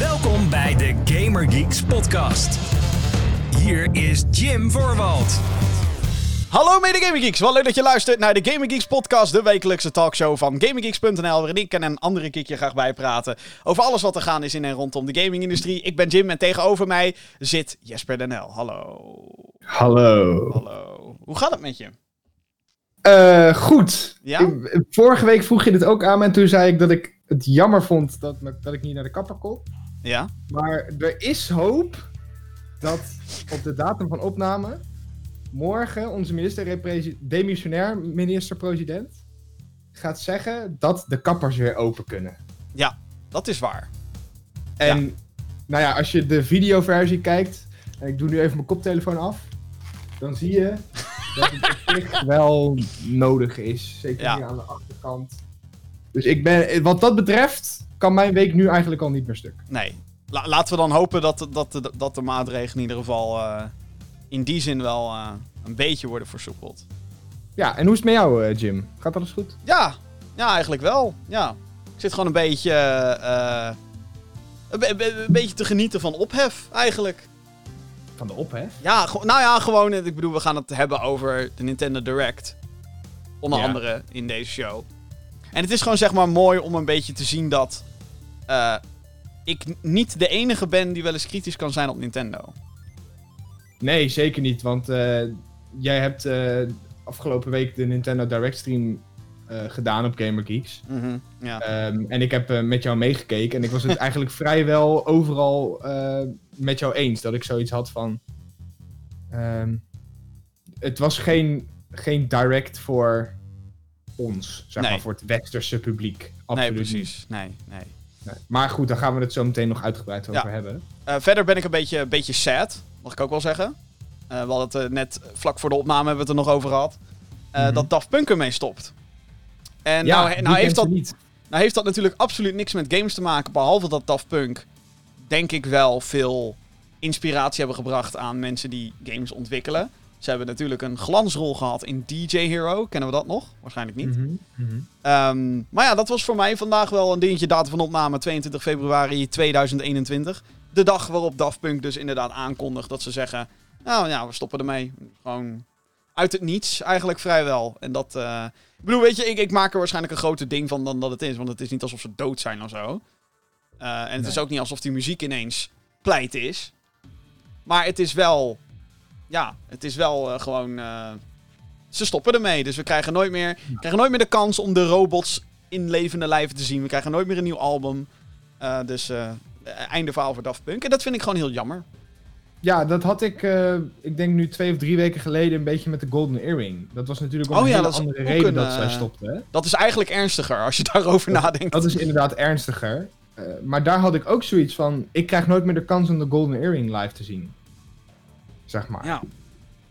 Welkom bij de Gamer Geeks podcast. Hier is Jim Voorwald. Hallo mede Gaming Geeks, wel leuk dat je luistert naar de Gaming Geeks podcast, de wekelijkse talkshow van GamingGeeks.nl, waarin ik en een andere kiekje graag bijpraten over alles wat er gaan is in en rondom de gamingindustrie. Ik ben Jim en tegenover mij zit Jesper Denel. Hallo. Hallo. Hallo. Hoe gaat het met je? Eh, goed. Ja? Ik- vorige week vroeg je dit ook aan me en toen zei ik dat ik het jammer vond dat, me- dat ik niet naar de kapper kon. Ja? Maar er is hoop dat op de datum van opname morgen onze minister demissionair minister-president gaat zeggen dat de kappers weer open kunnen. Ja, dat is waar. En nou ja, als je de videoversie kijkt, en ik doe nu even mijn koptelefoon af, dan zie je dat het op zich wel nodig is. Zeker Ja. hier aan de achterkant. Dus ik ben, wat dat betreft, kan mijn week nu eigenlijk al niet meer stuk. Nee. La- laten we dan hopen dat, dat, de- dat de maatregelen in ieder geval eh, in die zin wel eh, een beetje worden versoepeld. Ja, en hoe is het met jou, eh, Jim? Gaat alles goed? Ja, ja, eigenlijk wel. Ja. Ik zit gewoon een beetje. eh, een, be- be- een beetje te genieten van ophef, eigenlijk. Van de ophef? Ja, nou ja, gewoon. Ik bedoel, we gaan het hebben over de Nintendo Direct. Onder Ja. andere in deze show. En het is gewoon zeg maar mooi om een beetje te zien dat. Eh, ik niet de enige ben die wel eens kritisch kan zijn op Nintendo. Nee, zeker niet. Want eh, jij hebt eh, afgelopen week de Nintendo Direct stream gedaan op Gamer Geeks. Mhm, ja. Ehm, en ik heb met jou meegekeken. En ik was het eigenlijk vrijwel overal met jou eens. Dat ik zoiets had van. ehm, het was geen, geen direct voor ons. Zeg Nee. maar voor het westerse publiek. nee, Absoluut precies. Nee, nee. Nee. Maar goed, daar gaan we het zo meteen nog uitgebreid over Ja. hebben. Eh, verder ben ik een beetje, een beetje sad, mag ik ook wel zeggen. Eh, we hadden het eh, net vlak voor de opname hebben we het er nog over gehad. Eh, Mhm. Dat Daft Punk ermee stopt. En ja, nou, nou, heeft dat, niet. nou heeft dat natuurlijk absoluut niks met games te maken. Behalve dat Daft Punk, denk ik wel, veel inspiratie hebben gebracht aan mensen die games ontwikkelen. Ze hebben natuurlijk een glansrol gehad in DJ Hero. Kennen we dat nog? Waarschijnlijk niet. Mhm, mhm. Ehm, maar ja, dat was voor mij vandaag wel een dingetje. Datum van opname 22 februari 2021. De dag waarop Daft Punk dus inderdaad aankondigt dat ze zeggen... Nou ja, we stoppen ermee. Gewoon uit het niets eigenlijk vrijwel. En dat... eh, ik bedoel, weet je, ik, ik maak er waarschijnlijk een groter ding van dan dat het is. Want het is niet alsof ze dood zijn of zo. Eh, en het Nee. is ook niet alsof die muziek ineens pleit is. Maar het is wel... Ja, het is wel eh, gewoon... eh, ze stoppen ermee. Dus we krijgen nooit meer, krijgen nooit meer de kans om de robots in levende lijven te zien. We krijgen nooit meer een nieuw album. Eh, dus einde verhaal voor Daft Punk. En dat vind ik gewoon heel jammer. Ja, dat had ik, ik denk nu twee of drie weken geleden een beetje met de Golden Earring. Dat was natuurlijk Oh een ja, hele andere ook reden een, dat zij stopte. Hè? Dat is eigenlijk ernstiger als je daarover nadenkt. Dat is inderdaad ernstiger. Maar daar had ik ook zoiets van, ik krijg nooit meer de kans om de Golden Earring live te zien. Zeg maar. Ja.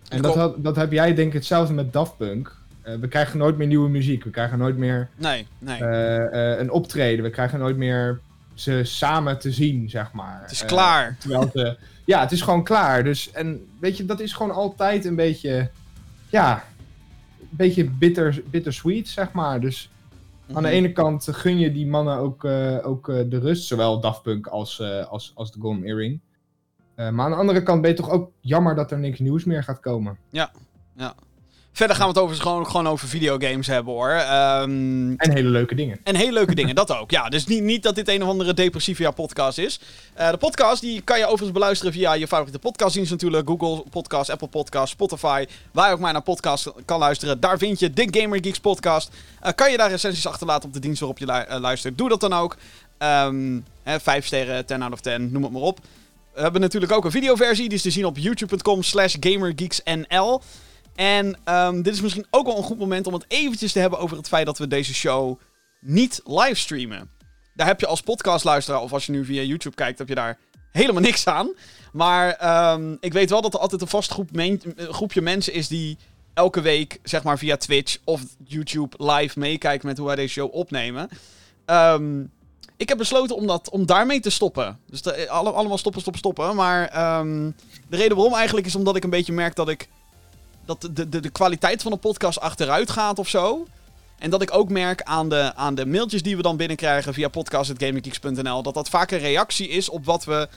en dat, had, dat heb jij denk ik hetzelfde met Daft Punk. Eh, we krijgen nooit meer nieuwe muziek. We krijgen nooit meer Nee, nee. eh, eh, een optreden. We krijgen nooit meer ze samen te zien, zeg maar. het is klaar. Terwijl ze... Ja, het is gewoon klaar. Dus, en weet je, dat is gewoon altijd een beetje... Ja, een beetje bitter, bittersweet, zeg maar. Dus aan de Mhm. ene kant gun je die mannen ook, eh, ook eh, de rust. Zowel Daft Punk als, eh, als, als de Golden Earring. Eh, maar aan de andere kant ben je toch ook jammer dat er niks nieuws meer gaat komen. Verder gaan we het over, gewoon, gewoon over videogames hebben hoor. Ehm, En hele leuke dingen. En hele leuke dingen, dat ook. Ja, dus niet, niet dat dit een of andere depressieve podcast is. Eh, de podcast die kan je overigens beluisteren via je favoriete podcastdienst natuurlijk. Google Podcast, Apple Podcast, Spotify. Waar je ook maar naar podcast kan luisteren. Daar vind je de Gamer Geeks podcast. Eh, kan je daar recensies achterlaten op de dienst waarop je lu- luistert. Doe dat dan ook. Ehm hè, vijf sterren, 10 out of 10, noem het maar op. We hebben natuurlijk ook een videoversie. Die is te zien op youtube.com slash gamergeeksnl. En ehm, dit is misschien ook wel een goed moment om het eventjes te hebben over het feit dat we deze show niet livestreamen. Daar heb je als podcastluisteraar, of als je nu via YouTube kijkt, heb je daar helemaal niks aan. Maar ehm, ik weet wel dat er altijd een vast groep groepje mensen is die elke week, zeg maar via Twitch of YouTube live meekijkt met hoe wij deze show opnemen. Ehm, ik heb besloten om, dat, om daarmee te stoppen. Dus alle- allemaal stoppen, stoppen, stoppen. Maar ehm, de reden waarom eigenlijk is omdat ik een beetje merk dat ik dat de, de, de kwaliteit van de podcast achteruit gaat of zo. En dat ik ook merk aan de, aan de mailtjes die we dan binnenkrijgen via podcast.gaminggeeks.nl... dat dat vaak een reactie is op wat we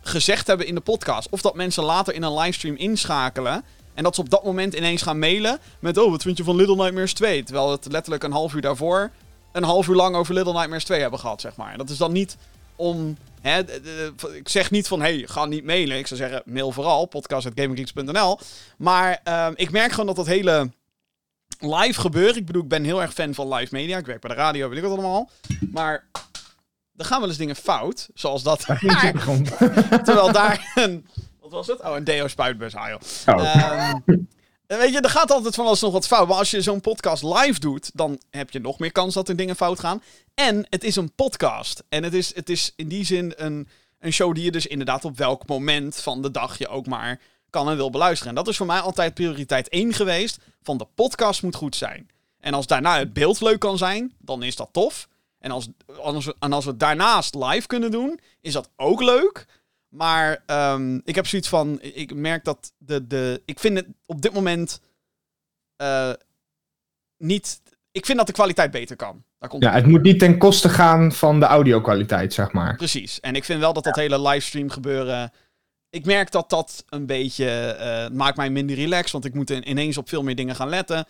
gezegd hebben in de podcast. Of dat mensen later in een livestream inschakelen... En dat ze op dat moment ineens gaan mailen met... Oh, wat vind je van Little Nightmares 2? Terwijl het letterlijk een half uur daarvoor... een half uur lang over Little Nightmares 2 hebben gehad, zeg maar. En dat is dan niet om... Hè, ik zeg niet van, hey, ga niet mailen. Ik zou zeggen, mail vooral, podcast.gaminggeeks.nl. Maar ehm, ik merk gewoon dat dat hele live gebeuren... Ik bedoel, ik ben heel erg fan van live media. Ik werk bij de radio, weet ik wat allemaal. Maar er gaan wel eens dingen fout. Zoals dat. Daar terwijl daar een... Wat was het? Oh, een deo-spuitbus. Ah, joh. Oh. Weet je, er gaat altijd van alles nog wat fout. Maar als je zo'n podcast live doet, dan heb je nog meer kans dat er dingen fout gaan. En het is een podcast. En het is, het is in die zin een, een show die je dus inderdaad op welk moment van de dag je ook maar kan en wil beluisteren. En dat is voor mij altijd prioriteit 1 geweest. Van de podcast moet goed zijn. En als daarna het beeld leuk kan zijn, dan is dat tof. En als, als, en als we het daarnaast live kunnen doen, is dat ook leuk. Maar ehm, ik heb zoiets van. Ik merk dat de. de ik vind het op dit moment. eh, niet. Ik vind dat de kwaliteit beter kan. Daar komt Ja, het moet niet ten koste gaan van de audio-kwaliteit, zeg maar. Precies. En ik vind wel dat dat hele livestream gebeuren. Ik merk dat dat een beetje. eh, maakt mij minder relaxed. Want ik moet in- ineens op veel meer dingen gaan letten.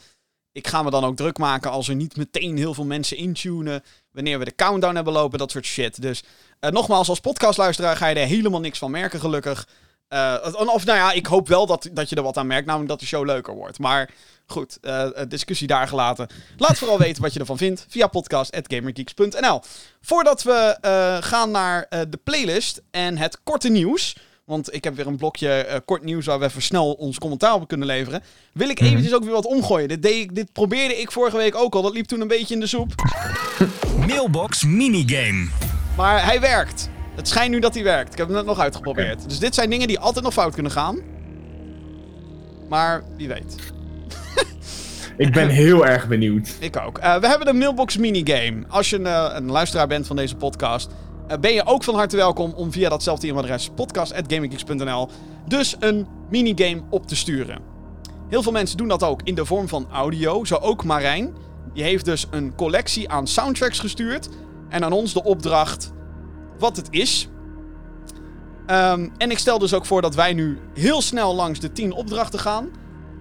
Ik ga me dan ook druk maken als er niet meteen heel veel mensen intunen. Wanneer we de countdown hebben lopen, dat soort shit. Dus eh, nogmaals, als podcastluisteraar ga je er helemaal niks van merken, gelukkig. Eh, of nou ja, ik hoop wel dat, dat je er wat aan merkt, namelijk dat de show leuker wordt. Maar goed, eh, discussie daar gelaten. Laat vooral weten wat je ervan vindt via podcast.gamergeeks.nl. Voordat we gaan naar de playlist en het korte nieuws. Want ik heb weer een blokje kort nieuws waar we even snel ons commentaar op kunnen leveren. Wil ik Mhm. eventjes ook weer wat omgooien. Dit, deed ik, dit probeerde ik vorige week ook al. Dat liep toen een beetje in de soep. Mailbox minigame. Maar hij werkt. Het schijnt nu dat hij werkt. Ik heb hem net nog uitgeprobeerd. Dus dit zijn dingen die altijd nog fout kunnen gaan. Maar wie weet. Ik ben heel erg benieuwd. Ik ook. Eh, we hebben de mailbox minigame. Als je een, eh, een luisteraar bent van deze podcast, eh, ben je ook van harte welkom om via datzelfde e-mailadres podcast.gaminggeeks.nl dus een minigame op te sturen. Heel veel mensen doen dat ook in de vorm van audio. Zo ook Marijn. Die heeft dus een collectie aan soundtracks gestuurd. En aan ons de opdracht wat het is. Ehm, en ik stel dus ook voor dat wij nu heel snel langs de 10 opdrachten gaan.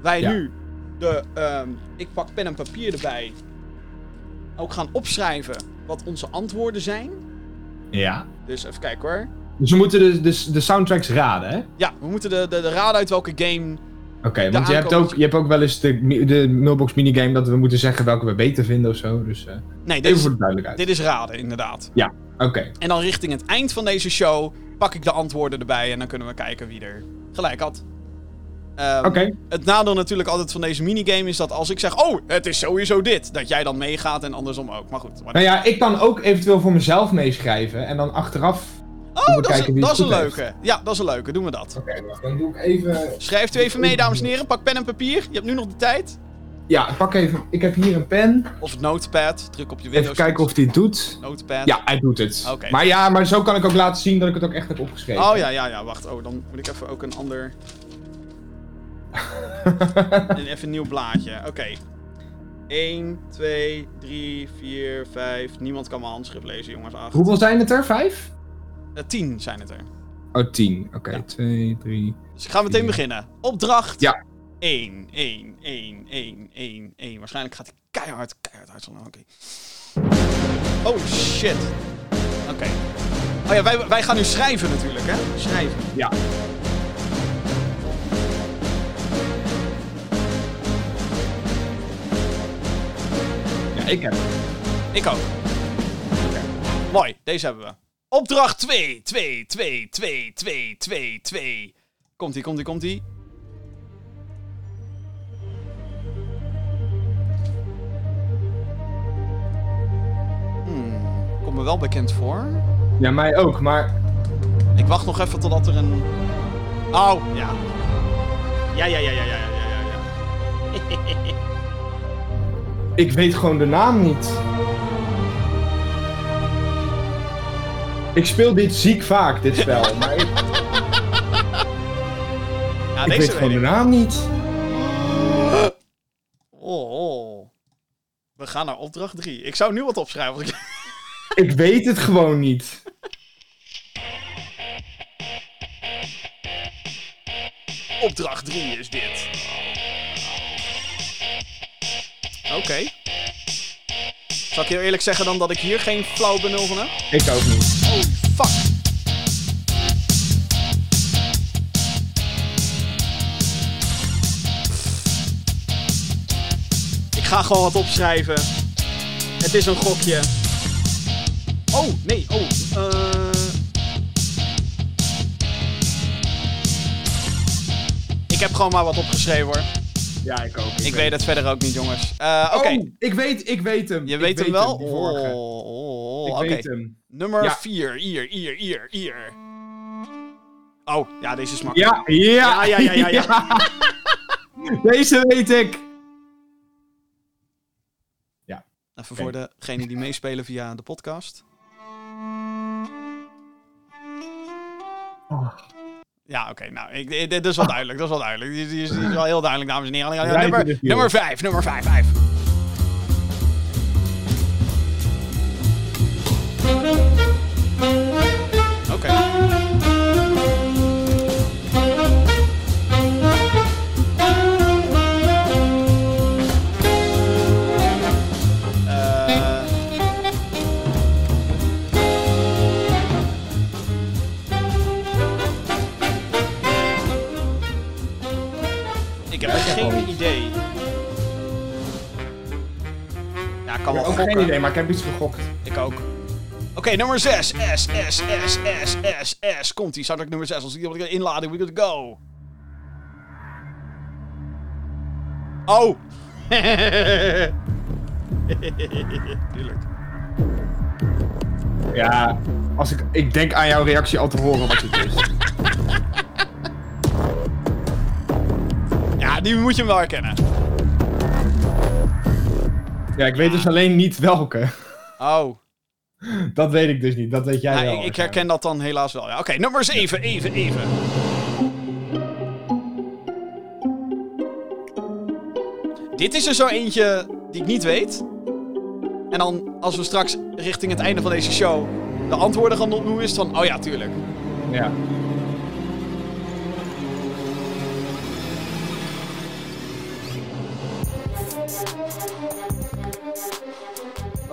Wij Ja. nu de. ehm, ik pak pen en papier erbij. Ook gaan opschrijven wat onze antwoorden zijn. Ja. Dus even kijken hoor. Dus we moeten de, de, de soundtracks raden, hè? Ja, we moeten de, de, de raden uit welke game. Oké, want je hebt, ook, je hebt ook wel eens de, de mailbox minigame dat we moeten zeggen welke we beter vinden of zo. Dus eh, Nee, dit even voor de duidelijkheid. dit is raden, inderdaad. Oké, En dan richting het eind van deze show pak ik de antwoorden erbij en dan kunnen we kijken wie er gelijk had. Oké. Het nadeel natuurlijk altijd van deze minigame is dat als ik zeg, oh, het is sowieso dit, dat jij dan meegaat en andersom ook. Maar goed. Maar Nou ja, ik kan ook eventueel voor mezelf meeschrijven en dan achteraf oh, dat, is, dat een heeft. leuke. Ja, dat is een leuke. Doen we dat. Oké, wacht, dan doe ik even... Schrijft u even mee, dames en heren. Pak pen en papier. Je hebt nu nog de tijd. Ja, pak even... Ik heb hier een pen. Of het notepad. Druk op je Windows. Even kijken of die het doet. Notepad. Ja, hij doet het. Oké. Maar ja, maar zo kan ik ook laten zien dat ik het ook echt heb opgeschreven. Oh ja, ja, ja. Wacht. Oh, dan moet ik even ook een ander... en even een nieuw blaadje. Oké. 1, 2, 3, 4, 5. Niemand kan mijn handschrift lezen, jongens. 8. Hoeveel zijn het er? Vijf? 10 zijn het er. Oh, tien. Oké, Ja. twee, drie... Dus ik ga meteen beginnen. Opdracht Ja. 1, 1, 1, 1, 1, 1. Waarschijnlijk gaat hij keihard, keihard uitslaan. Oké. Oh shit. Oké. Oh ja, wij, wij gaan nu schrijven natuurlijk, hè? Schrijven. Ja. Ja, ik heb. Ik ook. Oké. Mooi, deze hebben we. Opdracht 2, 2, 2, 2, 2, 2, 2. Komt-ie, komt-ie, komt-ie. Hmm, komt me wel bekend voor. Ja, mij ook, maar... Ik wacht nog even totdat er een... Oh, ja. Ja, ja, ja, ja, ja, ja, ja, ja. Ik weet gewoon de naam niet. Ik speel dit ziek vaak, dit spel, maar ik, Ja, ik deze weet gewoon de naam niet. Oh, oh. We gaan naar opdracht 3. Ik zou nu wat opschrijven. ik- Ik weet het gewoon niet. Opdracht 3 is dit. Oké. Zal ik heel eerlijk zeggen dan dat ik hier geen flauw benul van heb? Ik ook niet. Oh, fuck. Ik ga gewoon wat opschrijven. Het is een gokje. Oh, nee, oh. eh. Ik heb gewoon maar wat opgeschreven hoor. Ja, ik ook. Ik weet het verder ook niet, jongens. Eh, Oké, Oh, ik weet, ik weet hem. je Ik weet hem wel? die Oh, ik weet hem. Nummer Ja. 4. Hier, hier, hier, hier. Oh, ja, deze is makkelijk. Ja, ja, Ja, ja, ja, ja, ja. Deze weet ik. Even voor degenen die meespelen via de podcast. Oh. Ja, oké, nou, ik, dit is wel duidelijk, dat is wel duidelijk. Dit is, dit wel heel duidelijk, dames en heren. Ja, nummer, nummer 5, nummer 5, 5. Oké. Eh, kan Ik wel heb ook geen gokken. idee, maar ik heb iets gegokt. Ik ook. Oké, nummer 6. S, S, S, S, S, S. Komt-ie, soundtrack nummer 6. Als ik die inladen, we good to go. Oh! Tuurlijk. Ja, als ik, ik denk aan jouw reactie al te horen wat het is. Ja, die moet je hem wel herkennen. Ja, ik weet dus alleen niet welke. Oh. Dat weet ik dus niet, dat weet jij Ja, wel. ik, ik herken dat dan helaas wel. Ja. Oké, nummer 7. Even, even. Dit is er zo eentje die ik niet weet. En dan, als we straks richting het einde van deze show de antwoorden gaan opnoemen, is het van, oh ja, tuurlijk. Ja.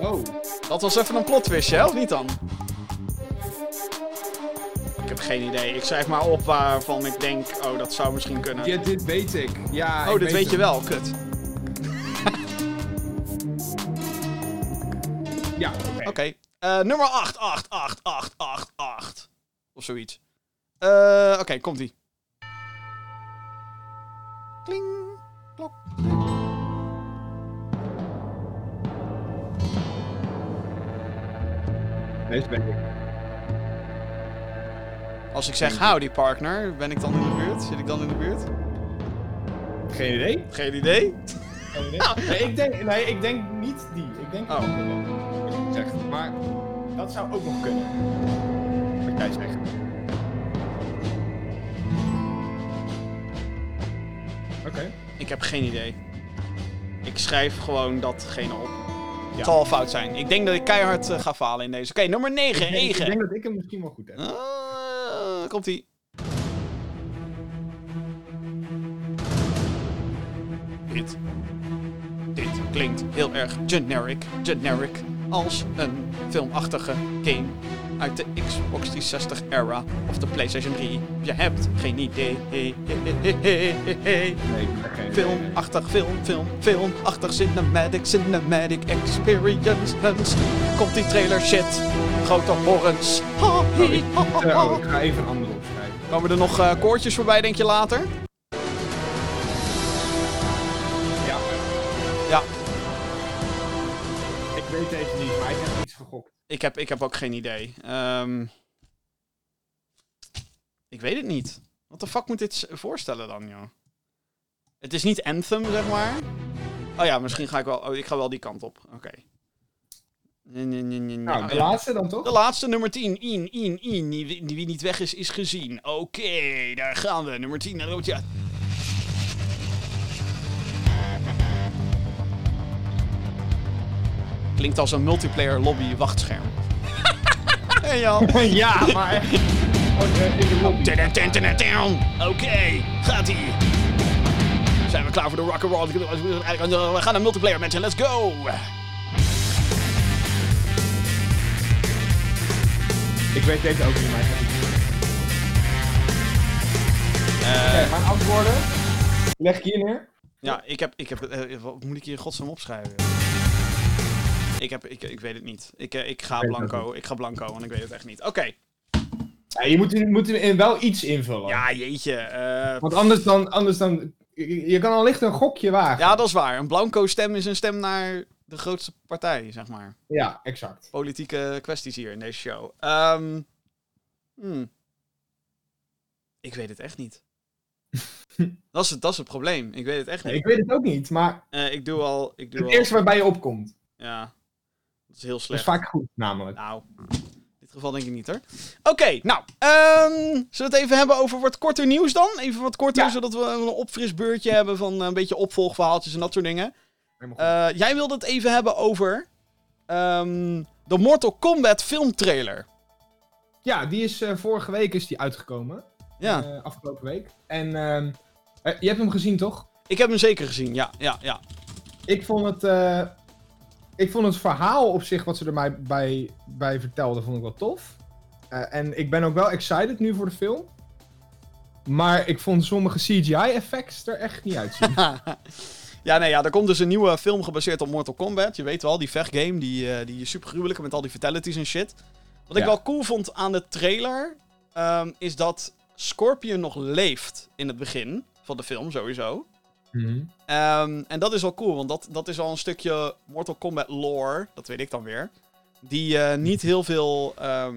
Oh. Dat was even een plot twistje, hè? Of niet dan? Ik heb geen idee. Ik schrijf maar op waarvan ik denk, oh, dat zou misschien kunnen. Ja, dit weet ik. Ja, oh, ik dit weet je wel. Kut. Ja, oké. Oké. Eh, nummer 8, 8, 8, 8, 8, 8. Of zoiets. Eh, Oké, komt-ie. Kling. Klok. Ik. Als ik zeg howdy partner, ben ik dan in de buurt? Zit ik dan in de buurt? Geen idee. Geen idee. Geen idee. Nee, ik denk, nee, ik denk niet die. Ik denk Oh. zegt. Maar dat zou ook nog kunnen. Wat jij zegt. Oké. Ik heb geen idee. Ik schrijf gewoon datgene op. Het zal wel fout zijn. Ik denk dat ik keihard eh, ga falen in deze. Oké, nummer 9, Ik denk, ik 9. denk dat ik hem misschien wel goed heb. Uh, komt ie. Dit. Dit klinkt heel erg generic. Generic. Als een filmachtige game uit de Xbox 360 era of de PlayStation 3. Je hebt geen idee. Idee. Filmachtig, film, film, filmachtig cinematic, cinematic experience. Komt die trailer shit. Grote horens. Ha, Oh, ik, ha, moet, ha, ha. ik ga even een andere opschrijven. Komen er nog eh, koortjes voorbij, denk je later? Ja. Ja, Ik weet deze niet, maar ik heb iets gegokt. Ik heb, ik heb ook geen idee. Ehm, ik weet het niet. Wat de fuck moet dit voorstellen dan, joh? Het is niet Anthem, zeg maar. Oh ja, misschien ga ik wel... Oh, ik ga wel die kant op. Oké. Nee, nee, nee, nee, nee. Nou, Oh, de ja. laatste dan toch? De laatste, nummer 10. In, in, in. Die, wie- niet weg is, is gezien. Oké, daar gaan we. Nummer 10. Dan ja. Klinkt als een multiplayer lobby wachtscherm. hey Jan. ja, maar. Oké, gaat ie. Zijn we klaar voor de rock'n'roll? We gaan naar multiplayer mensen, let's go! Ik weet deze ook niet, maar ik heb het Eh, Oké, mijn antwoorden leg ik hier neer. Ja, ik heb, ik heb, eh, wat moet ik hier in godsnaam opschrijven? Ik heb, ik, ik weet het niet. Ik, eh, ik ga blanco, ik ga blanco, want ik weet het echt niet. Oké. Ja, je moet, er- moet er wel iets invullen. Ja, jeetje. eh, Want anders dan, anders dan... Je je kan allicht een gokje wagen. ja, dat is waar. Een blanco stem is een stem naar de grootste partij, zeg maar. Ja, exact. Politieke kwesties hier in deze show. Ehm, hmm. Ik weet het echt niet. dat, is het, dat is het probleem. Ik weet het echt Nee, niet. ik weet het ook niet, maar Eh, ik doe al... Ik doe het al eerste waarbij je opkomt. Ja. Dat is heel Dat is slecht. vaak goed, namelijk. Nou, in dit geval denk ik niet hoor. Oké, nou, ehm, zullen we het even hebben over wat korter nieuws dan? Even wat korter, Ja. zodat we een opfrisbeurtje hebben van een beetje opvolgverhaaltjes en dat soort dingen. Eh, jij wilde het even hebben over ehm, de Mortal Kombat filmtrailer. ja, die is eh, vorige week is die uitgekomen. Ja, Eh, afgelopen week. En ehm, eh, je hebt hem gezien, toch? ik heb hem zeker gezien, ja, ja, ja. Ik vond het... ik vond het verhaal op zich, wat ze er mij bij, bij vertelden, vond ik wel tof. Eh, en ik ben ook wel excited nu voor de film. Maar ik vond sommige CGI-effects er echt niet uitzien. ja, nee, ja, er komt dus een nieuwe film gebaseerd op Mortal Kombat. Je weet wel, die vechtgame, die, eh die super gruwelijke met al die fatalities en shit. Wat ik wel cool vond aan de trailer, ehm, is dat Scorpion nog leeft in het begin van de film, sowieso. Mhm. Ehm, en dat is wel cool, want dat, dat is al een stukje Mortal Kombat lore, dat weet ik dan weer. Die eh, niet heel veel. ehm,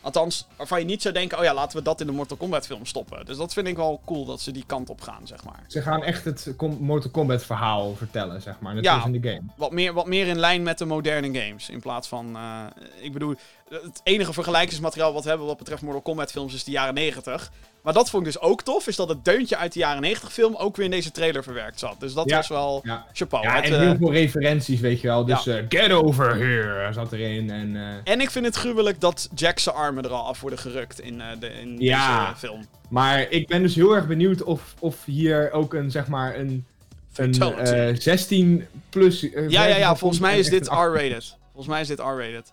althans, waarvan je niet zou denken: oh ja, laten we dat in de Mortal Kombat film stoppen. Dus dat vind ik wel cool dat ze die kant op gaan, zeg maar. Ze gaan echt het Com- Mortal Kombat verhaal vertellen, zeg maar. Net Ja. als in de game. Wat meer, wat meer in lijn met de moderne games. In plaats van. eh, ik bedoel, het enige vergelijkingsmateriaal wat we hebben wat betreft Mortal Kombat films is de jaren 90. Maar dat vond ik dus ook tof, is dat het deuntje uit de jaren 90 film ook weer in deze trailer verwerkt zat. Dus dat Ja. was wel Ja. chapeau. Ja, Het, en eh, heel veel referenties, weet je wel. Dus eh, Get Over Here zat erin. En, eh, En ik vind het gruwelijk dat Jack's armen er al af worden gerukt in, eh, de, in Ja. deze film. maar ik ben dus heel erg benieuwd of, of hier ook een, zeg maar, een, een Fatality. eh, 16 plus... eh, ja, ja, ja, volgens mij is dit R-rated. Volgens mij is dit R-rated.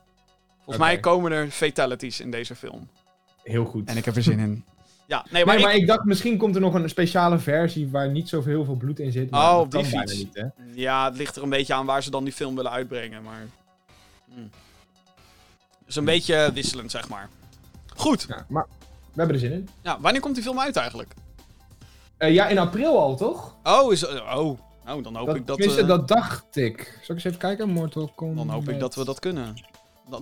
Volgens mij komen er fatalities in deze film. Heel goed. En ik heb er zin in. Ja, nee, maar, nee, maar ik, ik dacht, misschien komt er nog een speciale versie waar niet zoveel heel veel bloed in zit. Maar Oh, dat op die fiets. niet, hè? Ja, het ligt er een beetje aan waar ze dan die film willen uitbrengen, maar... Hmm. is een beetje wisselend, zeg maar. Goed. Ja, maar we hebben er zin in. Ja, wanneer komt die film uit eigenlijk? Eh, ja, in april al, toch? Oh, is, oh. nou, dan hoop Dat, ik dat... eh, dat dacht ik. Zal ik eens even kijken? Mortal Kombat. Dan hoop ik dat we dat kunnen.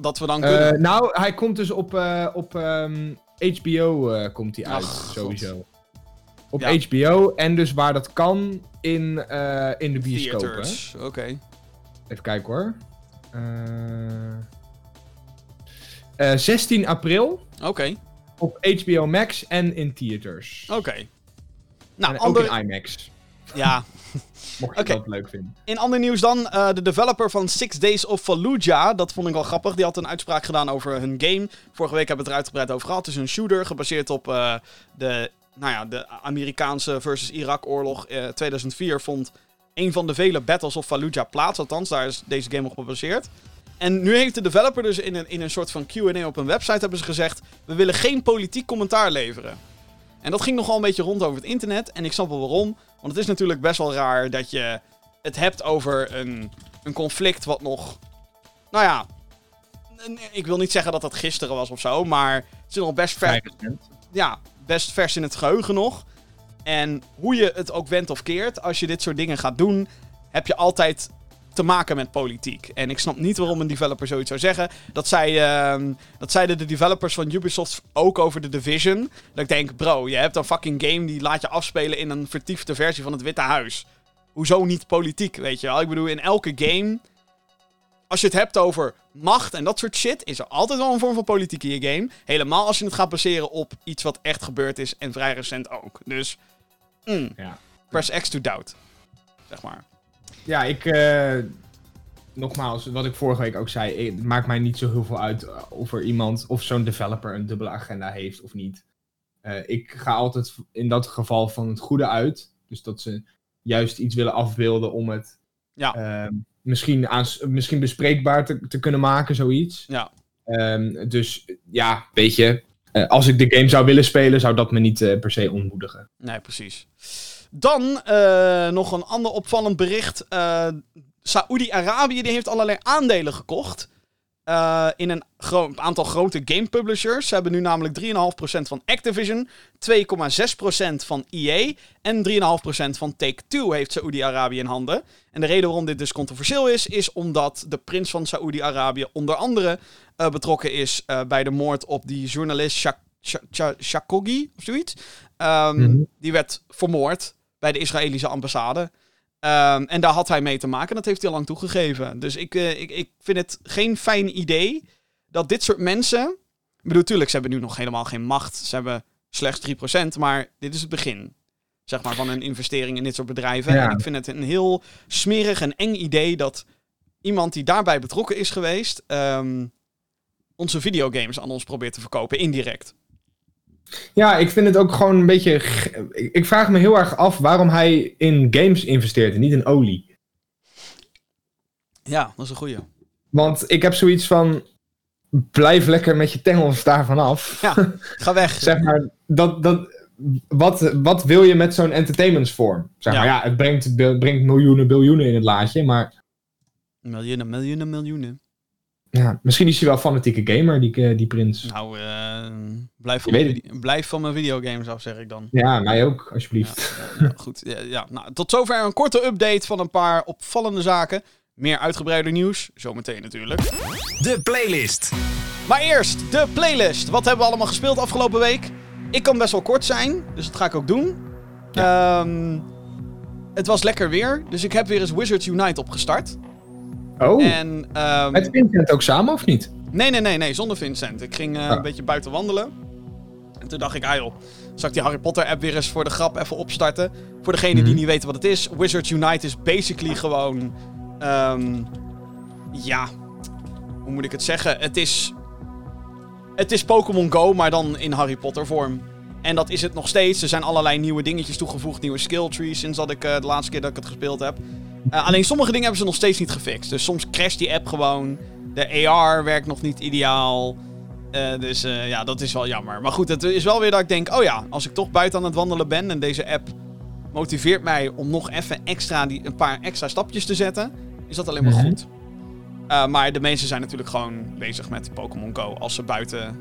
Dat, we dan kunnen. Eh, nou, hij komt dus op, eh, op ehm, HBO eh, komt hij uit, Ach, God. sowieso. Op Ja. HBO en dus waar dat kan in, in de. Theaters. Oké. Even kijken hoor. Eh, eh, 16 april Oké. op HBO Max en in theaters. Oké. Nou, en ander... ook in IMAX, ja, mocht je dat leuk vinden. in ander nieuws dan. eh, de developer van Six Days of Fallujah. Dat vond ik wel grappig. Die had een uitspraak gedaan over hun game. Vorige week hebben we het er uitgebreid over gehad. Het is een shooter gebaseerd op eh, de, nou ja, de Amerikaanse versus Irak-oorlog. Eh 2004 vond een van de vele Battles of Fallujah plaats. Althans, daar is deze game op gebaseerd. En nu heeft de developer dus in een, in een soort van Q&A op een website hebben ze gezegd... We willen geen politiek commentaar leveren. En dat ging nogal een beetje rond over het internet. En ik snap wel waarom. Want het is natuurlijk best wel raar dat je het hebt over een, een conflict wat nog... Nou ja, ik wil niet zeggen dat dat gisteren was of zo, maar het is nog best ver, Vrij recent. ja, best vers in het geheugen nog. En hoe je het ook wendt of keert, als je dit soort dingen gaat doen, heb je altijd te maken met politiek. En ik snap niet waarom een developer zoiets zou zeggen. Dat, zei, ehm, dat zeiden de developers van Ubisoft ook over de Division. Dat ik denk, bro, je hebt een fucking game die laat je afspelen in een vertiefde versie van het Witte Huis. Hoezo niet politiek, weet je wel? Ik bedoel, in elke game, als je het hebt over macht en dat soort shit, is er altijd wel een vorm van politiek in je game. Helemaal als je het gaat baseren op iets wat echt gebeurd is en vrij recent ook. Dus, mm, Ja. press X to doubt. Zeg maar. Ja, ik. eh, nogmaals, wat ik vorige week ook zei, het maakt mij niet zo heel veel uit eh, of er iemand, of zo'n developer een dubbele agenda heeft of niet. Eh, ik ga altijd in dat geval van het goede uit. Dus dat ze juist iets willen afbeelden om het Ja. ehm, misschien, aan, misschien bespreekbaar te, te kunnen maken, zoiets. Ja. Ehm, dus ja, weet je, als ik de game zou willen spelen, zou dat me niet per se ontmoedigen. Nee, precies. Dan eh, nog een ander opvallend bericht. Eh Saoedi-Arabië die heeft allerlei aandelen gekocht. eh, in een gro- aantal grote game publishers. Ze hebben nu namelijk 3,5% van Activision, 2,6% van EA en 3,5% van Take-Two heeft Saoedi-Arabië in handen. En de reden waarom dit dus controversieel is, is omdat de prins van Saoedi-Arabië onder andere betrokken is bij de moord op die journalist Shak- of zoiets. Ehm, Mhm. Die werd vermoord bij de Israëlische ambassade. Ehm, en daar had hij mee te maken. Dat heeft hij al lang toegegeven. Dus ik, eh, ik, ik vind het geen fijn idee dat dit soort mensen. Ik bedoel, tuurlijk, ze hebben nu nog helemaal geen macht. Ze hebben slechts 3%. Maar dit is het begin. Zeg maar van een investering in dit soort bedrijven. Ja. En ik vind het een heel smerig en eng idee dat iemand die daarbij betrokken is geweest. ehm, onze videogames aan ons probeert te verkopen, indirect. Ja, ik vind het ook gewoon een beetje. Ik vraag me heel erg af waarom hij in games investeert en niet in olie. Ja, dat is een goeie. Want ik heb zoiets van. Blijf lekker met je tengels daarvan af. Ja, ga weg. zeg maar, dat, dat, wat, wat wil je met zo'n entertainmentsvorm? Zeg Ja. maar, ja, het brengt, het brengt miljoenen, biljoenen in het laadje, maar Miljoenen, miljoenen, miljoenen. Ja, misschien is hij wel fanatieke gamer, die, eh, die prins. Nou, eh, blijf, van mijn blijf van mijn videogames af, zeg ik dan. Ja, mij ook, alsjeblieft. Ja, goed, ja, ja. Nou, tot zover een korte update van een paar opvallende zaken. Meer uitgebreider nieuws, zometeen natuurlijk. De playlist. Maar eerst, de playlist. Wat hebben we allemaal gespeeld afgelopen week? Ik kan best wel kort zijn, dus dat ga ik ook doen. Ehm, het was lekker weer, dus ik heb weer eens Wizards Unite opgestart. Oh, En, ehm, met Vincent ook samen of niet? Nee, nee, nee, nee, zonder Vincent. Ik ging eh, Ah. een beetje buiten wandelen. En toen dacht ik, ah joh, zal ik die Harry Potter app weer eens voor de grap even opstarten? Voor degene die Mhm. niet weten wat het is, Wizards Unite is basically gewoon... ehm, ja, hoe moet ik het zeggen? Het is... Het is Pokémon Go, maar dan in Harry Potter vorm. En dat is het nog steeds. Er zijn allerlei nieuwe dingetjes toegevoegd, nieuwe skill trees sinds dat ik eh, de laatste keer dat ik het gespeeld heb. Eh, alleen sommige dingen hebben ze nog steeds niet gefixt. Dus soms crasht die app gewoon. De AR werkt nog niet ideaal. Eh, dus ja, dat is wel jammer. Maar goed, het is wel weer dat ik denk: oh ja, als ik toch buiten aan het wandelen ben en deze app motiveert mij om nog even extra die, een paar extra stapjes te zetten, is dat alleen maar Mhm. goed. Maar de mensen zijn natuurlijk gewoon bezig met Pokémon Go. Als ze buiten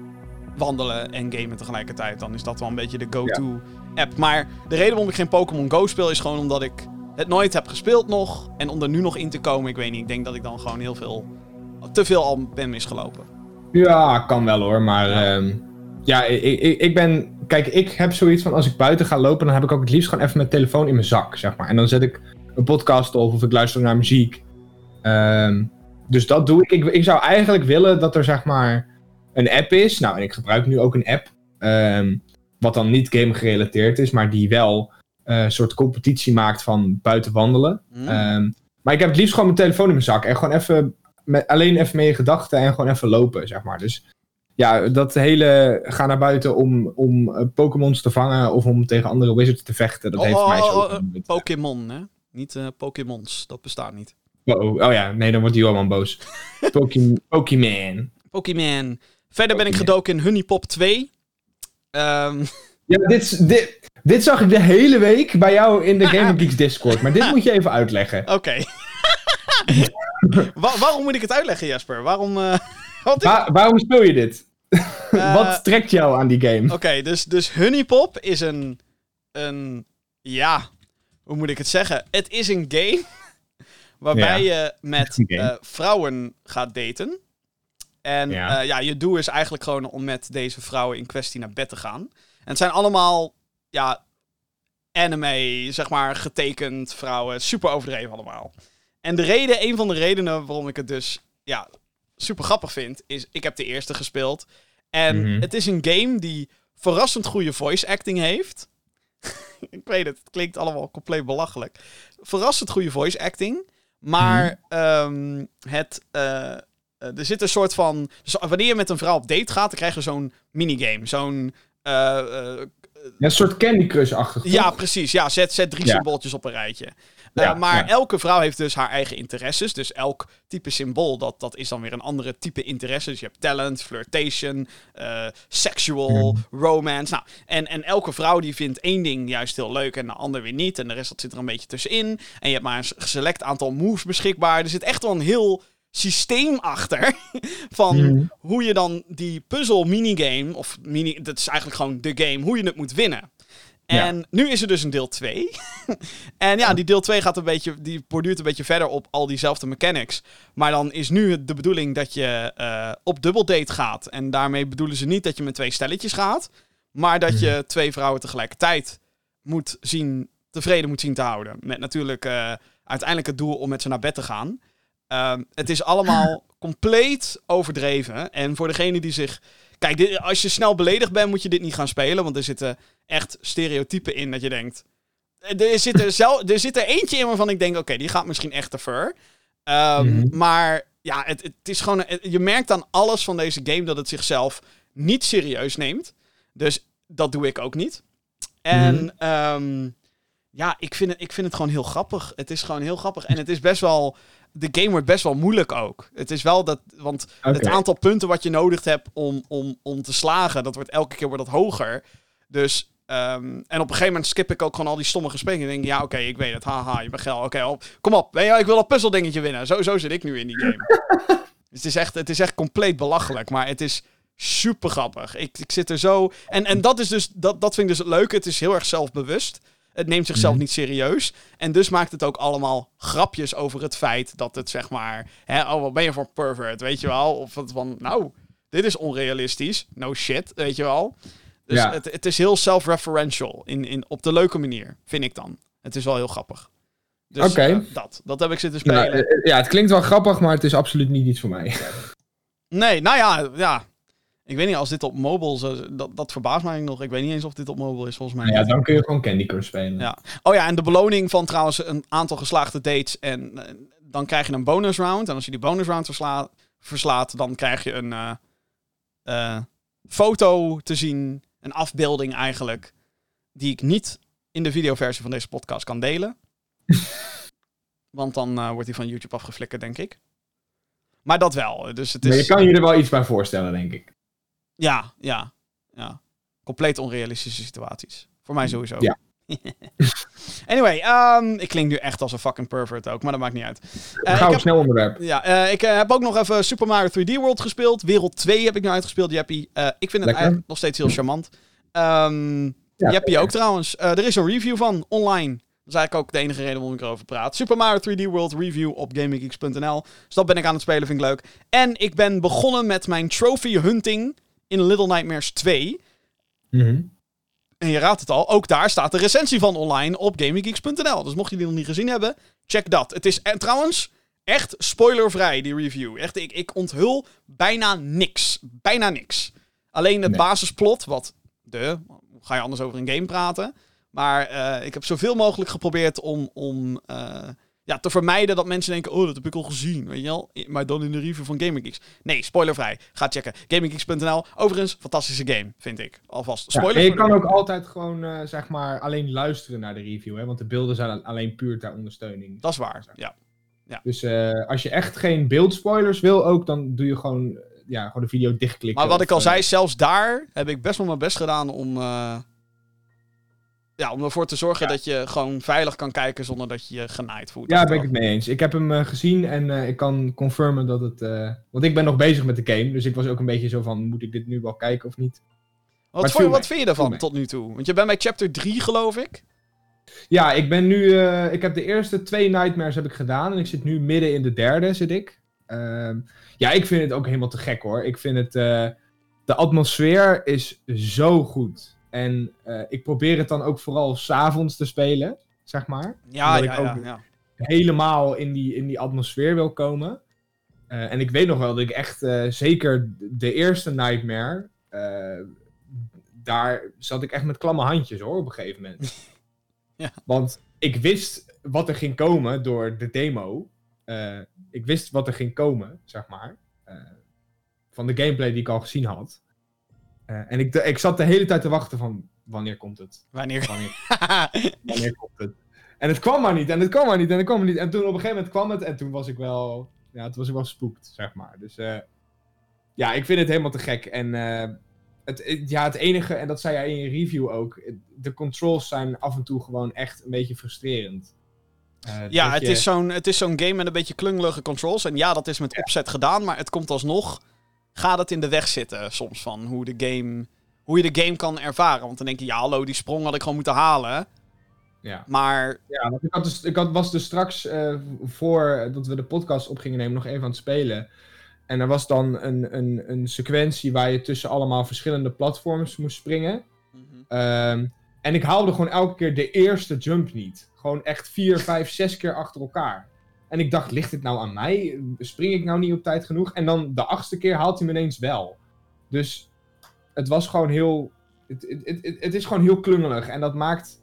wandelen en gamen tegelijkertijd, dan is dat wel een beetje de go-to app. Maar de reden waarom ik geen Pokémon Go speel is gewoon omdat ik het nooit heb gespeeld nog. En om er nu nog in te komen, ik weet niet. Ik denk dat ik dan gewoon heel veel, te veel al ben misgelopen. Ja, kan wel hoor, maar Ja. ja, ja ik, ik, ik ben... Kijk, ik heb zoiets van als ik buiten ga lopen, dan heb ik ook het liefst gewoon even mijn telefoon in mijn zak, zeg maar. En dan zet ik een podcast op of ik luister naar muziek. Ehm, dus dat doe ik. ik. Ik zou eigenlijk willen dat er zeg maar een app is. Nou, en ik gebruik nu ook een app. ehm, wat dan niet game gerelateerd is, maar die wel eh, een soort competitie maakt van buiten wandelen. Hm? Ehm, maar ik heb het liefst gewoon mijn telefoon in mijn zak. En gewoon even, met, alleen even met je gedachten en gewoon even lopen, zeg maar. Dus ja, dat hele ga naar buiten om, om eh, Pokémons te vangen of om tegen andere wizards te vechten, dat Oh, heeft oh, mij oh, zo. oh, Pokémon, hè? Niet eh Pokémons, dat bestaat niet. oh, oh, oh ja, nee, dan wordt Johan boos. Pokémon. Pokémon. Verder ben ik gedoken in Honeypop 2. Ehm, Ja, dit, dit, dit zag ik de hele week bij jou in de Gaming Geeks Discord. Maar dit moet je even uitleggen. Oké. Wa- waarom moet ik het uitleggen, Jasper? Waarom... eh, waarom speel je dit? Eh, Wat trekt jou aan die game? Oké, dus, dus Honeypop is een, een... Ja, hoe moet ik het zeggen? Het is een game waarbij je met game. eh, vrouwen gaat daten. En Ja. ja. ja, je doel is eigenlijk gewoon om met deze vrouwen in kwestie naar bed te gaan. En het zijn allemaal, ja, anime, zeg maar, getekend vrouwen. Super overdreven allemaal. En de reden, een van de redenen waarom ik het dus, ja, super grappig vind, is ik heb de eerste gespeeld. En Mhm. het is een game die verrassend goede voice acting heeft. ik weet het, het klinkt allemaal compleet belachelijk. Verrassend goede voice acting. Maar ehm, het, eh, eh, er zit een soort van... Dus wanneer je met een vrouw op date gaat, dan krijg je zo'n minigame. Zo'n... eh, eh, Ja, een soort Candy Crush-achtig. ja, precies. Ja, zet, zet drie Ja. symbooltjes op een rijtje. Eh, maar ja. elke vrouw heeft dus haar eigen interesses. Dus elk type symbool, dat, dat is dan weer een andere type interesse. Dus je hebt talent, flirtation, eh, sexual, romance. Nou, en, en elke vrouw die vindt één ding juist heel leuk en de ander weer niet. En de rest dat zit er een beetje tussenin. En je hebt maar een select aantal moves beschikbaar. Er zit echt wel een heel systeem achter van Mhm. hoe je dan die puzzel minigame, of mini, dat is eigenlijk gewoon de game, hoe je het moet winnen. Ja. En nu is er dus een deel 2. en ja, die deel 2 gaat een beetje, die borduurt een beetje verder op al diezelfde mechanics. Maar dan is nu de bedoeling dat je eh, op dubbeldate gaat. En daarmee bedoelen ze niet dat je met twee stelletjes gaat. Maar dat je twee vrouwen tegelijkertijd moet zien, tevreden moet zien te houden. Met natuurlijk eh, uiteindelijk het doel om met ze naar bed te gaan. Ehm, het is allemaal compleet overdreven. En voor degene die zich. Kijk, dit- als je snel beledigd bent, moet je dit niet gaan spelen. Want er zitten echt stereotypen in dat je denkt. Er zit er, zel, er zit er eentje in waarvan ik denk: oké, die gaat misschien echt te ver. Ehm, Mhm. Maar ja, het, het is gewoon. het- je merkt aan alles van deze game dat het zichzelf niet serieus neemt. Dus dat doe ik ook niet. En Mhm. ehm, ja, ik vind, het, ik vind het gewoon heel grappig. Het is gewoon heel grappig. En het is best wel. De game wordt best wel moeilijk ook. Het is wel dat. Want het aantal punten wat je nodig hebt om, om, om te slagen, dat wordt elke keer wordt dat hoger. Dus. ehm, en op een gegeven moment skip ik ook gewoon al die stomme gesprekken. En denk ja, oké, ik weet het. Haha, je bent geil. Oké, kom op. Je, ik wil dat puzzeldingetje winnen. Zo, zo zit ik nu in die game. Het, is echt, het is echt compleet belachelijk. Maar het is super grappig. Ik, ik zit er zo. En, en dat is dus. Dat, dat vind ik dus het leuke. Het is heel erg zelfbewust. Het neemt zichzelf Mhm. niet serieus. En dus maakt het ook allemaal grapjes over het feit dat het zeg maar. Hè, oh, wat ben je voor pervert? Weet je wel? Of van. Nou, dit is onrealistisch. No shit. Weet je wel? Dus Ja. het, het is heel self-referential. In, in, op de leuke manier, vind ik dan. Het is wel heel grappig. Dus Oké. eh, dat. Dat heb ik zitten Ja, spelen. eh, ja, het klinkt wel grappig, maar het is absoluut niet iets voor mij. Nee, nou ja, ja. Ik weet niet, als dit op mobile... Zo, dat, dat verbaast mij nog. Ik weet niet eens of dit op mobile is, volgens mij. Nou ja, dan kun je gewoon Candy Crush spelen. Ja. Oh ja, en de beloning van trouwens een aantal geslaagde dates. En eh, dan krijg je een bonus round. En als je die bonus round versla- verslaat, dan krijg je een eh, eh, foto te zien. Een afbeelding eigenlijk. Die ik niet in de videoversie van deze podcast kan delen. Want dan wordt die van YouTube afgeflikkerd, denk ik. Maar dat wel. Dus het is... Maar je kan je er wel iets bij voorstellen, denk ik. Ja, ja, ja. Compleet onrealistische situaties. Voor mij sowieso. Ja. anyway, ehm, ik klink nu echt als een fucking pervert ook, maar dat maakt niet uit. Eh, Gaan ik we heb, snel onderwerp. ja, eh, ik eh, heb ook nog even Super Mario 3D World gespeeld. Wereld 2 heb ik nu uitgespeeld, Jeppie. Eh, ik vind het eigenlijk nog steeds heel charmant. Ja, Jeppie ook trouwens. Eh, er is een review van, online. Dat is eigenlijk ook de enige reden waarom ik erover praat. Super Mario 3D World review op gaminggeeks.nl. Dus dat ben ik aan het spelen, vind ik leuk. En ik ben begonnen met mijn trophy hunting in Little Nightmares 2. Mhm. En je raadt het al, ook daar staat de recensie van online op gaminggeeks.nl. Dus mocht je die nog niet gezien hebben, check dat. Het is en trouwens echt spoilervrij, die review. Echt, ik, ik onthul bijna niks. Bijna niks. Alleen het Nee. basisplot, wat de, ga je anders over een game praten? Maar eh, ik heb zoveel mogelijk geprobeerd om, om eh, ja, te vermijden dat mensen denken, oh, dat heb ik al gezien, weet je wel? Maar dan in de review van Gaming Geeks. Nee, spoilervrij. Ga checken. GamingGeeks.nl. Overigens, fantastische game, vind ik. Alvast. Ja, Spoiler je kan ook altijd gewoon, eh, zeg maar, alleen luisteren naar de review. Hè? Want de beelden zijn alleen puur ter ondersteuning. Dat is waar, ja. Dus eh, als je echt geen beeldspoilers wil ook, dan doe je gewoon, eh, ja, gewoon de video dichtklikken. Maar wat of, ik al eh, zei, zelfs daar heb ik best wel mijn best gedaan om, eh, ja, om ervoor te zorgen Ja. dat je gewoon veilig kan kijken zonder dat je je genaaid voelt. Ja, ben ik het mee eens. Ik heb hem eh, gezien en eh, ik kan confirmen dat het... eh, want ik ben nog bezig met de game, dus ik was ook een beetje zo van, moet ik dit nu wel kijken of niet? Wat, voor, wat vind je ervan tot nu toe? Want je bent bij chapter 3, geloof ik. Ja, ik ben nu... eh, ik heb de eerste twee Nightmares heb ik gedaan en ik zit nu midden in de derde, zit ik. Ehm, ja, ik vind het ook helemaal te gek hoor. Ik vind het... eh, de atmosfeer is zo goed. En eh, ik probeer het dan ook vooral s'avonds te spelen, zeg maar. Ja, Omdat ja, ik ook- ja. helemaal in die, in die atmosfeer wil komen. Eh, en ik weet nog wel dat ik echt, eh, zeker de eerste Nightmare, daar zat ik echt met klamme handjes hoor, op een gegeven moment. Ja. Want ik wist wat er ging komen door de demo. ik wist wat er ging komen, zeg maar. van de gameplay die ik al gezien had. Eh, en ik, ik zat de hele tijd te wachten van, wanneer komt het? Wanneer? Wanneer, wanneer komt het? En het kwam maar niet, en het kwam maar niet, en het kwam maar niet. En toen op een gegeven moment kwam het, en toen was ik wel, ja, toen was ik wel gespoekt, zeg maar. Dus eh, ja, ik vind het helemaal te gek. En eh, het, ja, het enige, en dat zei jij in je review ook, de controls zijn af en toe gewoon echt een beetje frustrerend. Ja, het je- is zo'n het is zo'n game met een beetje klungelige controls. En ja, dat is met opzet gedaan, maar het komt alsnog... Gaat het in de weg zitten soms van hoe, de game, hoe je de game kan ervaren. Want dan denk je, ja hallo, die sprong had ik gewoon moeten halen. Ja. Maar Ja, want ik, had dus, ik had, was dus straks, eh voor dat we de podcast op gingen nemen, nog even aan het spelen. En er was dan een, een, een sequentie waar je tussen allemaal verschillende platforms moest springen. Ehm, en ik haalde gewoon elke keer de eerste jump niet. Gewoon echt vier, vijf, zes keer achter elkaar. En ik dacht, ligt dit nou aan mij? Spring ik nou niet op tijd genoeg? En dan de achtste keer haalt hij me ineens wel. Dus het was gewoon heel... Het, het, het, het- is gewoon heel klungelig. En dat maakt,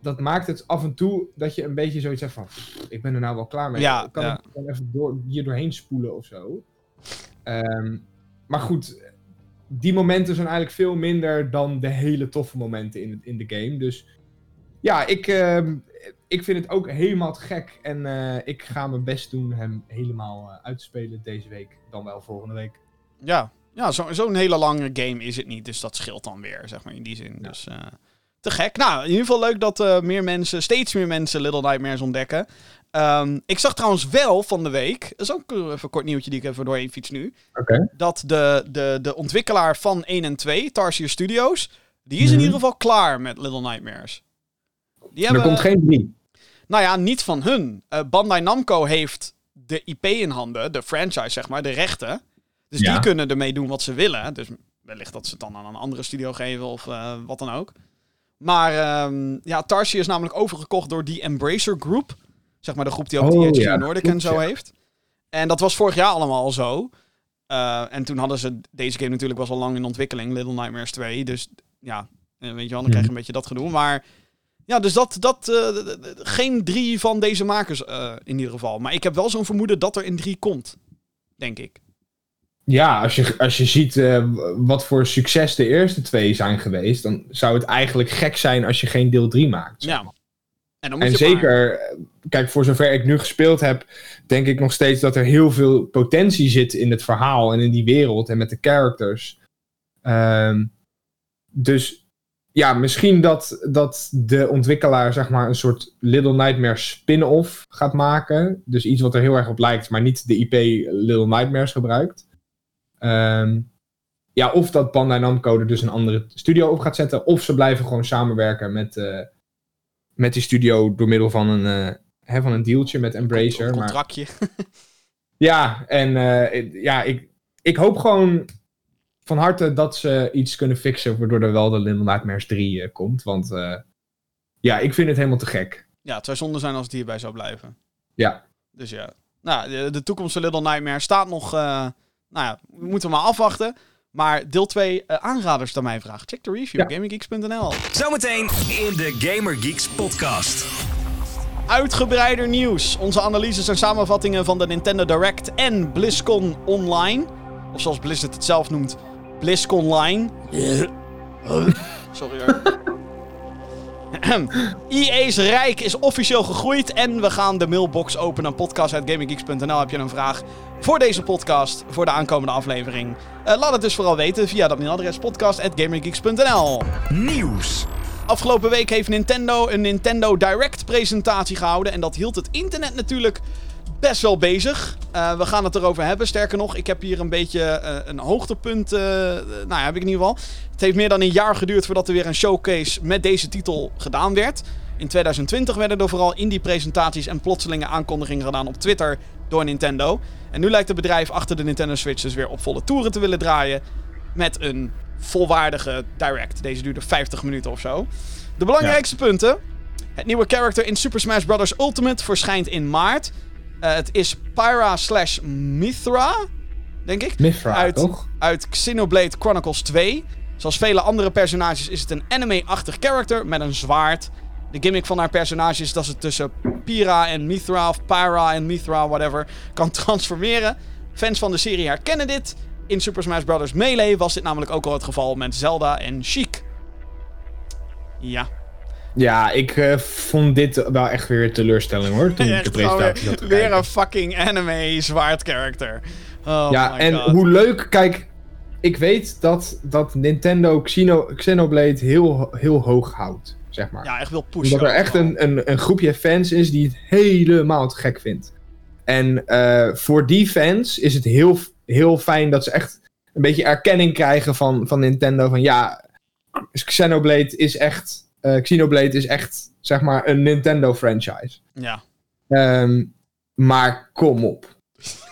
dat maakt het af en toe dat je een beetje zoiets hebt van... "Pff, Ik ben er nou wel klaar mee. Ja, ik kan ja. het even door, hier doorheen spoelen of zo. Ehm, maar goed, die momenten zijn eigenlijk veel minder dan de hele toffe momenten in, in de game. Dus ja, ik, ehm, ik vind het ook helemaal te gek. En eh, ik ga mijn best doen hem helemaal eh, uit te spelen deze week. Dan wel volgende week. ja, ja zo- zo'n hele lange game is het niet. Dus dat scheelt dan weer, zeg maar, in die zin. Dus eh, te gek. Nou, in ieder geval leuk dat meer mensen, steeds meer mensen Little Nightmares ontdekken. Ehm, ik zag trouwens wel van de week, dat is ook even een kort nieuwtje die ik even doorheen fiets nu. Dat de, de, de ontwikkelaar van 1 en 2, Tarsier Studios, die is in Mhm. ieder geval klaar met Little Nightmares. Die Er komt geen drie. Nou ja, niet van hun. Eh, Bandai Namco heeft de IP in handen, de franchise zeg maar, de rechten. Dus Ja. die kunnen ermee doen wat ze willen. Dus wellicht dat ze het dan aan een andere studio geven of eh, wat dan ook. Maar ehm, ja, Tarsier is namelijk overgekocht door die Embracer Group. Zeg maar de groep die ook Oh, THQ ja, Nordic en zo ja. heeft. En dat was vorig jaar allemaal al zo. Eh, en toen hadden ze... Deze game natuurlijk was al lang in ontwikkeling. Little Nightmares 2. Dus ja, weet je wel, dan krijg je een beetje dat gedoe. Maar ja, dus dat... dat eh, geen drie van deze makers eh, in ieder geval. Maar ik heb wel zo'n vermoeden dat er in drie komt. Denk ik. Ja, als je, als je ziet eh, wat voor succes de eerste twee zijn geweest, dan zou het eigenlijk gek zijn als je geen deel 3 maakt. zeg Ja. En, dan moet En je maar- zeker, kijk, voor zover ik nu gespeeld heb, denk ik nog steeds dat er heel veel potentie zit in het verhaal en in die wereld en met de characters. Ehm, dus ja, misschien dat, dat de ontwikkelaar zeg maar een soort Little Nightmares spin-off gaat maken. Dus iets wat er heel erg op lijkt, maar niet de IP Little Nightmares gebruikt. Ehm, ja, of dat Bandai Namco er dus een andere studio op gaat zetten, of ze blijven gewoon samenwerken met, eh, met die studio door middel van een, eh, hè, van een dealtje met Embracer. Een Maar, contractje. ja, en eh, ja, ik, ik hoop gewoon van harte dat ze iets kunnen fixen, waardoor er wel de Little Nightmares 3 eh, komt. Want eh, ja, ik vind het helemaal te gek. Ja, het zou zonde zijn als het hierbij zou blijven. Ja. Dus ja. Nou, de, de toekomst van Little Nightmare staat nog... eh, nou ja, we moeten maar afwachten. Maar deel 2, eh, aanraders dan mijn vraag. Check de review, Ja. gaminggeeks.nl. Zometeen in de Gamer Geeks podcast. Uitgebreider nieuws. Onze analyses en samenvattingen van de Nintendo Direct en BlizzCon Online. Of zoals Blizzard het zelf noemt, BlizzConline. Sorry hoor. EA's Rijk is officieel gegroeid en we gaan de mailbox openen. Podcast.gaminggeeks.nl heb je een vraag voor deze podcast, voor de aankomende aflevering. Eh, laat het dus vooral weten via dat mailadres podcast.gaminggeeks.nl. Nieuws. Afgelopen week heeft Nintendo een Nintendo Direct presentatie gehouden. En dat hield het internet natuurlijk best wel bezig. Eh, we gaan het erover hebben. Sterker nog, ik heb hier een beetje eh, een hoogtepunt. eh, nou ja, heb ik in ieder geval. Het heeft meer dan een jaar geduurd voordat er weer een showcase met deze titel gedaan werd. In 2020 werden er vooral indie presentaties en plotselinge aankondigingen gedaan op Twitter door Nintendo. En nu lijkt het bedrijf achter de Nintendo Switch dus weer op volle toeren te willen draaien. Met een volwaardige Direct. Deze duurde 50 minuten of zo. De belangrijkste punten. Het nieuwe character in Super Smash Bros. Ultimate verschijnt in maart. Eh, het is Pyra slash Mithra, denk ik. Mithra, uit, toch? Uit Xenoblade Chronicles 2. Zoals vele andere personages is het een anime-achtig character met een zwaard. De gimmick van haar personage is dat ze tussen Pyra en Mithra, of Pyra en Mithra, whatever, kan transformeren. Fans van de serie herkennen dit. In Super Smash Bros. Melee was dit namelijk ook al het geval met Zelda en Sheik. Ja. Ja, ik eh, vond dit wel echt weer teleurstelling hoor. Toen ik de Echt presentatie te weer, weer een fucking anime zwaard character. Oh Ja, en God. hoe leuk, kijk, ik weet dat, dat Nintendo Xeno, Xenoblade heel, heel hoog houdt, zeg maar. Ja, echt wil pushen. Omdat er echt een, een, een groepje fans is die het helemaal te gek vindt. En eh, voor die fans is het heel, heel fijn dat ze echt een beetje erkenning krijgen van, van Nintendo. Van ja, Xenoblade is echt, eh, Xenoblade is echt, zeg maar, een Nintendo franchise. Ja. Ehm, maar kom op.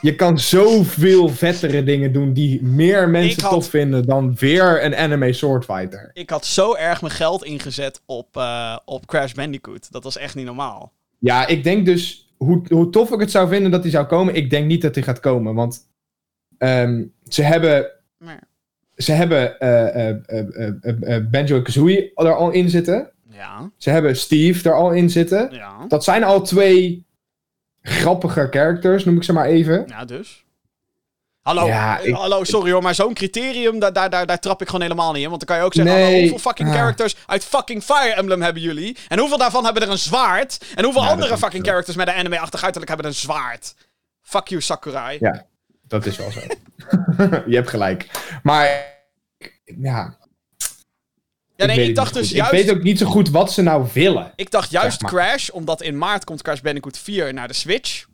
Je kan zoveel vettere dingen doen die meer mensen had- tof vinden dan weer een anime swordfighter. Ik had zo erg mijn geld ingezet op, eh, op Crash Bandicoot. Dat was echt niet normaal. Ja, ik denk dus, hoe, hoe tof ik het zou vinden dat hij zou komen, ik denk niet dat hij gaat komen. Want ehm, ze hebben, Maar, ze hebben eh, eh, eh, en Kazooie er al in zitten. ja, Ze hebben Steve er al in zitten. ja. Dat zijn al twee grappige characters, noem ik ze maar even. Ja, dus. Hallo, Ja, ik- hallo, sorry hoor, maar zo'n criterium, daar, daar, daar, daar trap ik gewoon helemaal niet in. Want dan kan je ook zeggen, Nee, hallo, hoeveel fucking ah. characters uit fucking Fire Emblem hebben jullie? En hoeveel daarvan hebben er een zwaard? En hoeveel Ja, andere fucking characters met een anime-achtig uiterlijk hebben een zwaard? Fuck you, Sakurai. Ja. Dat is wel zo. je hebt gelijk. Maar, ja. Ja, nee, ik dacht dus goed. juist... Ik weet ook niet zo goed wat ze nou willen. Ik dacht juist Zeg maar. Crash, omdat in maart komt Crash Bandicoot 4 naar de Switch.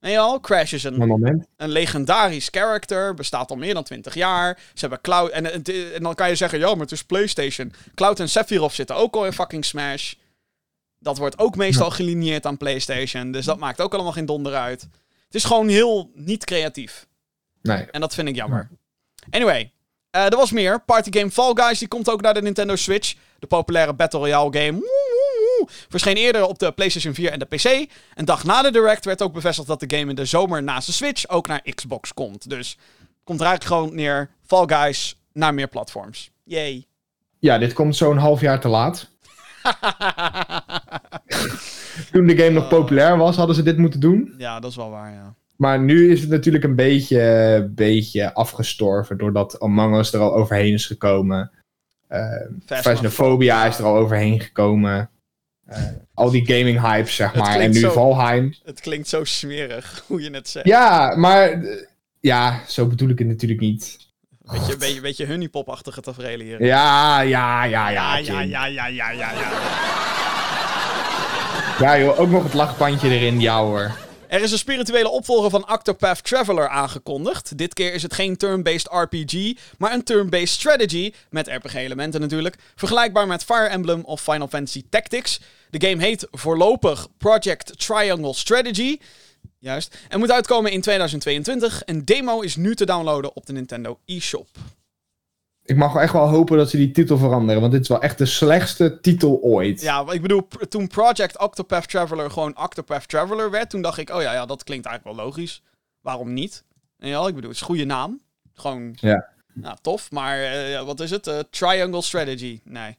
En je al, Crash is een, Een legendarisch character, bestaat al meer dan 20 jaar. Ze hebben Cloud... En, en, en dan kan je zeggen, ja, maar het is PlayStation. Cloud en Sephiroth zitten ook al in fucking Smash. Dat wordt ook meestal gelineerd aan PlayStation. Dus dat maakt ook allemaal geen donder uit. Is gewoon heel niet creatief. Nee. En dat vind ik jammer. Anyway, eh, er was meer. Partygame Fall Guys, die komt ook naar de Nintendo Switch. De populaire Battle Royale game. Verscheen eerder op de PlayStation 4 en de PC. Een dag na de Direct werd ook bevestigd dat de game in de zomer naast de Switch ook naar Xbox komt. Dus komt er eigenlijk gewoon neer. Fall Guys naar meer platforms. Yay. Ja, dit komt zo'n half jaar te laat. Toen de game nog populair was, hadden ze dit moeten doen. ja, dat is wel waar, ja. Maar nu is het natuurlijk een beetje, beetje afgestorven. Doordat Among Us er al overheen is gekomen. Uh, Phasmophobia is er al overheen gekomen. Eh, al die gaming hypes, zeg maar. En nu zo- Valheim. Het klinkt zo smerig, hoe je het zegt. Ja, maar... eh, Ja, zo bedoel ik het natuurlijk niet. Beetje, een beetje, beetje honeypop-achtige tafereelen hier. Ja, ja, ja, ja, ja. ja, ja, ja, ja, ja, ja. Ja, joh, ook nog het lachbandje erin, ja hoor. Er is een spirituele opvolger van Octopath Traveler aangekondigd. Dit keer is het geen turn-based RPG, maar een turn-based strategy, met RPG-elementen natuurlijk, vergelijkbaar met Fire Emblem of Final Fantasy Tactics. De game heet voorlopig Project Triangle Strategy. Juist. En moet uitkomen in 2022. Een demo is nu te downloaden op de Nintendo eShop. Ik mag wel echt wel hopen dat ze die titel veranderen. Want dit is wel echt de slechtste titel ooit. Ja, ik bedoel, toen Project Octopath Traveler gewoon Octopath Traveler werd, toen dacht ik, oh ja, ja, dat klinkt eigenlijk wel logisch. Waarom niet? En ja, ik bedoel, het is een goede naam. Gewoon, Ja. nou, tof. Maar eh, wat is het? Eh, triangle Strategy. Nee.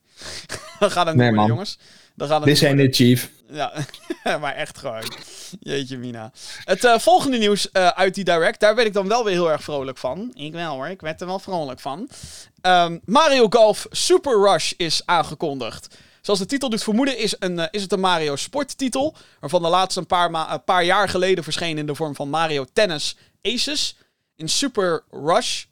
dat gaat het niet Nee, jongens. Zijn worden. de chief. Ja, maar echt gewoon. Jeetje, Mina. Het eh, volgende nieuws eh, uit die Direct, daar werd ik dan wel weer heel erg vrolijk van. Ik wel hoor, ik werd er wel vrolijk van. Ehm, Mario Golf Super Rush is aangekondigd. Zoals de titel doet vermoeden, is, een, eh, is het een Mario sporttitel. Waarvan de laatste een paar, ma- een paar jaar geleden verscheen in de vorm van Mario Tennis Aces. In Super Rush,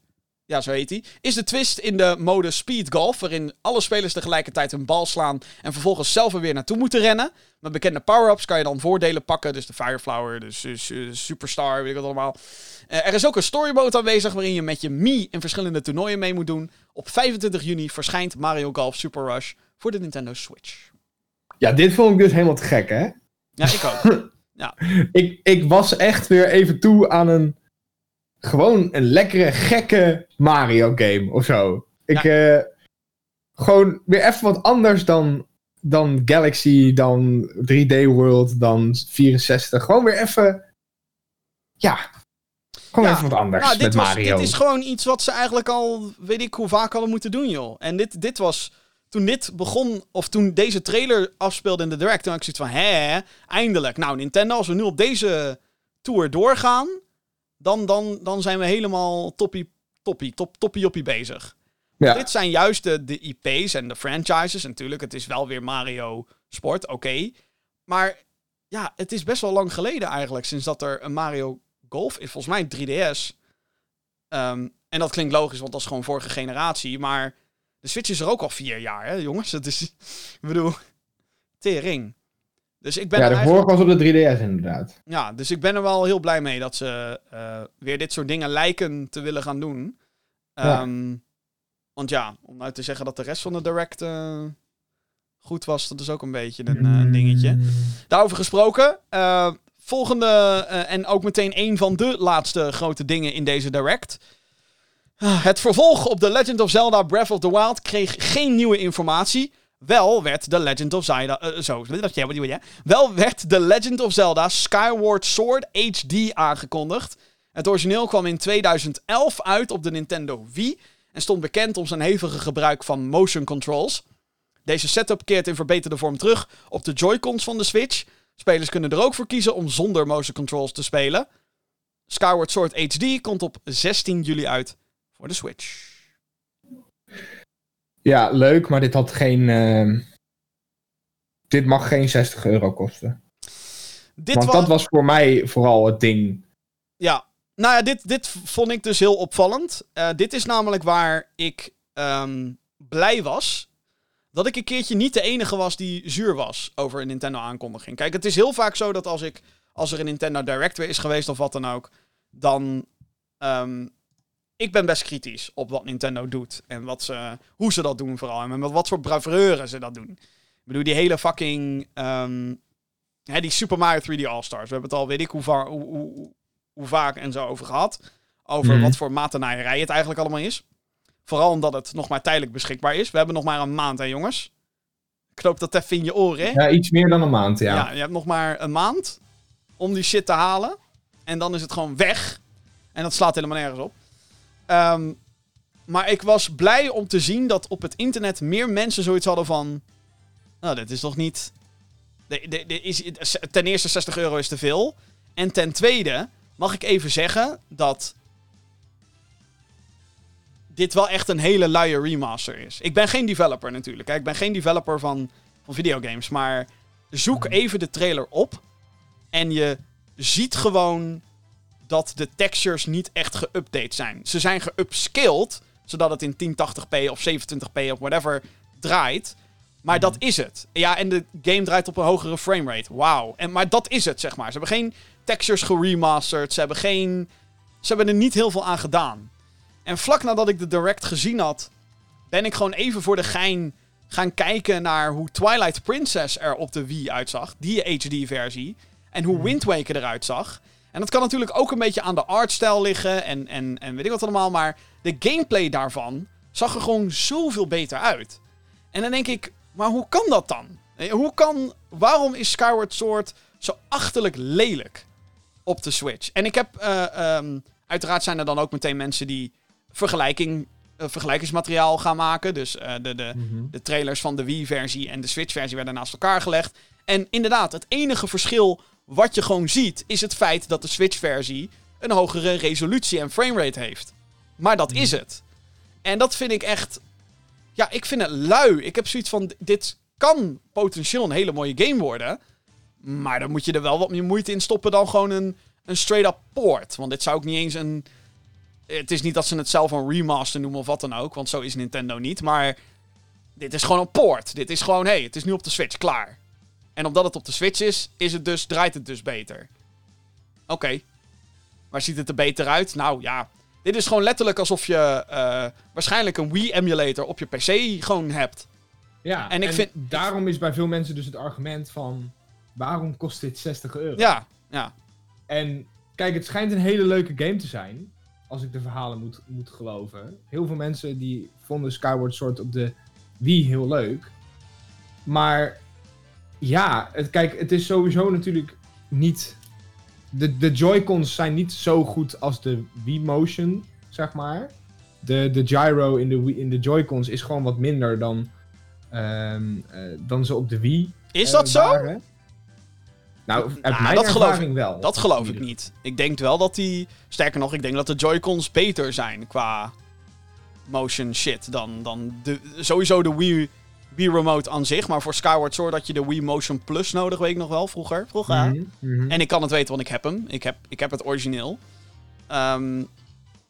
ja zo heet hij, is de twist in de mode Speed Golf. Waarin alle spelers tegelijkertijd een bal slaan en vervolgens zelf er weer naartoe moeten rennen. Met bekende power-ups kan je dan voordelen pakken. Dus de Fireflower, eh, Superstar, weet ik wat allemaal. Eh, er is ook een storyboot aanwezig waarin je met je Mii in verschillende toernooien mee moet doen. Op 25 juni verschijnt Mario Golf Super Rush voor de Nintendo Switch. Ja, dit vond ik dus helemaal te gek, hè? Ja, ik ook. Ik, ik was echt weer even toe aan een... Gewoon een lekkere, gekke Mario-game of zo. Ik... eh, gewoon weer even wat anders dan, dan Galaxy, dan 3D World, dan 64. Gewoon weer even... Ja. Gewoon Ja, even wat anders met was, Mario. dit is gewoon iets wat ze eigenlijk al, weet ik hoe vaak hadden moeten doen, joh. En dit, dit was toen dit begon, of toen deze trailer afspeelde in de direct, toen had ik zoiets van, hè, eindelijk. Nou, Nintendo, als we nu op deze tour doorgaan, dan, dan, dan zijn we helemaal toppie, toppie, top, toppie bezig. Ja. Dit zijn juist de, de IP's en de franchises. Natuurlijk, het is wel weer Mario Sport, oké. Maar ja, het is best wel lang geleden eigenlijk sinds dat er een Mario Golf is. Volgens mij 3DS. Ehm, en dat klinkt logisch, want dat is gewoon vorige generatie. Maar de Switch is er ook al vier jaar, hè, jongens. Het is, ik bedoel, tering. Dus ik ben ja, de eigenlijk... vorige was op de 3DS inderdaad. Ja, dus ik ben er wel heel blij mee dat ze eh, weer dit soort dingen lijken te willen gaan doen. Ja. Ehm, want ja, om nou te zeggen dat de rest van de direct eh, goed was, dat is ook een beetje een eh, dingetje. Daarover gesproken, volgende en ook meteen een van de laatste grote dingen in deze direct. Ah, Het vervolg op The Legend of Zelda Breath of the Wild kreeg geen nieuwe informatie. Wel werd The Legend of Zelda. eh, zo, wel werd The Legend of Zelda Skyward Sword HD aangekondigd. Het origineel kwam in 2011 uit op de Nintendo Wii en stond bekend om zijn hevige gebruik van motion controls. Deze setup keert in verbeterde vorm terug op de Joy-Cons van de Switch. Spelers kunnen er ook voor kiezen om zonder motion controls te spelen. Skyward Sword HD komt op 16 juli uit voor de Switch. Ja, leuk, maar dit had geen. ehm, Dit mag geen 60 euro kosten. Dit Want wa- dat was voor mij vooral het ding. Ja, nou ja, dit, dit vond ik dus heel opvallend. Eh, dit is namelijk waar ik ehm, blij was dat ik een keertje niet de enige was die zuur was over een Nintendo aankondiging. Kijk, het is heel vaak zo dat als, ik, als er een Nintendo Direct weer is geweest of wat dan ook, dan... ehm, ik ben best kritisch op wat Nintendo doet en wat ze, hoe ze dat doen vooral. En met wat voor braveuren ze dat doen. Ik bedoel, die hele fucking... ehm, hè, die Super Mario 3D All-Stars. We hebben het al, weet ik hoe, va- hoe, hoe, hoe vaak en zo over gehad. Over Mhm. wat voor matenaaierij het eigenlijk allemaal is. Vooral omdat het nog maar tijdelijk beschikbaar is. We hebben nog maar een maand, hè jongens. Knoop dat even in je oren, hè? Ja, iets meer dan een maand, ja. Ja, je hebt nog maar een maand om die shit te halen. En dan is het gewoon weg. En dat slaat helemaal nergens op. Ehm, maar ik was blij om te zien dat op het internet meer mensen zoiets hadden van... Nou, dit is toch niet... de- de- de- is, ten eerste 60 euro is te veel. En ten tweede mag ik even zeggen dat dit wel echt een hele luie remaster is. Ik ben geen developer natuurlijk. Ik ben geen developer van, van videogames. Maar zoek even de trailer op. En je ziet gewoon dat de textures niet echt geüpdate zijn. Ze zijn geupscaled, zodat het in 1080p of 27p of whatever draait. Maar dat is het. Ja, en de game draait op een hogere framerate. Wauw. En Maar dat is het, zeg maar. Ze hebben geen textures geremasterd. Ze hebben geen... Ze hebben er niet heel veel aan gedaan. En vlak nadat ik de direct gezien had, ben ik gewoon even voor de gein gaan kijken naar hoe Twilight Princess er op de Wii uitzag. Die HD-versie. En hoe Wind Waker eruit zag. En dat kan natuurlijk ook een beetje aan de artstijl liggen en, en, en weet ik wat allemaal. Maar de gameplay daarvan zag er gewoon zoveel beter uit. En dan denk ik, maar hoe kan dat dan? Eh, Hoe kan, waarom is Skyward Sword zo achterlijk lelijk op de Switch? En ik heb, eh, ehm, uiteraard zijn er dan ook meteen mensen die vergelijking, eh, vergelijkingsmateriaal gaan maken. Dus de, de, Mhm. de trailers van de Wii-versie en de Switch-versie werden naast elkaar gelegd. En inderdaad, het enige verschil wat je gewoon ziet, is het feit dat de Switch-versie een hogere resolutie en framerate heeft. Maar dat is het. En dat vind ik echt. Ja, ik vind het lui. Ik heb zoiets van: dit kan potentieel een hele mooie game worden. Maar dan moet je er wel wat meer moeite in stoppen dan gewoon een, een straight-up port. Want dit zou ook niet eens een. Het is niet dat ze het zelf een remaster noemen of wat dan ook. Want zo is Nintendo niet. Maar dit is gewoon een port. Dit is gewoon, hé, hey, het is nu op de Switch, klaar. En omdat het op de Switch is, is het dus, draait het dus beter. Oké. Maar ziet het er beter uit? Nou ja. Dit is gewoon letterlijk alsof je eh, waarschijnlijk een Wii-emulator op je PC gewoon hebt. Ja, En ik vind- daarom is bij veel mensen dus het argument van... Waarom kost dit 60 euro? Ja, ja. En kijk, het schijnt een hele leuke game te zijn. Als ik de verhalen moet, moet geloven. Heel veel mensen die vonden Skyward Sword op de Wii heel leuk. Maar ja, het, kijk, het is sowieso natuurlijk niet... De, de Joy-Cons zijn niet zo goed als de Wii Motion, zeg maar. De, de gyro in de, Wii- in de Joy-Cons is gewoon wat minder dan ehm, eh, dan ze op de Wii Is eh, dat zo? Nou, uit Nou, mijn dat geloof ervaring wel. Dat geloof ik niet. Ik denk wel dat die... Sterker nog, ik denk dat de Joy-Cons beter zijn qua motion shit dan, dan de, sowieso de Wii, Wii Remote aan zich. Maar voor Skyward Sword had je de Wii Motion Plus nodig, weet ik nog wel, vroeger. vroeger. Mhm, mhm. En ik kan het weten, want ik heb hem. Ik heb, ik heb het origineel. Ehm,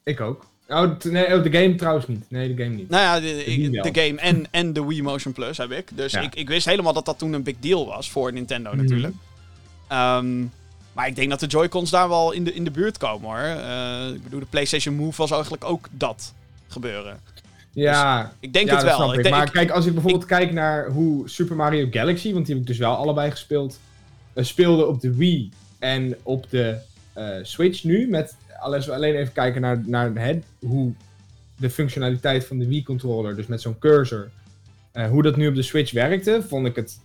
Ik ook. Oh, nee, oh, de game trouwens niet. Nee, de game niet. nou ja, de, de game en, en de Wii Motion Plus heb ik. Dus Ja. ik, ik wist helemaal dat dat toen een big deal was voor Nintendo Mhm. natuurlijk. Ehm, maar ik denk dat de Joy-Cons daar wel in de, in de buurt komen hoor. Eh, ik bedoel, de PlayStation Move was eigenlijk ook dat gebeuren. Ja, Ik denk ja, het dat wel. snap Ik ik. denk, Maar ik- kijk, als ik bijvoorbeeld kijk naar hoe Super Mario Galaxy, want die heb ik dus wel allebei gespeeld, eh, speelde op de Wii en op de eh, Switch nu. Met, als we alleen even kijken naar, naar het, hoe de functionaliteit van de Wii-controller, dus met zo'n cursor, eh, hoe dat nu op de Switch werkte, vond ik het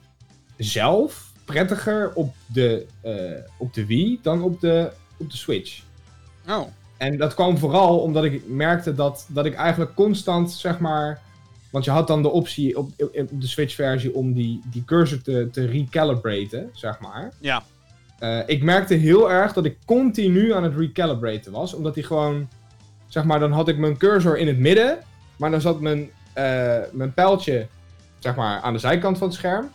zelf prettiger op de, op de Wii dan op de, op de Switch. oh, En dat kwam vooral omdat ik merkte dat, dat ik eigenlijk constant, zeg maar. Want je had dan de optie op, op de Switch-versie om die, die cursor te, te recalibraten, zeg maar. ja. Eh, ik merkte heel erg dat ik continu aan het recalibraten was, omdat hij gewoon. Zeg maar, dan had ik mijn cursor in het midden, maar dan zat mijn, eh, mijn pijltje, zeg maar, aan de zijkant van het scherm.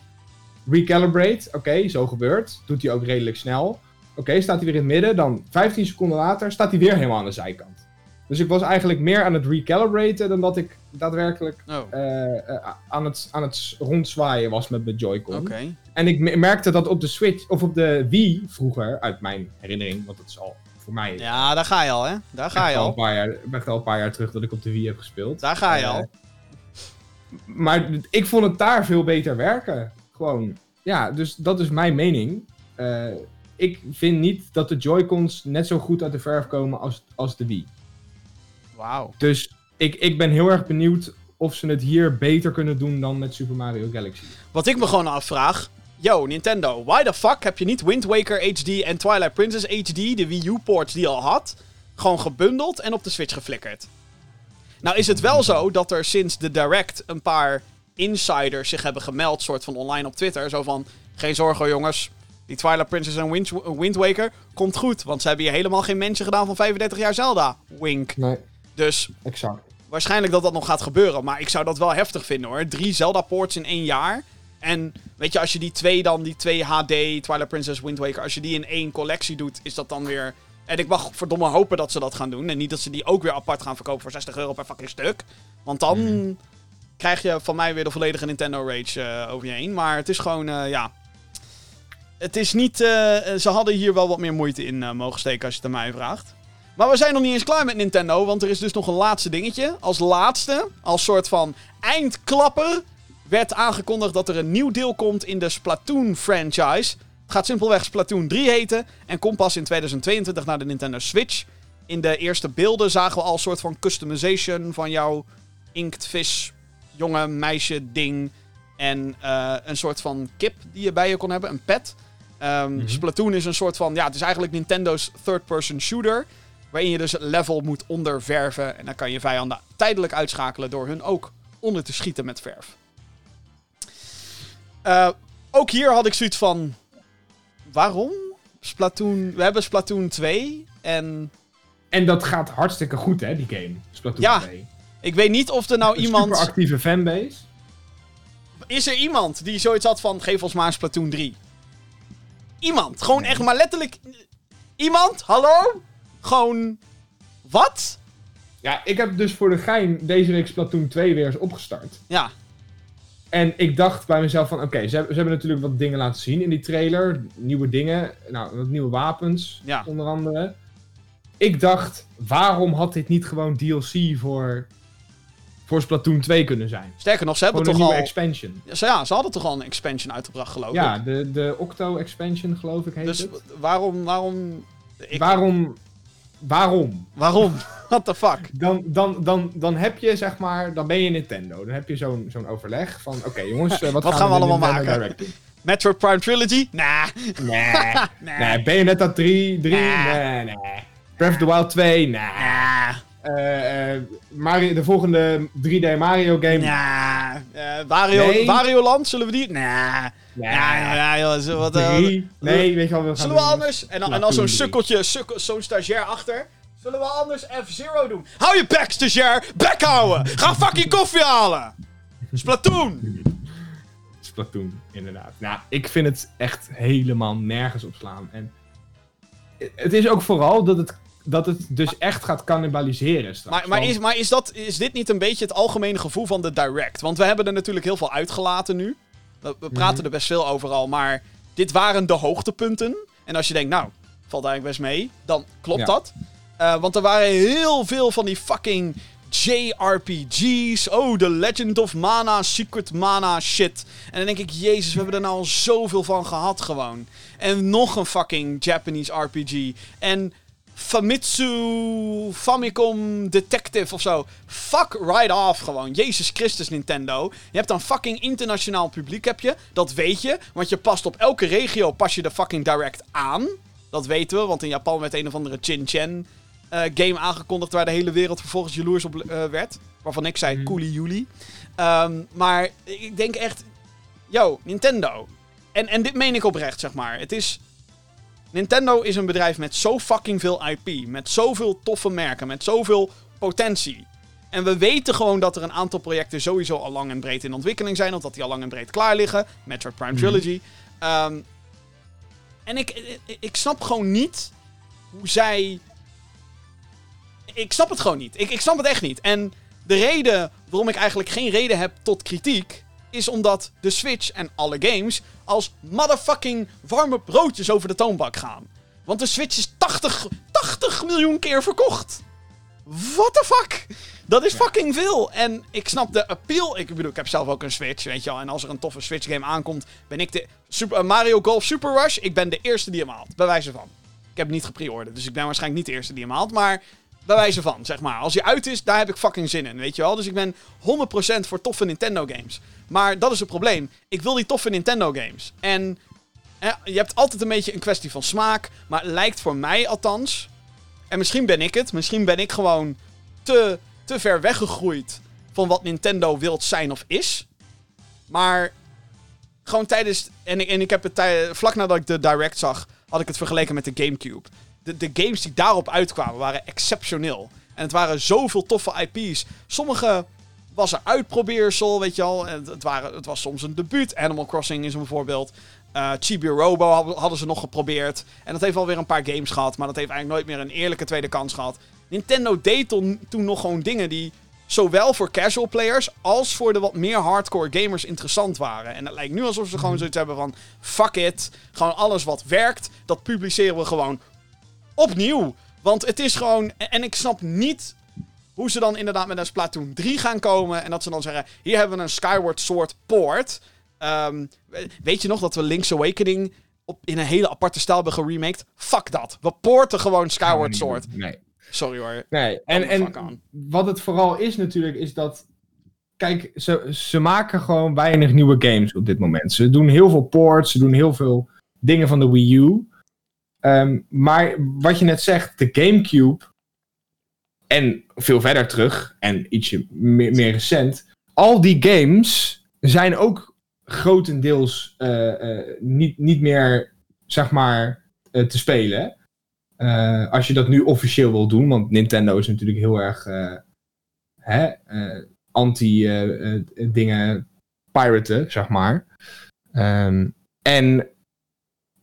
Recalibrate, oké, zo gebeurt. Doet hij ook redelijk snel. Oké, staat hij weer in het midden, dan 15 seconden later staat hij weer helemaal aan de zijkant. Dus ik was eigenlijk meer aan het recalibraten dan dat ik daadwerkelijk Oh, eh, eh, aan, het, aan het rondzwaaien was met mijn Joy-Con. oké. En ik me- merkte dat op de Switch, of op de Wii vroeger, uit mijn herinnering, want dat is al voor mij Ja, daar ga je al, hè? Daar ga je al een al. paar jaar, echt al een paar jaar terug dat ik op de Wii heb gespeeld. Daar ga je Eh, al. Maar ik vond het daar veel beter werken. Gewoon, ja, dus dat is mijn mening. Ik vind niet dat de Joy-Cons net zo goed uit de verf komen als, als de Wii. Wauw. Dus ik, ik ben heel erg benieuwd of ze het hier beter kunnen doen dan met Super Mario Galaxy. Wat ik me gewoon afvraag. Yo, Nintendo, why the fuck heb je niet Wind Waker HD en Twilight Princess HD, de Wii U-ports die je al had, gewoon gebundeld en op de Switch geflikkerd? Nou is het wel zo dat er sinds de Direct een paar insiders zich hebben gemeld, soort van online op Twitter. Zo van, geen zorgen jongens, die Twilight Princess en Wind, Wind Waker komt goed. Want ze hebben hier helemaal geen mensen gedaan van 35 jaar Zelda. Wink. Nee, Dus exact. waarschijnlijk dat dat nog gaat gebeuren. Maar ik zou dat wel heftig vinden hoor. Drie Zelda-ports in één jaar. En weet je, als je die twee dan, die twee HD, Twilight Princess, Wind Waker, als je die in één collectie doet, is dat dan weer... En ik mag verdomme hopen dat ze dat gaan doen. En niet dat ze die ook weer apart gaan verkopen voor 60 euro per fucking stuk. Want dan krijg je van mij weer de volledige Nintendo Rage eh, over je heen. Maar het is gewoon, eh, ja... Het is niet... eh, ze hadden hier wel wat meer moeite in eh, mogen steken als je het aan mij vraagt. Maar we zijn nog niet eens klaar met Nintendo, want er is dus nog een laatste dingetje. Als laatste, als soort van eindklapper, werd aangekondigd dat er een nieuw deel komt in de Splatoon-franchise. Het gaat simpelweg Splatoon 3 heten en komt pas in 2022 naar de Nintendo Switch. In de eerste beelden zagen we al een soort van customization van jouw inktvis, jongen, meisje, ding. En eh, een soort van kip die je bij je kon hebben, een pet. Mhm. Splatoon is een soort van, ja, het is eigenlijk Nintendo's third-person shooter. Waarin je dus het level moet onderverven. En dan kan je vijanden tijdelijk uitschakelen door hun ook onder te schieten met verf. Eh, ook hier had ik zoiets van. Waarom? Splatoon. We hebben Splatoon 2. En En dat gaat hartstikke goed, hè, die game. Splatoon Ja, 2. ik weet niet of er nou Een iemand. super actieve fanbase. Is er iemand die zoiets had van. Geef ons maar een Splatoon 3? Iemand. Gewoon echt, maar letterlijk. Iemand? Hallo? Gewoon. Wat? Ja, ik heb dus voor de gein deze week Splatoon 2 weer eens opgestart. Ja. En ik dacht bij mezelf van, oké, ze, hebben- ze hebben natuurlijk wat dingen laten zien in die trailer. Nieuwe dingen, nou, wat nieuwe wapens, Ja. onder andere. Ik dacht, waarom had dit niet gewoon DLC voor, voor Splatoon 2 kunnen zijn? Sterker nog, ze hebben Gewoon een toch nieuwe al. expansion. Ja, ze- ja, ze hadden toch al een expansion uitgebracht, geloof Ja, ik. de, de Octo expansion geloof ik heet Dus het. waarom. Waarom. Ik, Waarom? Waarom? Waarom? What the fuck? Dan, dan, dan, dan heb je, zeg maar, dan ben je Nintendo. Dan heb je zo'n zo'n overleg van, oké jongens, eh, wat, Wat gaan, gaan we allemaal Nintendo maken? Metroid Prime Trilogy? Nah. Nee. Nee. nee, Bayonetta 3, 3, Nee. nee, nee. Breath of the Wild 2, nee. Nah. Eh, eh, Mario, de volgende 3D Mario game, Nah. Eh, Wario, Nee. Wario Land, zullen we die? Nah. Ja, ja, ja, joh, wat, eh, Drie. Nee, weet je wel, we gaan Zullen we doen. anders? En dan, en dan zo'n sukkeltje, sukkel, zo'n stagiair achter. Zullen we anders F-Zero doen? Hou je bek, stagiair! Bek houden! Ga fucking koffie halen! Splatoon! Splatoon, inderdaad. Nou, ik vind het echt helemaal nergens op slaan. En het is ook vooral dat het, dat het dus echt gaat cannibaliseren straks. Maar, maar, Want- is, maar is, dat, is dit niet een beetje het algemene gevoel van de Direct? Want we hebben er natuurlijk heel veel uitgelaten nu. We, we praten Mhm. er best veel over al, maar dit waren de hoogtepunten. En als je denkt, nou, valt eigenlijk best mee, dan klopt Ja. dat. Eh, want er waren heel veel van die fucking JRPG's. Oh, The Legend of Mana, Secret Mana shit. En dan denk ik, jezus, we hebben er nou al zoveel van gehad gewoon. En nog een fucking Japanese RPG. En Famitsu Famicom Detective of zo. Fuck right off gewoon. Jezus Christus Nintendo. Je hebt een fucking internationaal publiek heb je. Dat weet je. Want je past op elke regio pas je de fucking direct aan. Dat weten we. Want in Japan werd een of andere Chin-Chen eh, game aangekondigd. Waar de hele wereld vervolgens jaloers op eh, werd. Waarvan ik zei Mhm. Coolie Juli. Ehm, maar ik denk echt... Yo, Nintendo. En, en dit meen ik oprecht, zeg maar. Het is... Nintendo is een bedrijf met zo fucking veel IP. Met zoveel toffe merken. Met zoveel potentie. En we weten gewoon dat er een aantal projecten sowieso al lang en breed in ontwikkeling zijn. Of dat die al lang en breed klaar liggen. Metroid Prime Mhm. Trilogy. Ehm, en ik, ik, ik snap gewoon niet hoe zij... Ik snap het gewoon niet. Ik, ik snap het echt niet. En de reden waarom ik eigenlijk geen reden heb tot kritiek... is omdat de Switch en alle games als motherfucking warme broodjes over de toonbank gaan. Want de Switch is 80, 80 miljoen keer verkocht. What the fuck? Dat is fucking veel. En ik snap de appeal. Ik bedoel, ik heb zelf ook een Switch, weet je wel. En als er een toffe Switch game aankomt, ben ik de... Super, Mario Golf Super Rush, ik ben de eerste die hem haalt. Bij wijze van. Ik heb hem niet gepreorderd, dus ik ben waarschijnlijk niet de eerste die hem haalt. Maar bij wijze van, zeg maar. Als hij uit is, daar heb ik fucking zin in, weet je wel. Dus ik ben 100% voor toffe Nintendo games. Maar dat is het probleem. Ik wil die toffe Nintendo games. En je hebt altijd een beetje een kwestie van smaak. Maar het lijkt voor mij althans... En misschien ben ik het. Misschien ben ik gewoon te, te ver weggegroeid van wat Nintendo wilt zijn of is. Maar gewoon tijdens... En ik, en ik heb het vlak nadat ik de Direct zag, had ik het vergeleken met de Gamecube. De, de games die daarop uitkwamen waren exceptioneel. En het waren zoveel toffe IP's. Sommige was er uitprobeersel, weet je al. En Het, waren, het was soms een debuut. Animal Crossing is een voorbeeld. Eh Chibi Robo hadden- hadden ze nog geprobeerd. En dat heeft alweer een paar games gehad. Maar dat heeft eigenlijk nooit meer een eerlijke tweede kans gehad. Nintendo deed toen, toen nog gewoon dingen die zowel voor casual players als voor de wat meer hardcore gamers interessant waren. En het lijkt nu alsof ze gewoon zoiets hebben van... Fuck it. Gewoon alles wat werkt, dat publiceren we gewoon opnieuw. Want het is gewoon... En ik snap niet hoe ze dan inderdaad met een Splatoon 3 gaan komen. En dat ze dan zeggen, hier hebben we een Skyward Sword port. Ehm, we- weet je nog dat we Link's Awakening op, in een hele aparte stijl hebben geremaked? Fuck dat. We poorten gewoon Skyward Sword. Nee. Sorry hoor. Nee, en, en wat het vooral is natuurlijk, is dat... Kijk, ze, ze maken gewoon weinig nieuwe games op dit moment. Ze doen heel veel ports, ze doen heel veel dingen van de Wii U. Ehm, maar wat je net zegt, de Gamecube... En veel verder terug, en ietsje meer, meer recent... Al die games zijn ook grotendeels eh, eh, niet, niet meer, zeg maar, eh, te spelen. Als je dat nu officieel wil doen, want Nintendo is natuurlijk heel erg hè, anti-dingen piraten, zeg maar. Ehm, en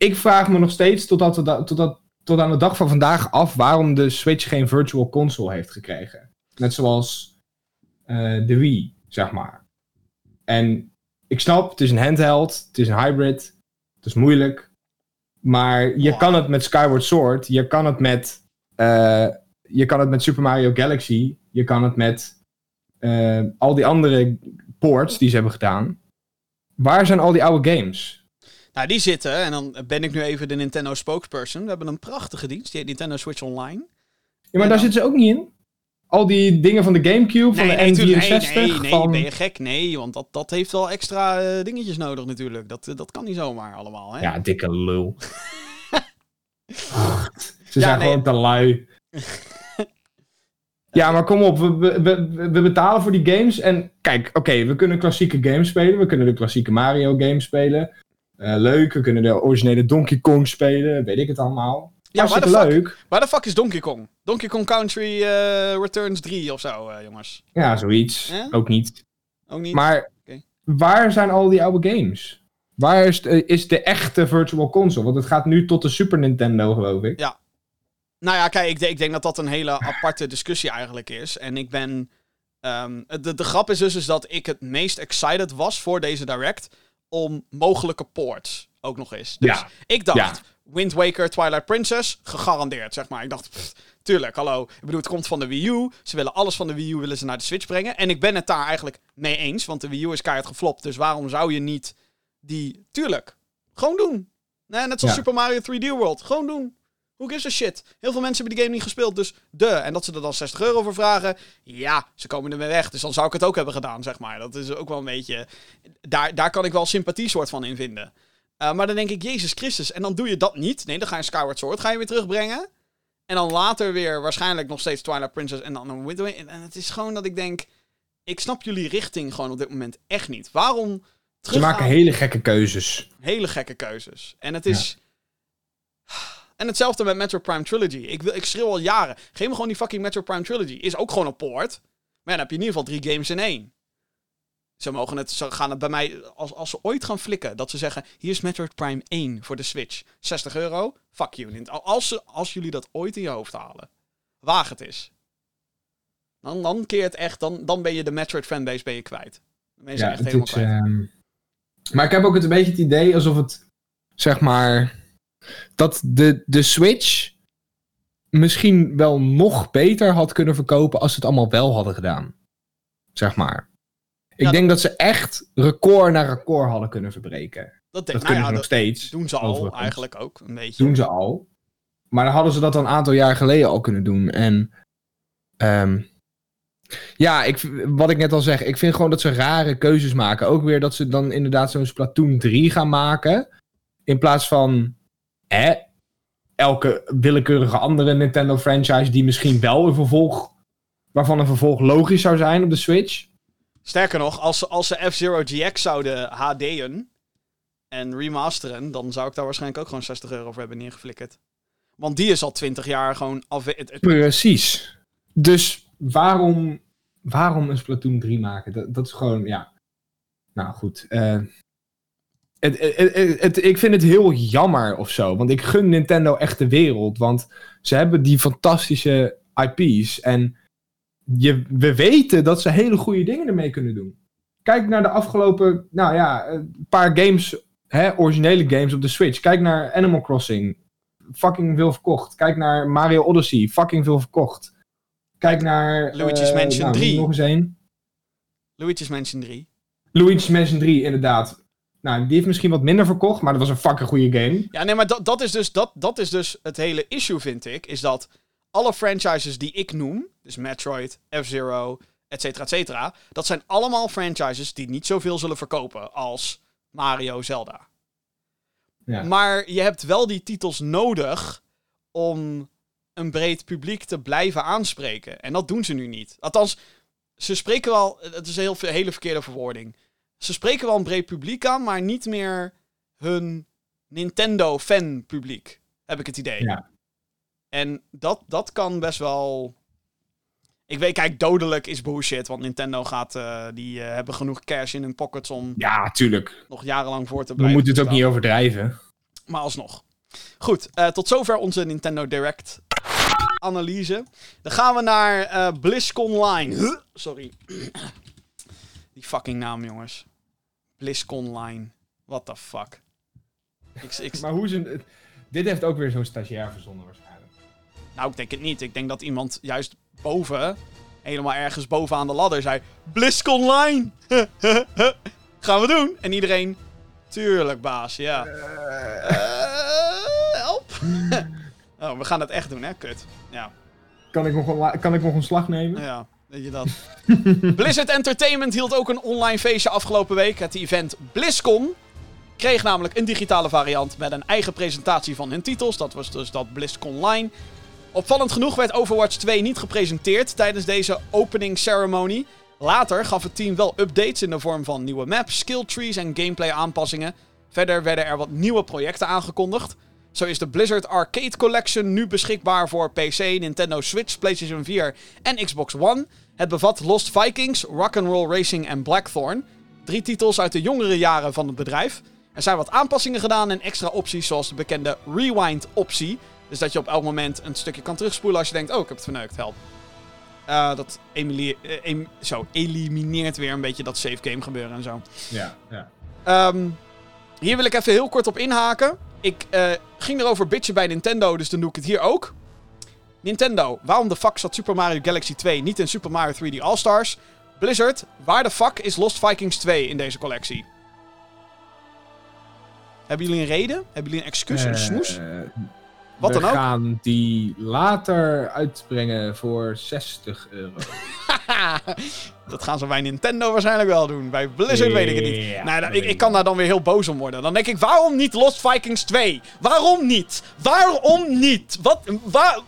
ik vraag me nog steeds totdat, we da- totdat, tot aan de dag van vandaag af waarom de Switch geen virtual console heeft gekregen. Net zoals eh, de Wii, zeg maar. En ik snap, het is een handheld, het is een hybrid, het is moeilijk. Maar je Wow. kan het met Skyward Sword, je kan het met, eh, je kan het met Super Mario Galaxy, je kan het met eh, al die andere ports die ze hebben gedaan. Waar zijn al die oude games? Nou, die zitten, en dan ben ik nu even de Nintendo spokesperson. We hebben een prachtige dienst, die heet Nintendo Switch Online. Ja, maar daar zitten ze ook niet in. Al die dingen van de Gamecube, van de tuurlijk, N64. nee, nee, nee, van... ben je gek? Nee, want dat, dat heeft wel extra eh, dingetjes nodig natuurlijk. Dat, eh, dat kan niet zomaar allemaal, hè? Ja, dikke lul. ze Ja, zijn nee. gewoon te lui. Ja, maar kom op, we, we, we, we betalen voor die games. En kijk, oké, we kunnen klassieke games spelen. We kunnen de klassieke Mario games spelen. Eh, leuk, we kunnen de originele Donkey Kong spelen. Weet ik het allemaal. Ja, waar de fuck- leuk. Waar de fuck is Donkey Kong? Donkey Kong Country eh, Returns 3 of zo, eh, jongens. Ja, zoiets. Ook niet. Ook niet? Maar waar zijn al die oude games? Waar is de, is de echte Virtual Console? Want het gaat nu tot de Super Nintendo, geloof ik. Ja. Nou ja, kijk, ik, denk- ik denk dat dat een hele aparte discussie eigenlijk is. En ik ben... ehm, de, de grap is dus is dat ik het meest excited was voor deze direct om mogelijke ports ook nog eens. Dus Ja. ik dacht, Ja. Wind Waker, Twilight Princess, gegarandeerd, zeg maar. Ik dacht, pff, tuurlijk, hallo. Ik bedoel, het komt van de Wii U. Ze willen alles van de Wii U willen ze naar de Switch brengen. En ik ben het daar eigenlijk mee eens, want de Wii U is keihard geflopt. Dus waarom zou je niet die... Tuurlijk, gewoon doen. Nee, net zoals Ja. Super Mario 3D World. Gewoon doen. Who gives a shit? Heel veel mensen hebben die game niet gespeeld, dus de. En dat ze er dan 60 euro voor vragen. Ja, ze komen ermee weg. Dus dan zou ik het ook hebben gedaan, zeg maar. Dat is ook wel een beetje. Daar, daar kan ik wel sympathie soort van in vinden. Uh, maar dan denk ik, Jezus Christus. En dan doe je dat niet. Nee, dan ga je Skyward Sword ga je weer terugbrengen. En dan later weer waarschijnlijk nog steeds Twilight Princess en dan een Waker. En het is gewoon dat ik denk. Ik snap jullie richting gewoon op dit moment echt niet. Waarom Ze maken hele gekke keuzes. hele gekke keuzes. En het is. En hetzelfde met Metro Prime Trilogy. Ik, wil, ik schreeuw al jaren. Geef me gewoon die fucking Metro Prime Trilogy. Is ook gewoon een poort. Maar ja, dan heb je in ieder geval drie games in één. Ze mogen het, ze gaan het bij mij, als, als ze ooit gaan flikken, dat ze zeggen: hier is Metroid Prime 1 voor de Switch. 60 euro. Fuck you. Als, ze, als jullie dat ooit in je hoofd halen, waag het is. Dan, dan keer het echt, dan, dan ben je de Metroid fanbase ben je kwijt. Dan ben je Ja, echt helemaal is, kwijt. ehm, Maar ik heb ook het een beetje het idee alsof het, zeg maar, dat de, de Switch misschien wel nog beter had kunnen verkopen als ze het allemaal wel hadden gedaan. Zeg maar. Ik Ja, denk dat ze echt record na record hadden kunnen verbreken. dat denk Dat nou kunnen ja, ze nog dat steeds. doen ze al overigens. eigenlijk ook een beetje. Doen ze al. Maar dan hadden ze dat al een aantal jaar geleden al kunnen doen. En ehm, ja, ik, wat ik net al zeg, ik vind gewoon dat ze rare keuzes maken. Ook weer dat ze dan inderdaad zo'n Splatoon 3 gaan maken. In plaats van hè, elke willekeurige andere Nintendo franchise die misschien wel een vervolg, waarvan een vervolg logisch zou zijn op de Switch. Sterker nog, als ze, als ze F-Zero GX zouden HD'en en remasteren, dan zou ik daar waarschijnlijk ook gewoon 60 euro voor hebben neergeflikkerd. Want die is al 20 jaar gewoon af. Precies. Dus waarom, waarom een Splatoon 3 maken? Dat, dat is gewoon, ja. Nou goed. eh, het, het, het, het- ik vind het heel jammer of zo. Want ik gun Nintendo echt de wereld. Want ze hebben die fantastische IP's. En je, we weten dat ze hele goede dingen ermee kunnen doen. Kijk naar de afgelopen, nou ja, paar games, hè, originele games op de Switch. Kijk naar Animal Crossing fucking veel verkocht. Kijk naar Mario Odyssey, fucking veel verkocht. Kijk naar... Luigi's eh, Mansion nou, 3. Nog eens één. Luigi's Mansion 3. Luigi's Mansion 3, inderdaad. Nou, die heeft misschien wat minder verkocht, maar dat was een fucking goede game. Ja, nee, maar dat, dat, is dus, dat, dat is dus het hele issue, vind ik. Is dat alle franchises die ik noem, dus Metroid, F-Zero, et cetera, et cetera, dat zijn allemaal franchises die niet zoveel zullen verkopen als Mario, Zelda. Ja. Maar je hebt wel die titels nodig om een breed publiek te blijven aanspreken. En dat doen ze nu niet. Althans, ze spreken wel. Het is een heel, hele verkeerde verwoording. Ze spreken wel een breed publiek aan, maar niet meer hun Nintendo-fan-publiek. Heb ik het idee. Ja. En dat, dat kan best wel. Ik weet, kijk, dodelijk is bullshit. Want Nintendo gaat. eh, die eh, hebben genoeg cash in hun pockets om Ja, tuurlijk. nog jarenlang voor te We blijven. moeten het ook niet overdrijven. Maar alsnog. Goed, eh, tot zover onze Nintendo Direct analyse. Dan gaan we naar eh BlizzCon Online. Huh? Sorry. Die fucking naam, jongens. BlizzCon Online. What the fuck. Ik, ik, Maar hoe ze... Dit heeft ook weer zo'n stagiair verzonnen waarschijnlijk. nou, ik denk het niet. Ik denk dat iemand juist boven, helemaal ergens bovenaan de ladder, zei: BlizzCon Online! gaan we doen? En iedereen, tuurlijk, baas, ja. Eh, help! oh, we gaan het echt doen, hè? Kut. Ja. Kan ik nog een, kan ik nog een slag nemen? Ja, Blizzard Entertainment hield ook een online feestje afgelopen week. Het event BlizzCon kreeg namelijk een digitale variant met een eigen presentatie van hun titels. Dat was dus dat BlizzCon Online. Opvallend genoeg werd Overwatch 2 niet gepresenteerd tijdens deze opening ceremony. Later gaf het team wel updates in de vorm van nieuwe maps, skill trees en gameplay aanpassingen. Verder werden er wat nieuwe projecten aangekondigd. Zo is de Blizzard Arcade Collection nu beschikbaar voor PC, Nintendo Switch, PlayStation 4 en Xbox One. Het bevat Lost Vikings, Rock'n'Roll Racing en Blackthorn. Drie titels uit de jongere jaren van het bedrijf. Er zijn wat aanpassingen gedaan en extra opties zoals de bekende Rewind optie. Dus dat je op elk moment een stukje kan terugspoelen als je denkt, oh ik heb het verneukt, help. Uh, dat uh, em zo, elimineert weer een beetje dat safe game gebeuren en zo. Ja, ja. Um, hier wil ik even heel kort op inhaken. Ik uh, ging erover bitchen bij Nintendo, dus dan doe ik het hier ook. Nintendo, waarom de fuck zat Super Mario Galaxy 2 niet in Super Mario 3D All-Stars? Blizzard, waar de fuck is Lost Vikings 2 in deze collectie? Hebben jullie een reden? Hebben jullie een excuus, een smoes? Wat we dan ook? gaan die later uitbrengen voor 60 euro. dat gaan ze bij Nintendo waarschijnlijk wel doen. Bij Blizzard weet ik het niet. Nou, ik, ik kan daar dan weer heel boos om worden. Dan denk ik, waarom niet Lost Vikings 2? Waarom niet? Waarom niet? Wat? Waar...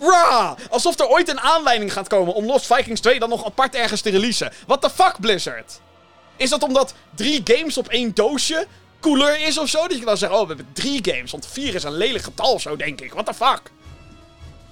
Bra! Alsof er ooit een aanleiding gaat komen om Lost Vikings 2 dan nog apart ergens te releasen. What the fuck, Blizzard? Is dat omdat drie games op één doosje cooler is of zo? Dat je dan zegt, oh, we hebben drie games. Want vier is een lelijk getal of zo, denk ik. What the fuck?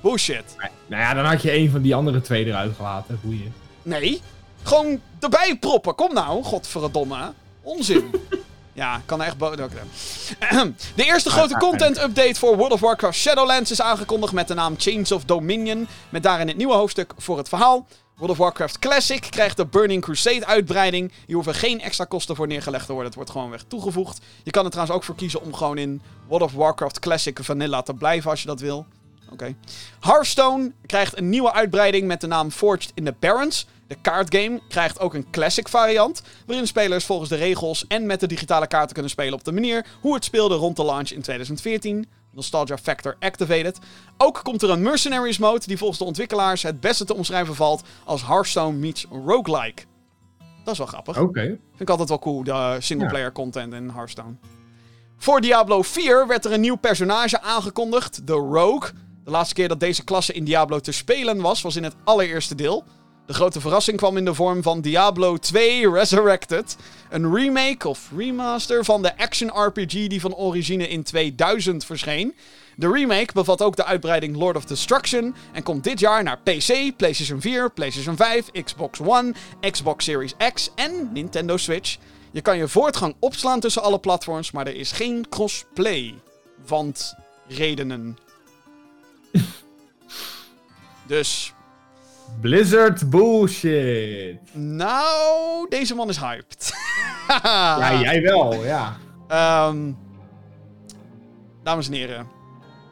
Bullshit. Nou ja, dan had je een van die andere twee eruit gelaten. Goeie. Nee. Gewoon erbij proppen. Kom nou, godverdomme. Onzin. ja, kan er echt boos... De eerste grote content-update voor World of Warcraft Shadowlands is aangekondigd met de naam Chains of Dominion. Met daarin het nieuwe hoofdstuk voor het verhaal. World of Warcraft Classic krijgt de Burning Crusade uitbreiding. Hier hoeven geen extra kosten voor neergelegd te worden. Het wordt gewoon weg toegevoegd. Je kan er trouwens ook voor kiezen om gewoon in World of Warcraft Classic Vanilla te blijven als je dat wil. Oké. Okay. Hearthstone krijgt een nieuwe uitbreiding met de naam Forged in the Barrens. De kaartgame krijgt ook een classic variant, waarin spelers volgens de regels en met de digitale kaarten kunnen spelen op de manier hoe het speelde rond de launch in 2014. Nostalgia Factor Activated. Ook komt er een Mercenaries mode die volgens de ontwikkelaars het beste te omschrijven valt als Hearthstone meets roguelike. Dat is wel grappig. Oké. Okay. Vind ik altijd wel cool, de singleplayer ja. content in Hearthstone. Voor Diablo 4 werd er een nieuw personage aangekondigd, de Rogue. De laatste keer dat deze klasse in Diablo te spelen was, was in het allereerste deel. De grote verrassing kwam in de vorm van Diablo 2 Resurrected. Een remake of remaster van de action RPG die van origine in 2000 verscheen. De remake bevat ook de uitbreiding Lord of Destruction en komt dit jaar naar PC, PlayStation 4, PlayStation 5, Xbox One, Xbox Series X en Nintendo Switch. Je kan je voortgang opslaan tussen alle platforms, maar er is geen crossplay. Want redenen. dus Blizzard bullshit. Nou, deze man is hyped. ja, jij wel, ja. Um, dames en heren,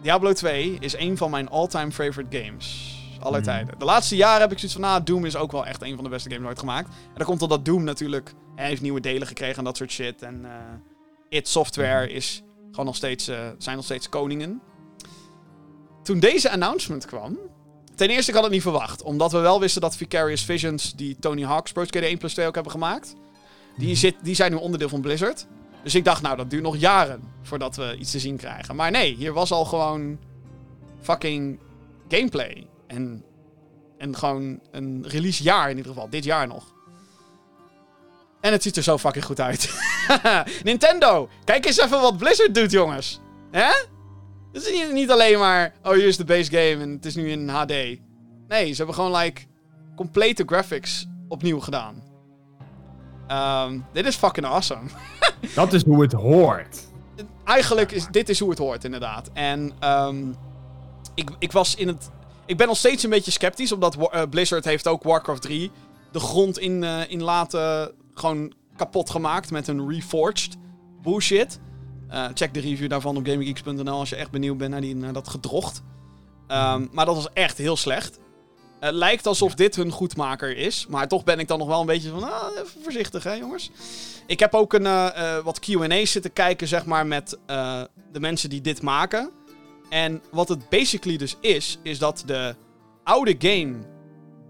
Diablo 2 is een van mijn all-time favorite games. Aller Mhm. tijden. De laatste jaren heb ik zoiets van, nou, Doom is ook wel echt een van de beste games ooit gemaakt. En dan komt omdat Doom natuurlijk, hij heeft nieuwe delen gekregen en dat soort shit. En eh id Software is gewoon nog steeds, eh, zijn nog steeds koningen. Toen deze announcement kwam, Ten eerste, ik had het niet verwacht. Omdat we wel wisten dat Vicarious Visions, die Tony Hawk's Pro Skater 1 plus 2 ook hebben gemaakt, die, zit, die zijn nu onderdeel van Blizzard. Dus ik dacht, nou, dat duurt nog jaren voordat we iets te zien krijgen. Maar nee, hier was al gewoon fucking gameplay. En, en gewoon een releasejaar in ieder geval. Dit jaar nog. En het ziet er zo fucking goed uit. Nintendo, kijk eens even wat Blizzard doet, jongens. Hè? Het is niet, niet alleen maar, oh hier is de base game en het is nu in HD. Nee, ze hebben gewoon like complete graphics opnieuw gedaan. Um, dit is fucking awesome. Dat is hoe het hoort. Eigenlijk is dit is hoe het hoort, inderdaad. En um, ik, ik was in het... Ik ben nog steeds een beetje sceptisch, omdat uh, Blizzard heeft ook Warcraft 3 de grond in, uh, in laten gewoon kapot gemaakt met een reforged bullshit. Uh, check de review daarvan op GameGeeks.nl als je echt benieuwd bent naar, die, naar dat gedrocht. Um, maar dat was echt heel slecht. Het lijkt alsof dit hun goedmaker is. Maar toch ben ik dan nog wel een beetje van... Ah, even voorzichtig hè jongens. Ik heb ook een, uh, uh, wat Q&A's zitten kijken zeg maar met uh, de mensen die dit maken. En wat het basically dus is... Is dat de oude game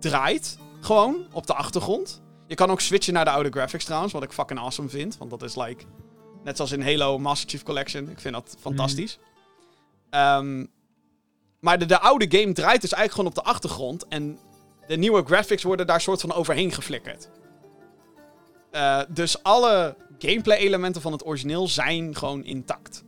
draait gewoon op de achtergrond. Je kan ook switchen naar de oude graphics trouwens. Wat ik fucking awesome vind. Want dat is like... Net zoals in Halo Master Chief Collection. Ik vind dat fantastisch. Mm. Um, maar de, de oude game draait dus eigenlijk gewoon op de achtergrond. En de nieuwe graphics worden daar soort van overheen geflikkerd. Eh, dus alle gameplay-elementen van het origineel zijn gewoon intact.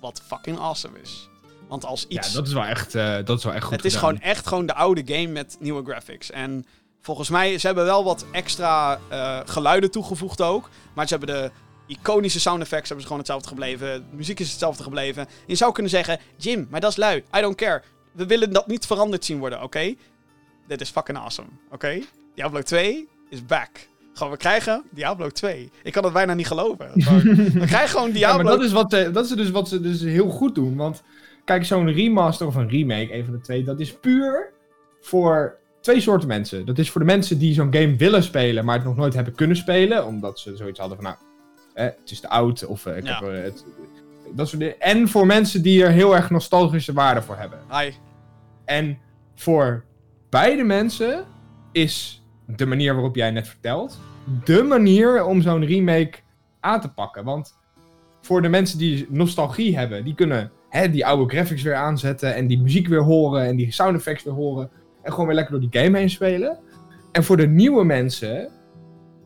Wat fucking awesome is. Want als iets. Ja, dat is wel echt, eh, dat is wel echt goed het is gedaan. gewoon echt gewoon de oude game met nieuwe graphics. En volgens mij, ze hebben wel wat extra eh, geluiden toegevoegd ook. Maar ze hebben de iconische sound effects hebben ze gewoon hetzelfde gebleven. De muziek is hetzelfde gebleven. Je zou kunnen zeggen, Jim, maar dat is lui. I don't care. We willen dat niet veranderd zien worden, oké? Dit is fucking awesome, oké? Diablo 2 is back. Gewoon, we krijgen Diablo 2. Ik kan het bijna niet geloven. We krijgen gewoon Ja, Diablo maar dat is, wat, ze- dat is dus wat ze dus heel goed doen. Want kijk, zo'n remaster of een remake, een van de twee, dat is puur voor twee soorten mensen. Dat is voor de mensen die zo'n game willen spelen, maar het nog nooit hebben kunnen spelen. Omdat ze zoiets hadden van, nou, eh, het is te oud. Of eh, ik Ja. heb, het, dat soort dingen. En voor mensen die er heel erg nostalgische waarde voor hebben. Hi. En voor beide mensen is de manier waarop jij net vertelt, de manier om zo'n remake aan te pakken. Want voor de mensen die nostalgie hebben, die kunnen hè, die oude graphics weer aanzetten en die muziek weer horen en die sound effects weer horen en gewoon weer lekker door die game heen spelen. En voor de nieuwe mensen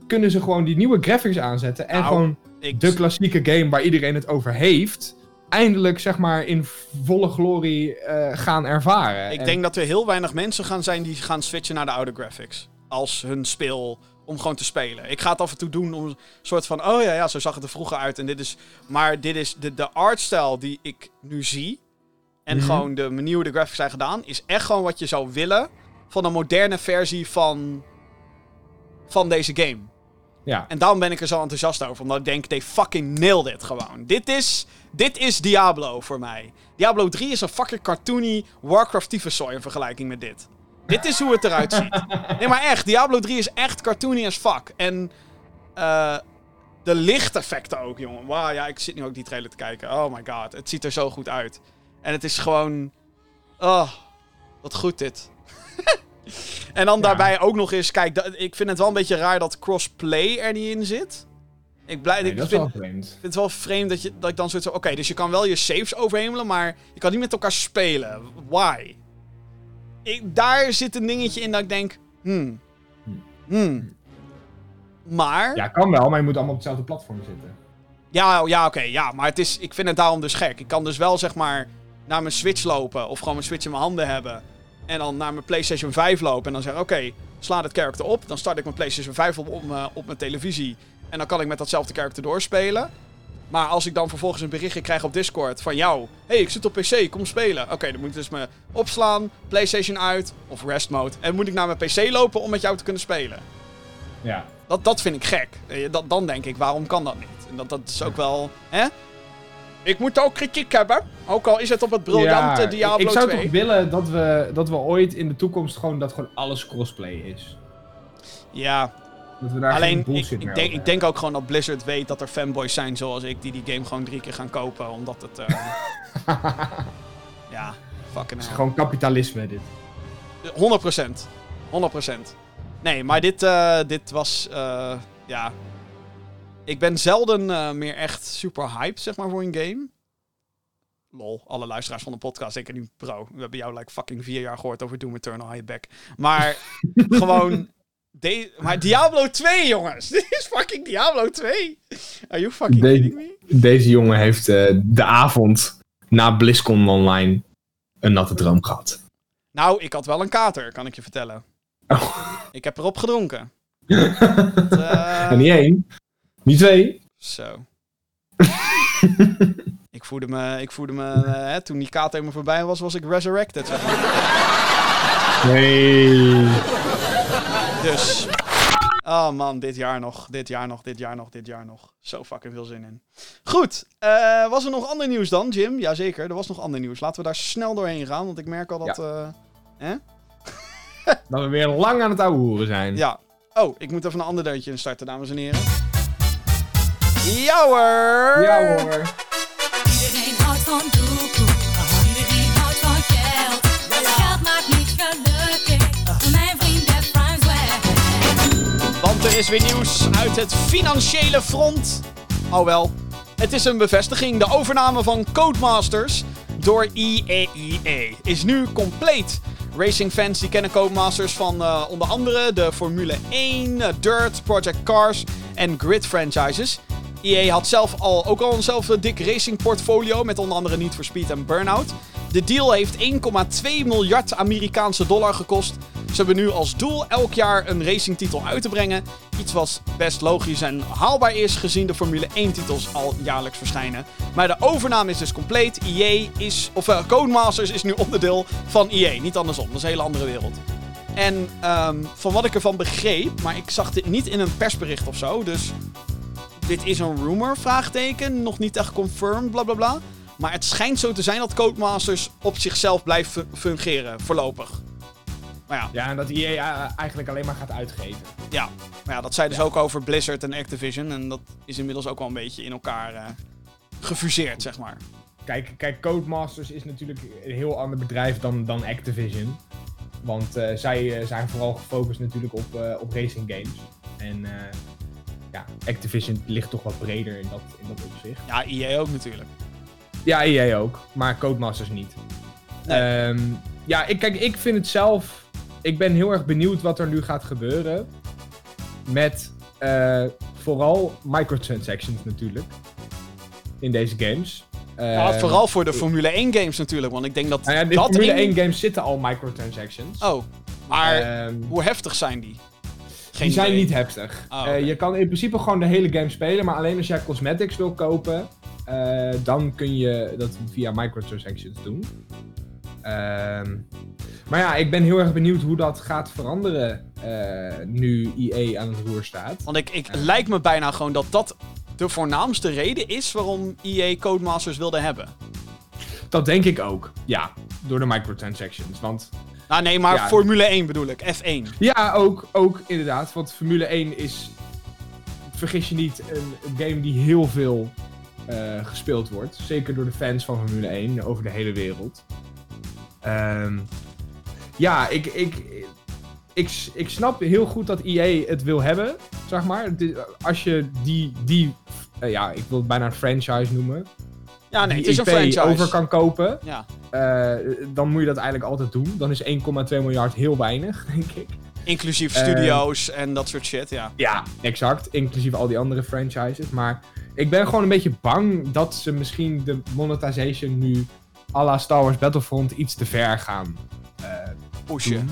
kunnen ze gewoon die nieuwe graphics aanzetten en Nou, gewoon Ik, de klassieke game waar iedereen het over heeft, eindelijk zeg maar in volle glorie eh, gaan ervaren. Ik En- denk dat er heel weinig mensen gaan zijn die gaan switchen naar de oude graphics. Als hun speel om gewoon te spelen. Ik ga het af en toe doen om een soort van... Oh ja, ja, zo zag het er vroeger uit. En dit is, maar dit is de, de artstyle die ik nu zie. En Mhm. gewoon de manier hoe de graphics zijn gedaan. Is echt gewoon wat je zou willen van een moderne versie van, van deze game. Ja. En daarom ben ik er zo enthousiast over. Omdat ik denk, they fucking nailed it gewoon. Dit is, dit is Diablo voor mij. Diablo 3 is een fucking cartoony Warcraft tyfuszooi in vergelijking met dit. Dit is hoe het eruit ziet. Nee, maar echt. Diablo 3 is echt cartoony as fuck. En eh, de lichteffecten ook, jongen. Wauw, ja, ik zit nu ook die trailer te kijken. Oh my god, het ziet er zo goed uit. En het is gewoon... Oh, wat goed dit. en dan Ja. daarbij ook nog eens... Kijk, dat- ik vind het wel een beetje raar dat crossplay er niet in zit. Ik, blij, Nee, ik dat is vind, wel vreemd. vind het wel vreemd dat, je, dat ik dan zoiets van... Oké, dus je kan wel je saves overhemelen, maar je kan niet met elkaar spelen. Why? Ik, daar zit een dingetje in dat ik denk... Hmm. Hmm. Maar... Ja, kan wel, maar je moet allemaal op hetzelfde platform zitten. Ja, ja oké. ja, maar het is, ik vind het daarom dus gek. Ik kan dus wel zeg maar naar mijn Switch lopen. Of gewoon mijn Switch in mijn handen hebben. En dan naar mijn PlayStation 5 lopen. En dan zeggen: Oké, sla het character op. Dan start ik mijn PlayStation 5 op, op, mijn- op mijn televisie. En dan kan ik met datzelfde character doorspelen. Maar als ik dan vervolgens een berichtje krijg op Discord van jou. hey, ik zit op PC, kom spelen. Oké, dan moet ik dus me opslaan, PlayStation uit of rest mode. En moet ik naar mijn PC lopen om met jou te kunnen spelen. Ja. Dat, dat vind ik gek. Eh, Dat, dan denk ik, waarom kan dat niet? En dat, dat is ook wel... Hè? Ik moet ook kritiek hebben. Ook al is het op het briljante Ja, Diablo ik, ik zou 2. toch willen dat we, dat we ooit in de toekomst gewoon dat gewoon alles crossplay is. Ja, Dat we daar alleen ik, denk, ik denk ook gewoon dat Blizzard weet dat er fanboys zijn zoals ik... die die game gewoon drie keer gaan kopen, omdat het... eh, ja, fucking Het is hell. gewoon kapitalisme dit. 100%. 100%. Nee, maar dit, eh, dit was. eh, ja. Ik ben zelden eh, meer echt super hyped, zeg maar, voor een game. Lol, alle luisteraars van de podcast denken nu, bro, we hebben jou like fucking vier jaar gehoord over Doom Eternal High Back. Maar gewoon. de- maar Diablo 2, jongens! Dit is fucking Diablo 2! Are you fucking De- kidding me? Deze jongen heeft eh, de avond na BlizzCon Online een natte droom gehad. Nou, ik had wel een kater, kan ik je vertellen. Oh. Ik heb erop gedronken. Eh, En niet één, niet twee. Zo. ik voelde me, ik voelde me eh, hè, toen die kaart helemaal voorbij was, was ik resurrected. Zeg maar. Nee. Dus. Oh man, dit jaar nog, dit jaar nog, dit jaar nog, dit jaar nog. Zo fucking veel zin in. Goed, eh, was er nog ander nieuws dan, Jim? Jazeker, er was nog ander nieuws. Laten we daar snel doorheen gaan, want ik merk al dat... eh, Dat we weer lang aan het ouwe hoeren zijn. ja. Oh, ik moet even een ander deuntje instarten, dames en heren. Ja hoor! Ja hoor. Iedereen houdt van doekoe. Iedereen houdt van geld. Geld maakt niet gelukkig. Mijn vriend Def Rhymes weg. Want er is weer nieuws uit het financiële front. Oh wel, het is een bevestiging. De overname van Codemasters door EAEA is nu compleet. Racingfans die kennen Codemasters van eh, onder andere de Formule 1, eh, Dirt, Project Cars en Grid franchises. EA had zelf al, ook al eenzelfde dik racing portfolio met onder andere Need for Speed en Burnout. De deal heeft 1,2 miljard Amerikaanse dollar gekost. Ze hebben nu als doel elk jaar een racingtitel uit te brengen. Iets wat best logisch en haalbaar is gezien de Formule 1 titels al jaarlijks verschijnen. Maar de overname is dus compleet. EA is, of eh, Codemasters is nu onderdeel van EA. Niet andersom, dat is een hele andere wereld. En ehm, van wat ik ervan begreep, maar ik zag dit niet in een persbericht of zo, dus dit is een rumor, vraagteken, nog niet echt confirmed, bla bla bla. Maar het schijnt zo te zijn dat Codemasters op zichzelf blijft fu- fungeren, voorlopig. Maar ja, Ja, en dat EA eh, eigenlijk alleen maar gaat uitgeven. ja. Maar ja dat zei dus ook over Blizzard en Activision. En dat is inmiddels ook wel een beetje in elkaar eh, gefuseerd, zeg maar. Kijk, kijk, Codemasters is natuurlijk een heel ander bedrijf dan, dan Activision. Want eh, zij zijn vooral gefocust natuurlijk op, op racing games. En ja, Activision ligt toch wat breder in dat, in dat opzicht. Ja, EA ook natuurlijk. Ja, EA ook, maar Codemasters niet. Nee. Ehm, ja, ik, kijk, ik vind het zelf... Ik ben heel erg benieuwd wat er nu gaat gebeuren. Met eh, vooral microtransactions natuurlijk. In deze games. Ja, Ehm, vooral voor de Formule 1 games natuurlijk. Want ik denk dat Nou ja, dat Formule in- 1 games zitten al microtransactions. Oh, maar Ehm, hoe heftig zijn die? Geen die zijn idee. niet heftig. Oh, Eh, je kan in principe gewoon de hele game spelen, maar alleen als jij cosmetics wil kopen, eh, dan kun je dat via microtransactions doen. Ehm, maar ja, ik ben heel erg benieuwd hoe dat gaat veranderen eh, nu EA aan het roer staat. Want ik, ik lijkt me bijna gewoon dat dat de voornaamste reden is waarom EA Codemasters wilde hebben. Dat denk ik ook, ja, door de microtransactions. Want Nou nee, maar Ja. Formule 1 bedoel ik, F1. Ja, ook, ook inderdaad. Want Formule 1 is, vergis je niet, een, game die heel veel eh, gespeeld wordt. Zeker door de fans van Formule 1 over de hele wereld. Ehm, ja, ik, ik, ik, ik snap heel goed dat EA het wil hebben, zeg maar. Als je die, die eh, ja, ik wil het bijna een franchise noemen. Ja, nee, het is een IP franchise. over kan kopen, Ja, eh, dan moet je dat eigenlijk altijd doen. Dan is 1,2 miljard heel weinig, denk ik. inclusief Eh, studio's en dat soort shit, ja. Ja, exact. Inclusief al die andere franchises. Maar ik ben gewoon een beetje bang dat ze misschien de monetization nu à la Star Wars Battlefront iets te ver gaan eh, Pushen. doen.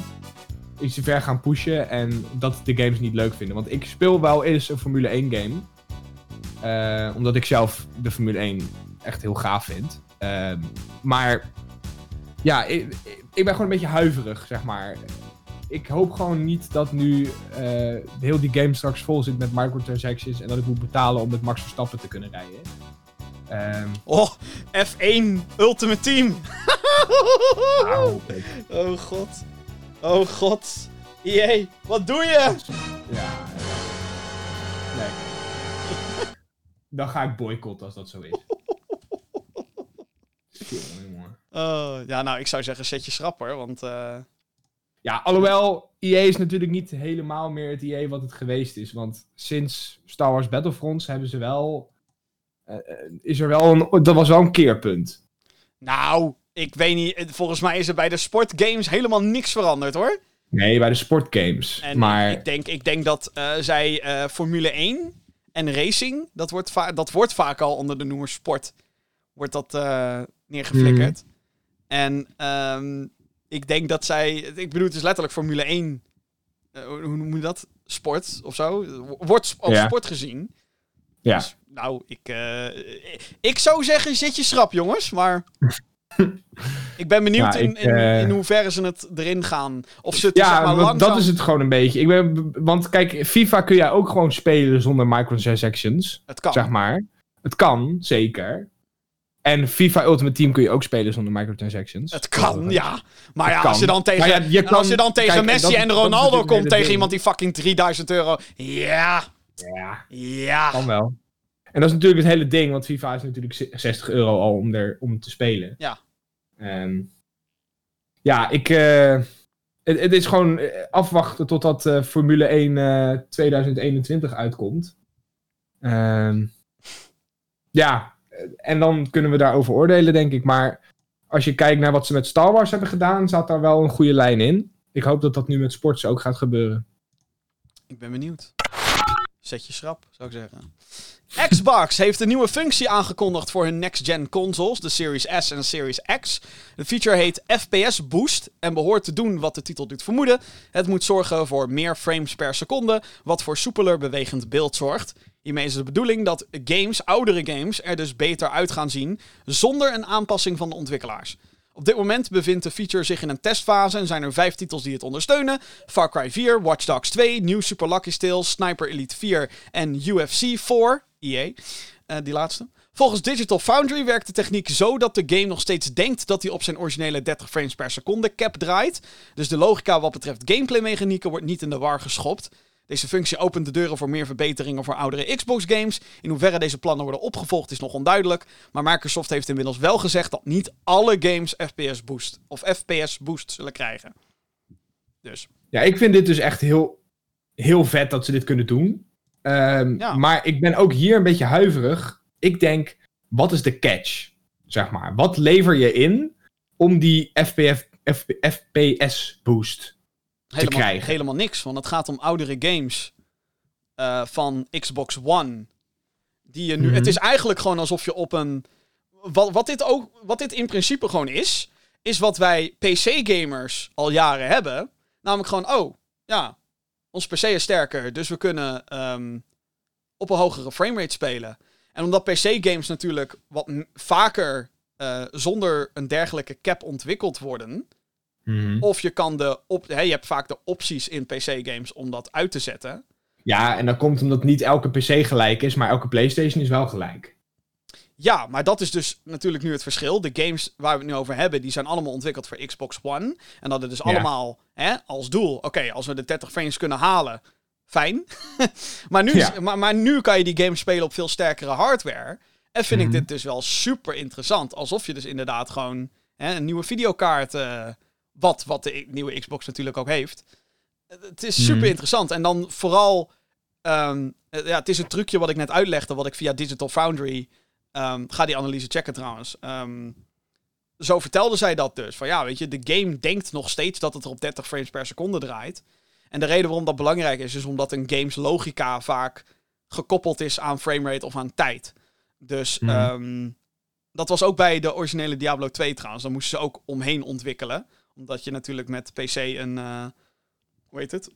Iets te ver gaan pushen en dat de games niet leuk vinden. Want ik speel wel eens een Formule 1 game. Omdat ik zelf de Formule 1 echt heel gaaf vind. Ehm, maar ja, ik, ik ben gewoon een beetje huiverig, zeg maar. Ik hoop gewoon niet dat nu eh, heel die game straks vol zit met microtransactions en dat ik moet betalen om met Max Verstappen te kunnen rijden. Ehm Oh, F1 Ultimate Team. Oh god. Oh god. EA, wat doe je? Ja. Nee. Dan ga ik boycotten als dat zo is. Jongen, jongen. Oh, ja, nou, ik zou zeggen, zet je schrapper, want... eh, Ja, alhoewel, EA is natuurlijk niet helemaal meer het EA wat het geweest is. Want sinds Star Wars Battlefronts hebben ze wel... eh, eh, is er wel een... Dat was wel een keerpunt. Nou, ik weet niet. Volgens mij is er bij de sportgames helemaal niks veranderd, hoor. Nee, bij de sportgames. En maar ik, denk, ik denk dat eh, zij eh, Formule 1 en racing, dat wordt, va- dat wordt vaak al onder de noemer sport, wordt dat eh, neergeflikkerd. Mhm. En ehm, ik denk dat zij, ik bedoel, het is letterlijk Formule 1, eh, hoe noem je dat? Sport of zo? Wordt als Ja. sport gezien. ja. Dus, nou, ik, eh, ik zou zeggen, zet je schrap, jongens. Maar ik ben benieuwd Ja, in, eh, in hoeverre ze het erin gaan. Of ze het zeg Ja, maar, langzaam... dat is het gewoon een beetje. Ik ben, want kijk, FIFA kun jij ook gewoon spelen zonder microtransactions. Het kan. Zeg maar. Het kan, zeker. En FIFA Ultimate Team kun je ook spelen zonder microtransactions. Het kan, ja. Maar ja, als je dan tegen, Maar ja, je en als je dan tegen kijk, Messi en dat Ronaldo komt tegen ding. iemand die fucking 3000 euro. Ja, Ja, ja. kan wel. En dat is natuurlijk het hele ding, want FIFA is natuurlijk 60 euro al om, er, om te spelen. Ja. Ehm, ja, ik... eh, het, het is gewoon eh, afwachten totdat eh, Formule 1 eh, 2021 uitkomt. Ehm, ja, en dan kunnen we daarover oordelen, denk ik. Maar als je kijkt naar wat ze met Star Wars hebben gedaan, zat daar wel een goede lijn in. Ik hoop dat dat nu met sports ook gaat gebeuren. Ik ben benieuwd. Zet je schrap, zou ik zeggen. Xbox heeft een nieuwe functie aangekondigd voor hun next-gen consoles, de Series S en Series X. De feature heet FPS Boost en behoort te doen wat de titel doet vermoeden. Het moet zorgen voor meer frames per seconde, wat voor soepeler bewegend beeld zorgt. Hiermee is de bedoeling dat games, oudere games, er dus beter uit gaan zien, zonder een aanpassing van de ontwikkelaars. Op dit moment bevindt de feature zich in een testfase en zijn er vijf titels die het ondersteunen. Far Cry 4, Watch Dogs 2, New Super Lucky Tales, Sniper Elite 4 en UFC 4, EA, eh, die laatste. Volgens Digital Foundry werkt de techniek zo dat de game nog steeds denkt dat hij op zijn originele 30 frames per seconde cap draait. Dus de logica wat betreft gameplay mechanieken wordt niet in de war geschopt. Deze functie opent de deuren voor meer verbeteringen voor oudere Xbox games. In hoeverre deze plannen worden opgevolgd is nog onduidelijk. Maar Microsoft heeft inmiddels wel gezegd dat niet alle games FPS boost of FPS boost zullen krijgen. Dus Ja, ik vind dit dus echt heel, heel vet dat ze dit kunnen doen. Ehm, Ja. Maar ik ben ook hier een beetje huiverig. Ik denk, wat is de catch? Zeg maar, wat lever je in om die FPF, FPS boost? Helemaal, krijgen. helemaal niks, want het gaat om oudere games eh, van Xbox One. Die je nu. Mhm. Het is eigenlijk gewoon alsof je op een. Wat, wat, dit ook, wat dit in principe gewoon is, is wat wij PC-gamers al jaren hebben. Namelijk gewoon, oh, ja, ons PC is sterker, dus we kunnen ehm, op een hogere framerate spelen. En omdat PC-games natuurlijk wat vaker eh, zonder een dergelijke cap ontwikkeld worden, of je kan de op, hè, je hebt vaak de opties in PC-games om dat uit te zetten. Ja, en dat komt omdat niet elke PC gelijk is, maar elke PlayStation is wel gelijk. Ja, maar dat is dus natuurlijk nu het verschil. De games waar we het nu over hebben, die zijn allemaal ontwikkeld voor Xbox One. En dat het dus Ja. allemaal hè, als doel. Oké, als we de 30 frames kunnen halen, fijn. maar, nu, Ja. maar, maar nu kan je die games spelen op veel sterkere hardware. En vind Mhm. ik dit dus wel super interessant. Alsof je dus inderdaad gewoon hè, een nieuwe videokaart. eh, wat, wat de nieuwe Xbox natuurlijk ook heeft. Eh, Het is super Mhm. interessant. En dan vooral. ehm, eh, ja, het is een trucje wat ik net uitlegde, wat ik via Digital Foundry. ehm, ga die analyse checken trouwens. Ehm, zo vertelde zij dat dus. Van ja, weet je, de game denkt nog steeds dat het er op 30 frames per seconde draait. En de reden waarom dat belangrijk is, is omdat een games logica vaak gekoppeld is aan framerate of aan tijd. Dus Mhm. dat was ook bij de originele Diablo 2 trouwens. Daar moesten ze ook omheen ontwikkelen. Omdat je natuurlijk met PC een, eh, hoe heet het?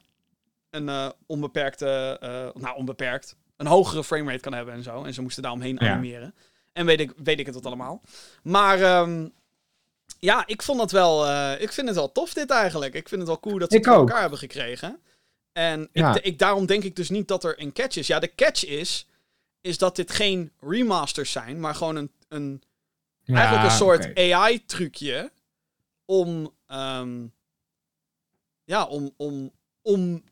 Een eh, onbeperkte, eh, nou onbeperkt, een hogere framerate kan hebben en zo. En ze moesten daar omheen Ja. animeren. En weet ik, weet ik het wat allemaal. Maar ehm, ja, ik vond het wel, ik vind het wel tof dit eigenlijk. Ik vind het wel cool dat ze Ik het voor elkaar hebben gekregen. En Ja. ik, ik, daarom denk ik dus niet dat er een catch is. Ja, de catch is, is dat dit geen remasters zijn, maar gewoon een, een eigenlijk een soort. AI-trucje om, ehm, ja, om, om, om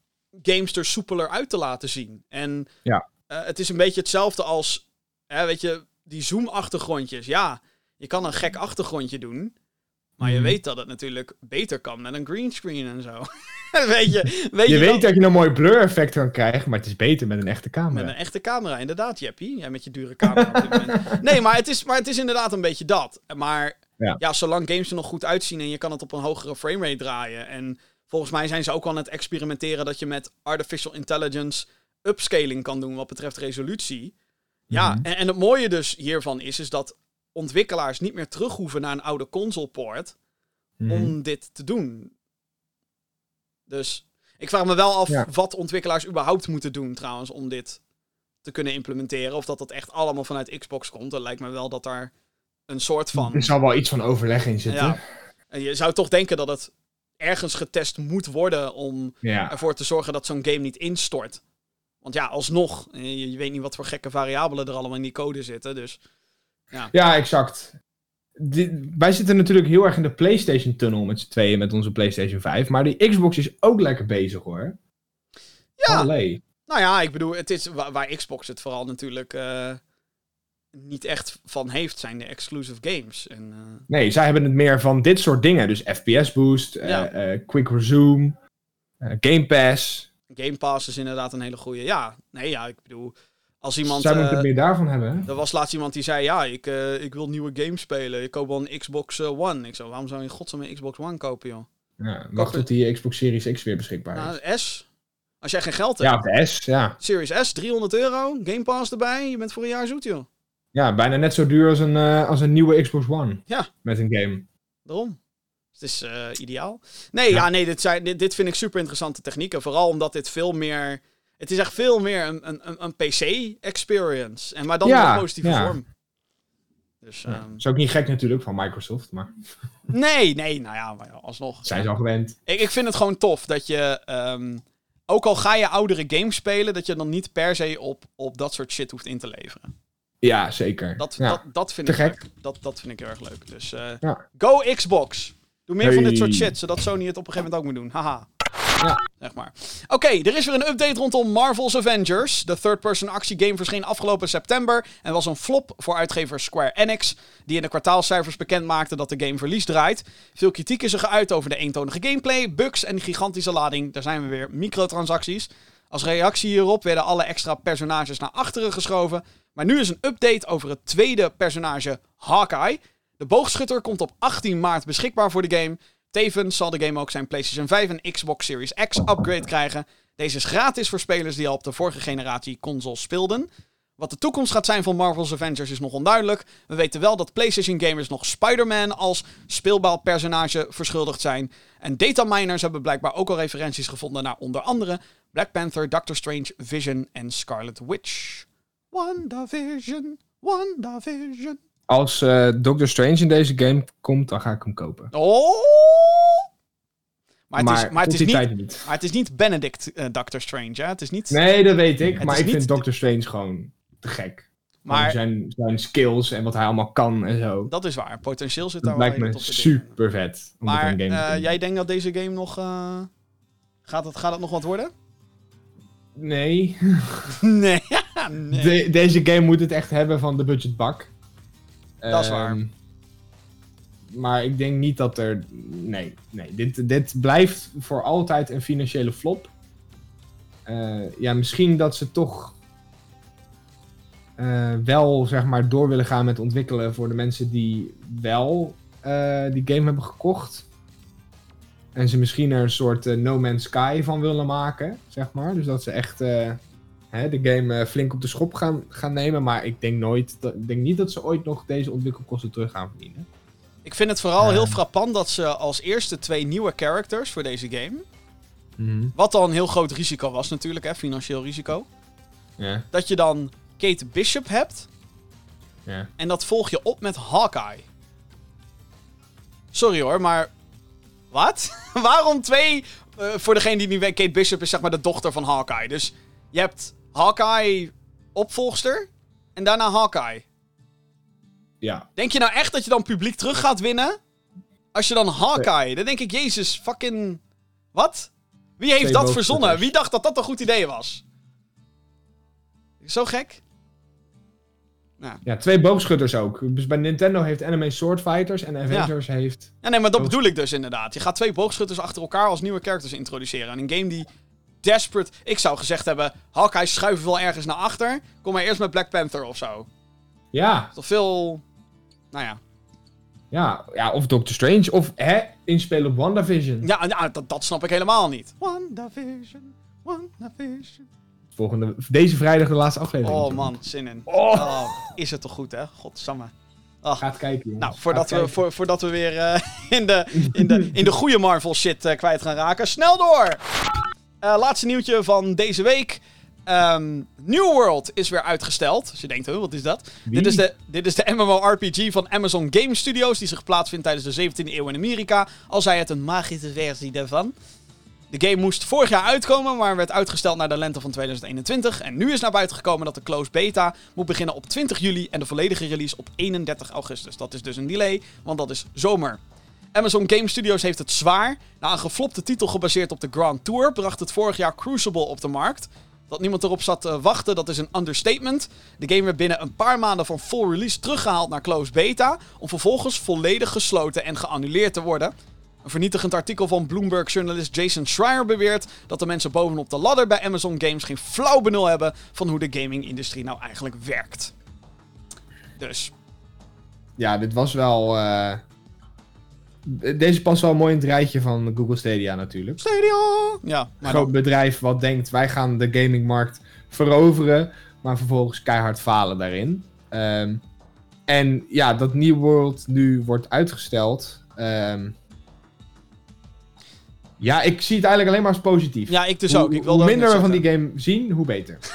games er soepeler uit te laten zien. En Ja. eh, het is een beetje hetzelfde als, hè, weet je, die zoom-achtergrondjes. Ja, je kan een gek achtergrondje doen, maar je Mhm. weet dat het natuurlijk beter kan met een greenscreen en zo. weet je, weet Je je, weet dat je een mooi blur-effect kan krijgen, maar het is beter met een echte camera. met een echte camera, inderdaad, Jeppie. Jij met je dure camera op dit moment. Nee, maar het, is, maar het is inderdaad een beetje dat. Maar Ja. ja. zolang games er nog goed uitzien en je kan het op een hogere framerate draaien. En volgens mij zijn ze ook al aan het experimenteren dat je met artificial intelligence upscaling kan doen wat betreft resolutie. Ja, Mhm. en, en het mooie dus hiervan is, is dat ontwikkelaars niet meer terug hoeven naar een oude console port Mhm. om dit te doen. Dus ik vraag me wel af Ja. wat ontwikkelaars überhaupt moeten doen trouwens om dit te kunnen implementeren. Of dat dat echt allemaal vanuit Xbox komt. Het lijkt me wel dat daar een soort van... Er zal wel iets van overleg in zitten. Ja. En je zou toch denken dat het ergens getest moet worden om Ja. ervoor te zorgen dat zo'n game niet instort. Want ja, alsnog, eh, je, je weet niet wat voor gekke variabelen er allemaal in die code zitten. Dus Ja, exact. Die- wij zitten natuurlijk heel erg in de PlayStation-tunnel met z'n tweeën met onze PlayStation 5. Maar die Xbox is ook lekker bezig hoor. ja, Allee. Nou ja, ik bedoel, het is waar, waar Xbox het vooral natuurlijk eh, niet echt van heeft, zijn de exclusive games. En, eh, Nee, zij hebben het meer van dit soort dingen. Dus FPS boost, eh, eh, quick resume, Game Pass. Game Pass is inderdaad een hele goede. Ja, nee, ja, ik bedoel, Als iemand... Eh, moeten meer daarvan hebben, hè? er was laatst iemand die zei, ja, ik, ik wil nieuwe games spelen. Ik koop wel een Xbox One. Ik zo, waarom zou je in godsnaam een Xbox One kopen, joh? Ja, wacht tot die Xbox Series X weer beschikbaar is. Nou, S. Als jij geen geld hebt. Ja, de S, ja. Series S, 300 euro. Game Pass erbij. Je bent voor een jaar zoet, joh. Ja, bijna net zo duur als een, eh, als een nieuwe Xbox One. Ja. Met een game. Daarom. Het is eh, ideaal. Nee, ja, Ja. nee, dit, zijn, dit, dit vind ik super interessante technieken. Vooral omdat dit veel meer... Het is echt veel meer een, een, een, een PC-experience. En maar dan Ja, in een positieve ja. vorm. Dus, Ja. ehm, is ook niet gek natuurlijk van Microsoft, maar nee, nee, nou ja, maar alsnog. zijn ze al gewend. Ik, ik vind het gewoon tof dat je... ehm, ook al ga je oudere games spelen, dat je dan niet per se op, op dat soort shit hoeft in te leveren. Ja, zeker. Dat, ja. dat, dat vind te ik gek. Dat, dat vind ik heel erg leuk. Dus eh, Ja. go Xbox. Doe meer van dit soort shit, zodat Sony het op een gegeven moment ook moet doen. Haha. Ja. Zeg maar. Oké, er is weer een update rondom Marvel's Avengers. De third-person actiegame verscheen afgelopen september en was een flop voor uitgever Square Enix, die in de kwartaalcijfers bekend maakte dat de game verlies draait. Veel kritiek is er geuit over de eentonige gameplay, bugs en gigantische lading. Daar zijn we weer, microtransacties. Als reactie hierop werden alle extra personages naar achteren geschoven. Maar nu is een update over het tweede personage, Hawkeye. De boogschutter komt op 18 maart beschikbaar voor de game. Tevens zal de game ook zijn PlayStation 5 en Xbox Series X upgrade krijgen. Deze is gratis voor spelers die al op de vorige generatie consoles speelden. Wat de toekomst gaat zijn van Marvel's Avengers is nog onduidelijk. We weten wel dat PlayStation gamers nog Spider-Man als speelbaar personage verschuldigd zijn. En dataminers hebben blijkbaar ook al referenties gevonden naar onder andere Black Panther, Doctor Strange, Vision en Scarlet Witch. WandaVision, WandaVision. Als eh, Doctor Strange in deze game komt, dan ga ik hem kopen. Oh! Maar het, is, maar, het is niet, tijd niet. maar het is niet Benedict eh, Doctor Strange, hè? Het is niet... Nee, dat weet ik. Het maar ik niet vind Doctor Strange gewoon te gek. Maar zijn, zijn skills en wat hij allemaal kan en zo. dat is waar. Potentieel zit daar Dat wel lijkt me super vet. Om Maar met een game te eh, jij denkt dat deze game nog... Gaat, het, gaat het nog wat worden? Nee. nee. nee. De- deze game moet het echt hebben van de budgetbak. Dat is waar. Ehm, Maar ik denk niet dat er. Nee, nee. Dit, dit blijft voor altijd een financiële flop. Eh, ja, misschien dat ze toch. eh, wel zeg maar door willen gaan met ontwikkelen voor de mensen die wel eh, die game hebben gekocht. En ze misschien er een soort eh, No Man's Sky van willen maken, zeg maar. Dus dat ze echt eh, hè, de game eh, flink op de schop gaan, gaan nemen. Maar ik denk, nooit, dat, ik denk niet dat ze ooit nog deze ontwikkelkosten terug gaan verdienen. Ik vind het vooral heel frappant dat ze als eerste twee nieuwe characters voor deze game... Wat al een heel groot risico was natuurlijk, hè, financieel risico. Dat je dan Kate Bishop hebt en dat volg je op met Hawkeye. Sorry hoor, maar... Wat? Waarom twee... eh, voor degene die niet weet, Kate Bishop is zeg maar de dochter van Hawkeye. Dus je hebt Hawkeye opvolgster en daarna Hawkeye. Ja, Denk je nou echt dat je dan publiek terug gaat winnen? Als je dan Hawkeye... Dan denk ik, jezus, fucking... Wat? Wie heeft Twee dat verzonnen? Wie dacht dat dat een goed idee was? Zo gek? Nou. ja, twee boogschutters ook. Dus bij Nintendo heeft Anime Sword Fighters en Avengers heeft... Ja, nee, maar dat bedoel ik dus inderdaad. Je gaat twee boogschutters achter elkaar als nieuwe characters introduceren. En een game die desperate... Ik zou gezegd hebben, Hawkeye schuiven wel ergens naar achter. Kom maar eerst met Black Panther of zo. Ja, Toch veel... Nou ja. ja, ja, of Doctor Strange. Of hè, inspelen op WandaVision. Ja, ja dat, dat snap ik helemaal niet. WandaVision, WandaVision. Volgende, deze vrijdag de laatste aflevering. Oh man, zin in. Oh. Oh, is het toch goed, hè? Godsamme. Gaat kijken, jongens. Nou, voordat Gaat we, kijken. voor, voordat we weer eh, in, de, in, de, in de goede Marvel shit eh, kwijt gaan raken. Snel door! Eh, laatste nieuwtje van deze week. Ehm, New World is weer uitgesteld. Als je denkt, huh, wat is dat? Wie? Dit is, de, dit is de MMORPG van Amazon Game Studios, die zich plaatsvindt tijdens de 17e eeuw in Amerika. Al zij het een magische versie daarvan. De game moest vorig jaar uitkomen, maar werd uitgesteld naar de lente van 2021. En nu is naar buiten gekomen dat de closed beta moet beginnen op 20 juli en de volledige release op 31 augustus. Dat is dus een delay, want dat is zomer. Amazon Game Studios heeft het zwaar. Na een geflopte titel gebaseerd op de Grand Tour bracht het vorig jaar Crucible op de markt. Dat niemand erop zat te wachten, dat is een understatement. De game werd binnen een paar maanden van full release teruggehaald naar closed beta, om vervolgens volledig gesloten en geannuleerd te worden. Een vernietigend artikel van Bloomberg-journalist Jason Schreier beweert dat de mensen bovenop de ladder bij Amazon Games geen flauw benul hebben van hoe de gaming-industrie nou eigenlijk werkt. Dus, Ja, dit was wel... eh, Deze past wel mooi in het rijtje van Google Stadia natuurlijk. Stadia! Ja, maar groot dan, bedrijf wat denkt, wij gaan de gamingmarkt veroveren, maar vervolgens keihard falen daarin. Ehm, en ja, dat New World nu wordt uitgesteld. ehm, ja, ik zie het eigenlijk alleen maar als positief. ja, ik dus hoe, ook. Ik wilde hoe minder we van die game zien, hoe beter.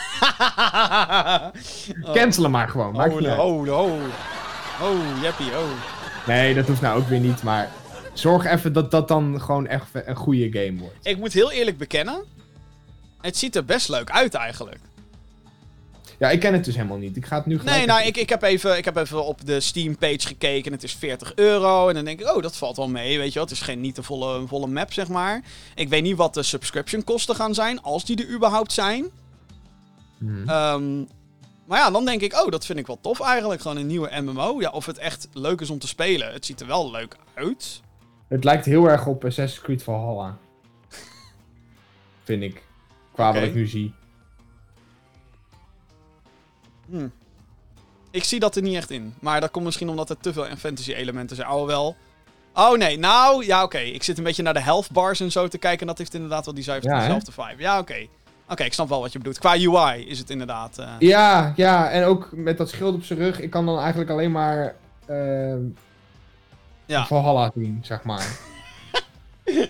Oh. Cancel hem maar gewoon. maakt Oh, niet oh, oh. Oh, jeppie, oh. Nee, dat hoeft nou ook weer niet, maar zorg even dat dat dan gewoon echt een goede game wordt. Ik moet heel eerlijk bekennen. Het ziet er best leuk uit eigenlijk. Ja, ik ken het dus helemaal niet. Ik ga het nu gelijk Nee, nou, ik, ik, heb even, ik heb even op de Steam-page gekeken. Het is 40 euro. En dan denk ik, oh, dat valt wel mee. Weet je wel, het is geen, niet de volle, volle map, zeg maar. Ik weet niet wat de subscription kosten gaan zijn. Als die er überhaupt zijn. Mhm. Ehm, maar ja, dan denk ik, oh, dat vind ik wel tof eigenlijk. Gewoon een nieuwe MMO. Ja, of het echt leuk is om te spelen. Het ziet er wel leuk uit. Het lijkt heel erg op Assassin's Creed Valhalla. Vind ik. Qua Oké. wat ik nu zie. Hm. Ik zie dat er niet echt in. Maar dat komt misschien omdat er te veel fantasy elementen zijn. Oh, wel. Oh nee, nou, ja oké. Ik zit een beetje naar de health bars en zo te kijken. En dat heeft inderdaad wel die zuiver Ja, dezelfde vibe. Ja, oké. Oké, ik snap wel wat je bedoelt. Qua UI is het inderdaad... eh, Ja, ja, en ook met dat schild op zijn rug. Ik kan dan eigenlijk alleen maar ehm Ja. Valhalla zien, zeg maar.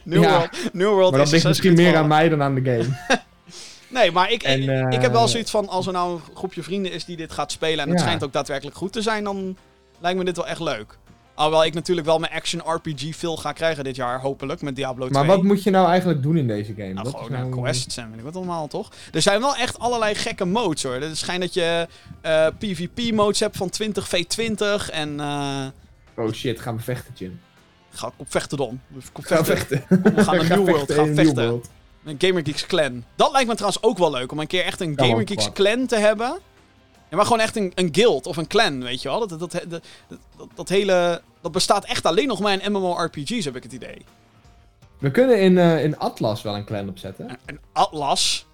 New, Ja. World, New World Maar dat is ligt misschien meer aan mij dan aan de game. Nee, maar ik, En, ik, eh, ik heb wel zoiets van... Als er nou een groepje vrienden is die dit gaat spelen... en het Ja. schijnt ook daadwerkelijk goed te zijn... dan lijkt me dit wel echt leuk. Alhoewel ik natuurlijk wel mijn action RPG veel ga krijgen dit jaar. Hopelijk, met Diablo 2. maar wat moet je nou eigenlijk doen in deze game? Nou, Wat gewoon nou- quests en weet ik wat allemaal, toch? Er zijn wel echt allerlei gekke modes, hoor. Het schijnt dat je eh, PvP-modes hebt van 20v20 en... eh Oh shit, gaan we vechten, Jim. ga ik op vechten. Dus Kom we vechten. vechten. Kom, we gaan naar New World, gaan vechten. Een Gamer Geeks clan. Dat lijkt me trouwens ook wel leuk, om een keer echt een Gamer Geeks clan te hebben. Ja, maar gewoon echt een, een guild of een clan, weet je wel. Dat, dat, dat, dat, hele... Dat bestaat echt alleen nog maar in MMORPG's, heb ik het idee. We kunnen in, eh, in Atlas wel een clan opzetten. Een- Een atlas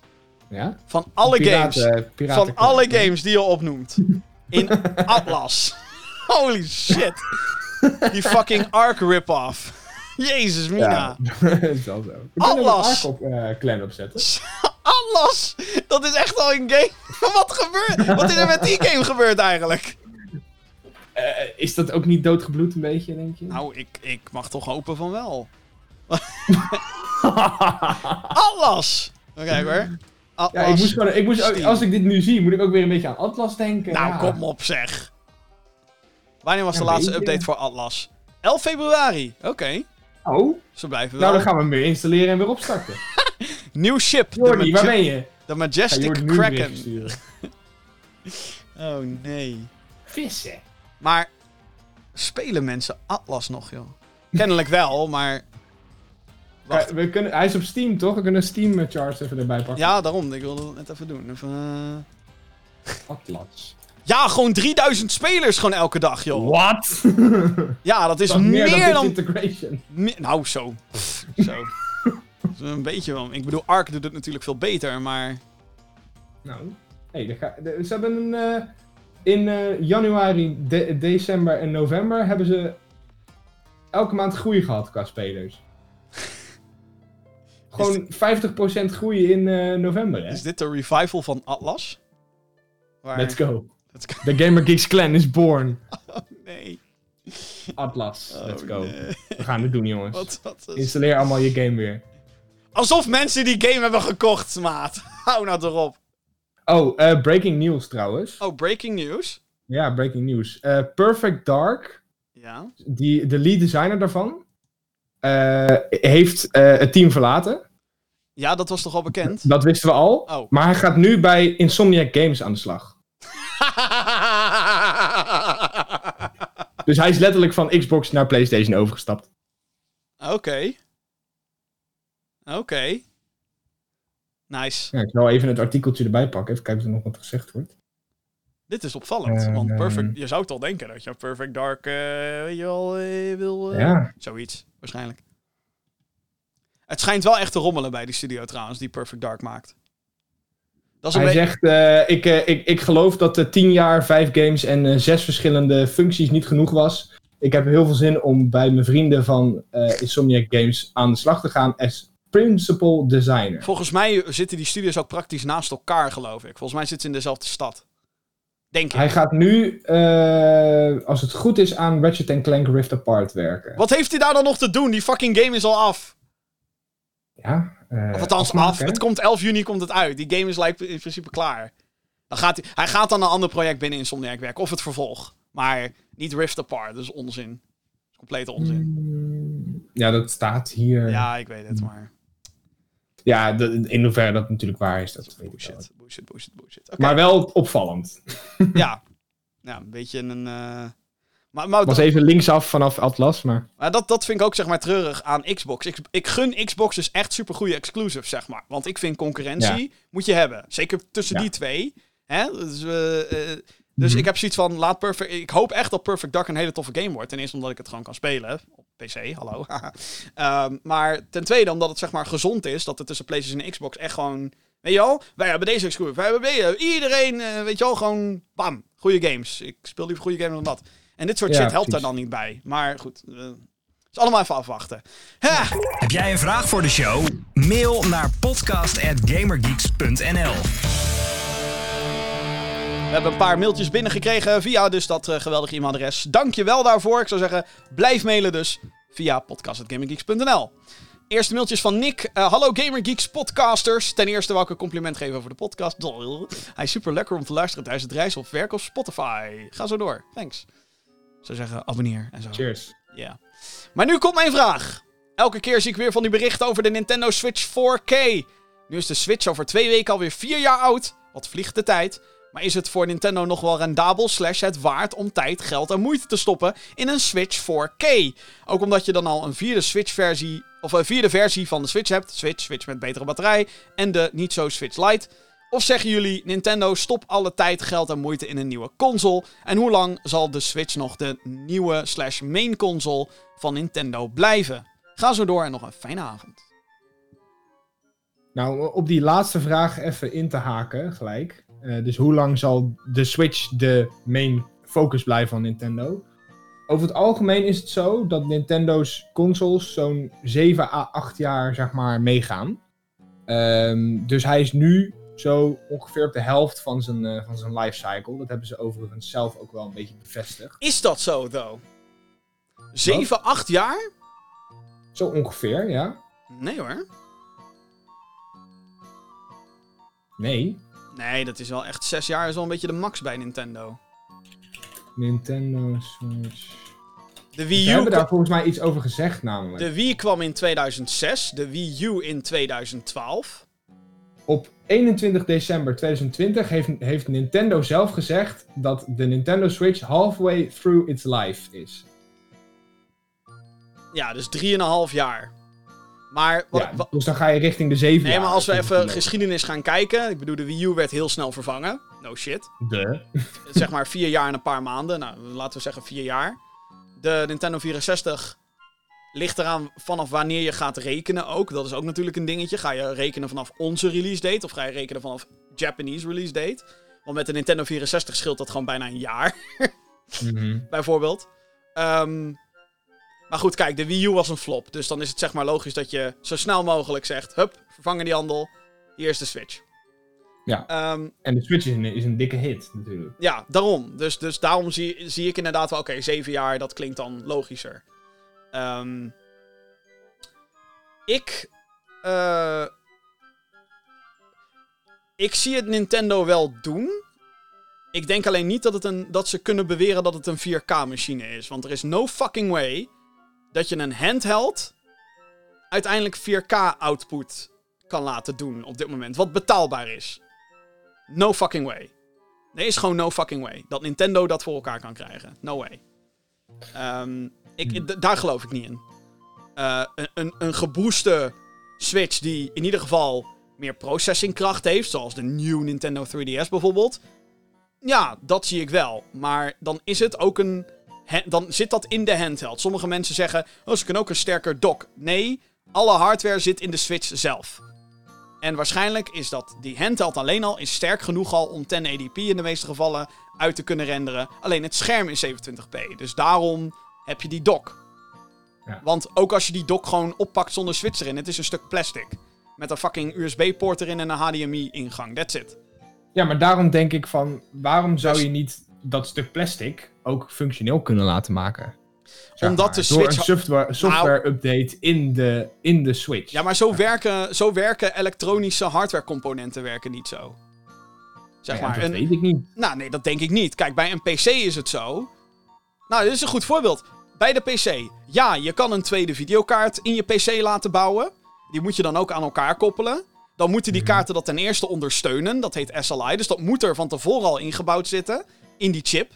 Ja? van alle Piraten- games. piraten Van alle games die je opnoemt. In Atlas. Holy shit. Die fucking Ark rip-off. Jezus, Mina. Ja, dat is wel zo. We Atlas. Op, eh, clan opzetten. Atlas! Dat is echt al een game. Wat gebeurt? Wat is er met die game gebeurd eigenlijk? Eh, is dat ook niet doodgebloed een beetje, denk je? Nou, ik, ik mag toch hopen van wel. Atlas! Oké hoor. Atlas. ja, ik moest gewoon, ik moest, als ik dit nu zie, moet ik ook weer een beetje aan Atlas denken. Nou, ja. kom op zeg. Wanneer was de Ja, laatste update voor Atlas? 11 februari. Oké. Oh, Ze blijven wel. nou dan gaan we hem weer installeren en weer opstarten. Nieuw ship. Jordi, waar ben je? de Majestic Kraken. Oh nee. Vissen. Maar spelen mensen Atlas nog, joh? Kennelijk wel, maar. Wacht. We kunnen, hij is op Steam, toch? We kunnen Steam charts even erbij pakken. Ja, daarom. Ik wilde het net even doen. Even, eh. Atlas. Ja, gewoon 3000 spelers gewoon elke dag, joh. Wat? Ja, dat is Dat meer, meer dan me- nou, zo. Pff, zo. Dat is Een beetje wel. Ik bedoel, Ark doet het natuurlijk veel beter, maar. Nou, hey, ga- de- ze hebben een... eh, in eh, januari, de- december en november hebben ze elke maand groei gehad qua spelers. Gewoon 50% groei in eh, november, hè? Is dit de revival van Atlas? Waar... Let's go. The Gamer Geeks clan is born. Nee. Atlas. Oh, Let's go. nee. We gaan het doen, jongens. Wat, wat is... Installeer allemaal je game weer. Alsof mensen die game hebben gekocht, maat. Hou nou erop. Oh, eh, breaking news trouwens. Oh, breaking news. Ja, breaking news. Eh, Perfect Dark, Ja. die, de lead designer daarvan, eh, heeft het team verlaten. Ja, dat was toch al bekend? Dat wisten we al. Oh. Maar hij gaat nu bij Insomniac Games aan de slag. Dus hij is letterlijk van Xbox naar PlayStation overgestapt. Oké. Oké. Nice. Ja, ik zal even het artikeltje erbij pakken. Even kijken of er nog wat gezegd wordt. Dit is opvallend. Eh, want. Perfect, je zou toch denken dat je Perfect Dark, eh, weet je wel, eh, wil... eh, Ja. Zoiets, waarschijnlijk. Het schijnt wel echt te rommelen bij die studio trouwens, die Perfect Dark maakt. Dat is een Hij beetje... zegt, eh, ik, eh, ik, ik geloof dat de 10 jaar, 5 games en zes verschillende functies niet genoeg was. Ik heb heel veel zin om bij mijn vrienden van Insomniac Games aan de slag te gaan als principal designer. Volgens mij zitten die studios ook praktisch naast elkaar, geloof ik. Volgens mij zitten ze in dezelfde stad. Denk ik. Hij gaat nu, als het goed is, aan Ratchet Clank Rift Apart werken. Wat heeft hij daar dan nog te doen? Die fucking game is al af. Ja, eh, Of althans af. Het komt 11 juni komt het uit. Die game is like, in principe klaar. Dan gaat hij, hij gaat dan een ander project binnen Insomniac werken. Of het vervolg. Maar niet Rift Apart. Dat is onzin. Dat is complete onzin. Mm, Ja, dat staat hier. Ja, Ja, ik weet het, maar... de- in hoeverre dat natuurlijk waar is, dat. Bullshit, bullshit, bullshit, bullshit. Maar wel opvallend. ja. Ja, een beetje een... eh, Maar, maar, was even linksaf vanaf Atlas, maar... maar dat, dat vind ik ook zeg maar treurig aan Xbox. Ik, ik gun Xbox dus echt super goede exclusives, zeg maar. Want ik vind concurrentie moet je hebben. Zeker tussen Ja. die twee. Hè? Dus, eh, dus Mhm. ik heb zoiets van, laat Perfect... Ik hoop echt dat Perfect Dark een hele toffe game wordt. Ten eerste omdat ik het gewoon kan spelen. Op PC, hallo. Ehm, maar ten tweede omdat het zeg maar gezond is. Dat het tussen PlayStation en Xbox echt gewoon... Weet je wel? Wij hebben deze exclusive. Wij hebben deze. Iedereen, eh, weet je wel, gewoon... Bam, goede games. Ik speel liever goede games dan dat. En dit soort Ja, shit helpt daar precies. dan niet bij. Maar goed, eh, is allemaal even afwachten. Ha! Heb jij een vraag voor de show? Mail naar podcast.gamergeeks.nl We hebben een paar mailtjes binnengekregen via dus dat eh, geweldige e-mailadres. Dank je wel daarvoor. Ik zou zeggen, blijf mailen dus via podcast.gaminggeeks.nl. Eerste mailtje is van Nick. Eh, hallo Gamergeeks podcasters. Ten eerste wil ik een compliment geven over de podcast. Hij is super lekker om te luisteren tijdens het reizen of werken op Spotify. Ga zo door. Thanks. Zou zeggen, abonneer en zo. Cheers. Ja. Maar nu komt mijn vraag. Elke keer zie ik weer van die berichten over de Nintendo Switch 4K. Nu is de Switch over twee weken alweer vier jaar oud. Wat vliegt de tijd. Maar is het voor Nintendo nog wel rendabel slash het waard om tijd, geld en moeite te stoppen in een Switch 4K? Ook omdat je dan al een vierde Switch versie, of een vierde versie van de Switch hebt. Switch, Switch met betere batterij en de niet zo Switch Lite. Of zeggen jullie, Nintendo, stop alle tijd, geld en moeite in een nieuwe console? En hoe lang zal de Switch nog de nieuwe slash main console van Nintendo blijven? Ga zo door en nog een fijne avond. Nou, op die laatste vraag even in te haken, gelijk. Eh, dus hoe lang zal de Switch de main focus blijven van Nintendo? Over het algemeen is het zo dat Nintendo's consoles zo'n 7 à 8 jaar, zeg maar, meegaan. Ehm, dus hij is nu zo ongeveer op de helft van zijn, eh, van zijn lifecycle. Dat hebben ze overigens zelf ook wel een beetje bevestigd. Is dat zo, though? 7, 8 jaar? Zo ongeveer, ja. Nee hoor. Nee. Nee, dat is wel echt 6 jaar is wel een beetje de max bij Nintendo. Nintendo Switch. De Wii We U, hebben daar volgens mij iets over gezegd, namelijk. de Wii kwam in 2006, de Wii U in 2012. Op 21 december 2020 heeft, heeft Nintendo zelf gezegd dat de Nintendo Switch halfway through its life is. Ja, dus 3,5 jaar. Maar, Ja, dus dan ga je richting de 7 nee, jaar. maar als we even geschiedenis gaan kijken. Ik bedoel, de Wii U werd heel snel vervangen. No shit. De. zeg maar vier jaar en een paar maanden. Nou, laten we zeggen vier jaar. De Nintendo 64 ligt eraan vanaf wanneer je gaat rekenen ook. Dat is ook natuurlijk een dingetje. Ga je rekenen vanaf onze release date of ga je rekenen vanaf Japanese release date? Want met de Nintendo 64 scheelt dat gewoon bijna een jaar, Mhm. bijvoorbeeld. Ehm, maar goed, kijk, de Wii U was een flop. Dus dan is het zeg maar logisch dat je zo snel mogelijk zegt... Hup, vervangen die handel. Hier is de Switch. Ja. Ehm, En de Switch is een, is een dikke hit, natuurlijk. Ja, daarom. Dus, dus daarom zie, zie ik inderdaad wel, oké, zeven jaar, dat klinkt dan logischer. Ehm, ik, eh, ik zie het Nintendo wel doen. Ik denk alleen niet dat, het een, dat ze kunnen beweren dat het een 4K-machine is. Want er is no fucking way dat je een handheld uiteindelijk 4K-output kan laten doen op dit moment. Wat betaalbaar is. No fucking way. Er is gewoon no fucking way. Dat Nintendo dat voor elkaar kan krijgen. No way. Ehm, ik, d- daar geloof ik niet in. Eh, een, een, een gebooste Switch die in ieder geval meer processingkracht heeft. Zoals de nieuwe Nintendo 3DS bijvoorbeeld. Ja, dat zie ik wel. Maar dan is het ook een... Dan zit dat in de handheld. Sommige mensen zeggen... Oh, ze kunnen ook een sterker dock. Nee, alle hardware zit in de Switch zelf. En waarschijnlijk is dat die handheld alleen al is sterk genoeg al om 1080p in de meeste gevallen uit te kunnen renderen. Alleen het scherm is 27p. Dus daarom heb je die dock. Ja. Want ook als je die dock gewoon oppakt zonder switch erin, het is een stuk plastic. Met een fucking USB-poort erin en een HDMI-ingang. That's it. Ja, maar daarom denk ik van, waarom zou Dus- je niet dat stuk plastic ook functioneel kunnen laten maken? Zeg Omdat maar, de Door Switch- een software, software update in de, in de Switch. Ja, maar zo, Werken, zo werken elektronische hardware-componenten werken niet zo. Zeg Ja, maar. dat weet ik niet. Nou, nee, dat denk ik niet. Kijk, bij een PC is het zo. Nou, dit is een goed voorbeeld. Bij de PC, ja, je kan een tweede videokaart in je PC laten bouwen. Die moet je dan ook aan elkaar koppelen. Dan moeten die Mhm. kaarten dat ten eerste ondersteunen. Dat heet SLI. Dus dat moet er van tevoren al ingebouwd zitten. In die chip.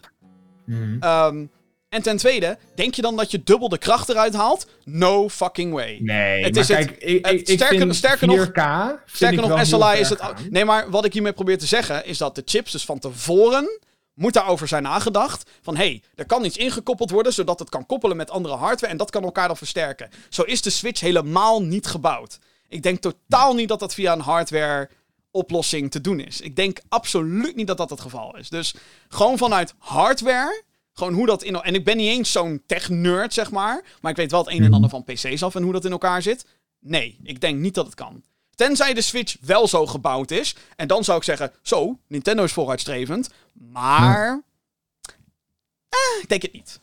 Mhm. Ehm, en ten tweede, denk je dan dat je dubbel de kracht eruit haalt? No fucking way. Nee, Het maar is het- kijk, ik, het- ik, ik sterker- vind sterker nog- 4K vind Sterker nog, SLI is het. Nee, maar wat ik hiermee probeer te zeggen is dat de chips dus van tevoren moet daarover zijn nagedacht. Van hé, hey, er kan iets ingekoppeld worden zodat het kan koppelen met andere hardware en dat kan elkaar dan versterken. Zo is de Switch helemaal niet gebouwd. Ik denk totaal niet dat dat via een hardware oplossing te doen is. Ik denk absoluut niet dat dat het geval is. Dus gewoon vanuit hardware, gewoon hoe dat in... En ik ben niet eens zo'n tech-nerd, zeg maar. Maar ik weet wel het een en ander van PC's af en hoe dat in elkaar zit. Nee, ik denk niet dat het kan. Tenzij de Switch wel zo gebouwd is. En dan zou ik zeggen, zo, Nintendo is vooruitstrevend. Maar... Eh, ik denk het niet.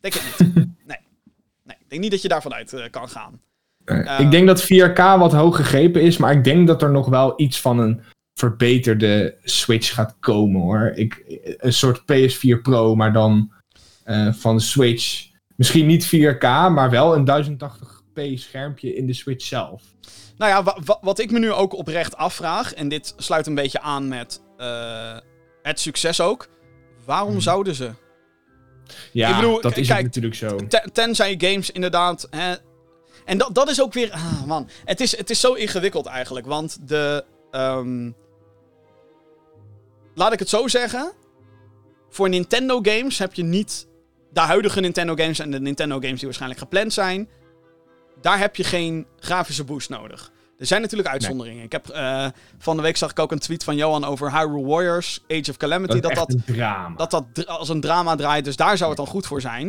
Ik denk het niet. nee. Nee, ik denk niet dat je daarvan uit eh, kan gaan. Eh, ik denk dat 4K wat hoog gegrepen is, maar ik denk dat er nog wel iets van een verbeterde Switch gaat komen hoor. Ik, een soort PS4 Pro, maar dan eh, van de Switch. Misschien niet 4K, maar wel een 1080p schermpje in de Switch zelf. Nou ja, wa- wa- wat ik me nu ook oprecht afvraag, en dit sluit een beetje aan met eh, het succes ook. Waarom zouden ze? Ja, Ik bedoel, dat is kijk, het natuurlijk zo. Ten- tenzij games inderdaad. Hè, en dat, dat is ook weer. Ah, man. Het is, het is zo ingewikkeld eigenlijk. Want de. ehm, laat ik het zo zeggen. Voor Nintendo games heb je niet. De huidige Nintendo games en de Nintendo games die waarschijnlijk gepland zijn. Daar heb je geen grafische boost nodig. Er zijn natuurlijk uitzonderingen. Ik heb, eh, van de week zag ik ook een tweet van Johan over Hyrule Warriors, Age of Calamity. Dat Dat dat dat als een drama draait. Dus daar zou het dan goed voor zijn.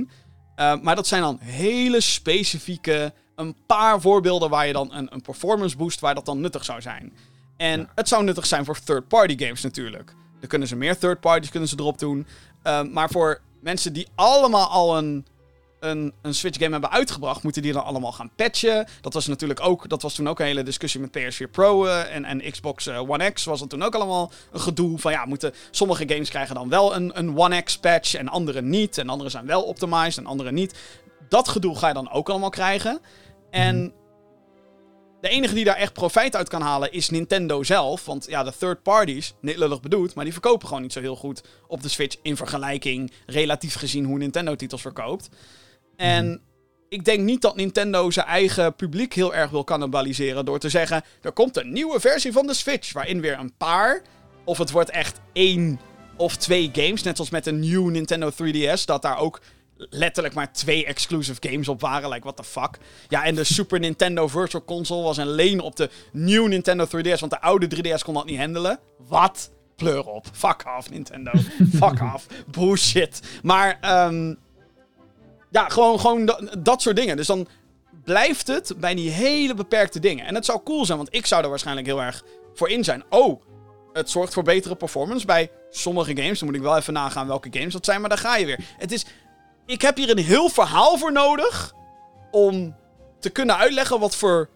Uh, maar dat zijn dan hele specifieke. Een paar voorbeelden waar je dan een, een performance boost. waar dat dan nuttig zou zijn. En het zou nuttig zijn voor third-party games natuurlijk. Dan kunnen ze meer third parties kunnen ze erop doen. Uh, maar voor mensen die allemaal al een, een, een Switch game hebben uitgebracht, moeten die dan allemaal gaan patchen. Dat was natuurlijk ook, dat was toen ook een hele discussie met PS4 Pro uh, en, en Xbox uh, One X. Was het toen ook allemaal een gedoe van ja, moeten sommige games krijgen dan wel een, een One X patch en andere niet. En andere zijn wel optimized en andere niet. Dat gedoe ga je dan ook allemaal krijgen. En mm. de enige die daar echt profijt uit kan halen is Nintendo zelf. Want ja, de third parties, niet lullig bedoeld, maar die verkopen gewoon niet zo heel goed op de Switch in vergelijking, relatief gezien, hoe Nintendo titels verkoopt. En mm. ik denk niet dat Nintendo zijn eigen publiek heel erg wil cannibaliseren door te zeggen: er komt een nieuwe versie van de Switch, waarin weer een paar, of het wordt echt één of twee games, net zoals met de nieuwe Nintendo 3DS, dat daar ook letterlijk maar twee exclusive games op waren. Like, what the fuck. Ja, en de Super Nintendo Virtual Console was alleen op de nieuwe Nintendo 3DS, want de oude 3DS kon dat niet handelen. Wat? Pleur op. Fuck off, Nintendo. Fuck off. Bullshit. Maar, um, ja, gewoon, gewoon dat, soort dingen. Dus dan blijft het bij die hele beperkte dingen. En het zou cool zijn, want ik zou er waarschijnlijk heel erg voor in zijn. Oh, het zorgt voor betere performance bij sommige games. Dan moet ik wel even nagaan welke games dat zijn, maar daar ga je weer. Het is... Ik heb hier een heel verhaal voor nodig om te kunnen uitleggen wat voor,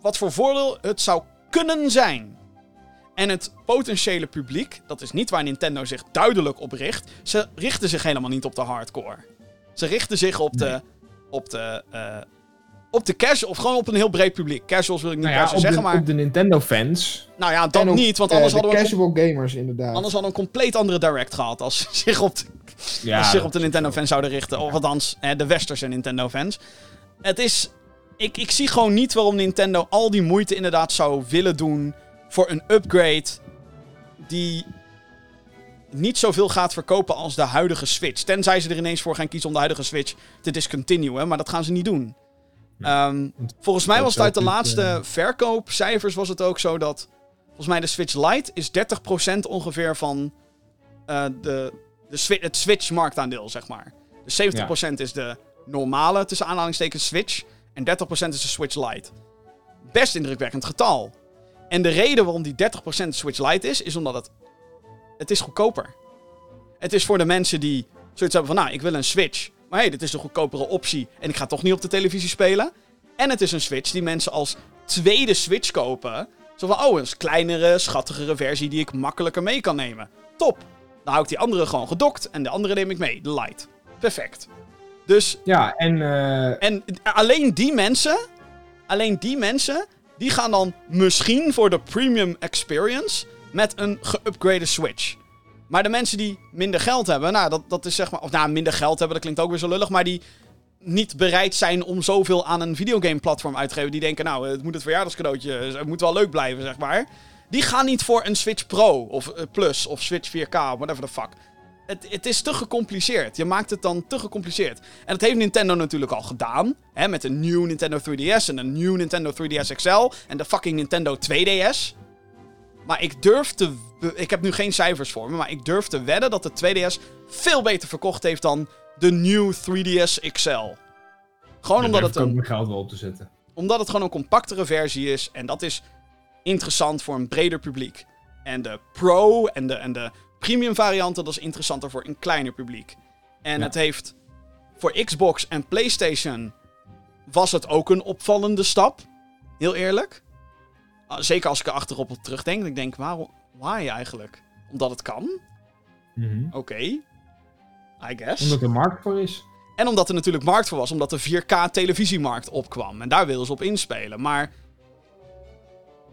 wat voor voordeel het zou kunnen zijn. En het potentiële publiek, dat is niet waar Nintendo zich duidelijk op richt. Ze richten zich helemaal niet op de hardcore. Ze richten zich op de, op de, uh, op de casual, of gewoon op een heel breed publiek. Casuals wil ik niet nou ja, zeggen, de, maar... op de Nintendo-fans. Nou ja, dat op, niet, want anders uh, hadden we... casual gamers, inderdaad. Anders hadden we een compleet andere direct gehad als ze zich op de, ja, als zich op de Nintendo-fans zouden richten. Of althans, hè, de westerse Nintendo-fans. Het is... Ik, ik zie gewoon niet waarom Nintendo al die moeite inderdaad zou willen doen voor een upgrade die niet zoveel gaat verkopen als de huidige Switch. Tenzij ze er ineens voor gaan kiezen om de huidige Switch te discontinuen, maar dat gaan ze niet doen. Ehm, volgens mij was het uit de laatste eh, verkoopcijfers was het ook zo dat... Volgens mij de Switch Lite is 30% ongeveer van eh, de, de Swi- het Switch-marktaandeel, zeg maar. Dus 70% is de normale, tussen aanhalingstekens, Switch. En 30% is de Switch Lite. Best indrukwekkend getal. En de reden waarom die 30% Switch Lite is, is omdat het... Het is goedkoper. Het is voor de mensen die zoiets hebben van, nou, ik wil een Switch. Maar hey, dit is de goedkopere optie en ik ga toch niet op de televisie spelen. En het is een Switch die mensen als tweede Switch kopen. Zo van, oh, een kleinere, schattigere versie die ik makkelijker mee kan nemen. Top. Dan hou ik die andere gewoon gedokt en de andere neem ik mee, de Lite. Perfect. Dus, Ja, en eh, en alleen die mensen, alleen die mensen, die gaan dan misschien voor de premium experience met een geupgrade Switch. Maar de mensen die minder geld hebben, nou, dat, dat is zeg maar. Of nou, minder geld hebben, dat klinkt ook weer zo lullig. Maar die niet bereid zijn om zoveel aan een videogame-platform uit te geven. Die denken, nou, het moet het verjaardagscadeautje. Het moet wel leuk blijven, zeg maar. Die gaan niet voor een Switch Pro of eh, Plus of Switch 4K, whatever the fuck. Het, het is te gecompliceerd. Je maakt het dan te gecompliceerd. En dat heeft Nintendo natuurlijk al gedaan. Hè, met een nieuw Nintendo 3DS en een nieuw Nintendo 3DS XL. En de fucking Nintendo 2DS. Maar ik durf te. Ik heb nu geen cijfers voor me. Maar ik durf te wedden dat de 2DS veel beter verkocht heeft dan de nieuw 3DS XL. Gewoon omdat het, een, mijn geld wel op te zetten. omdat het gewoon een compactere versie is. En dat is interessant voor een breder publiek. En de Pro en de, en de premium varianten, dat is interessanter voor een kleiner publiek. En Ja. het heeft voor Xbox en PlayStation was het ook een opvallende stap. Heel eerlijk. Ah, Zeker als ik er achterop op terugdenk. Ik denk, waarom, why eigenlijk? Omdat het kan? Mhm. Oké. I guess. Omdat er markt voor is. En omdat er natuurlijk markt voor was, omdat de 4K televisiemarkt opkwam. En daar wilden ze op inspelen. Maar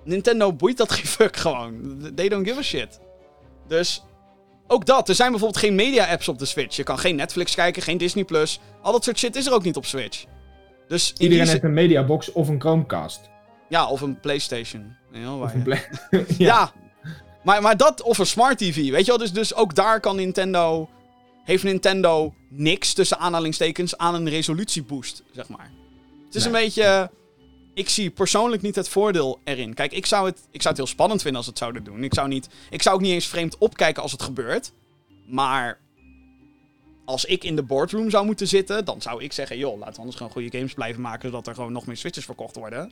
Nintendo boeit dat geen fuck gewoon. They don't give a shit. Dus ook dat. Er zijn bijvoorbeeld geen media-apps op de Switch. Je kan geen Netflix kijken, geen Disney+. Plus. Al dat soort shit is er ook niet op Switch. Dus Iedereen heeft een mediabox of een Chromecast. Ja, of een PlayStation. Heel waar, Of een ja. Play- Ja. Maar, maar dat of een smart TV, weet je wel? Dus, dus ook daar kan Nintendo... Heeft Nintendo niks, tussen aanhalingstekens, aan een resolutieboost, zeg maar. Het is Nee. een beetje... Ik zie persoonlijk niet het voordeel erin. Kijk, ik zou, het, ik zou het heel spannend vinden als het zouden doen. Ik zou, niet, ik zou ook niet eens vreemd opkijken als het gebeurt. Maar als ik in de boardroom zou moeten zitten, dan zou ik zeggen... joh, laten we anders gewoon goede games blijven maken... zodat er gewoon nog meer Switches verkocht worden.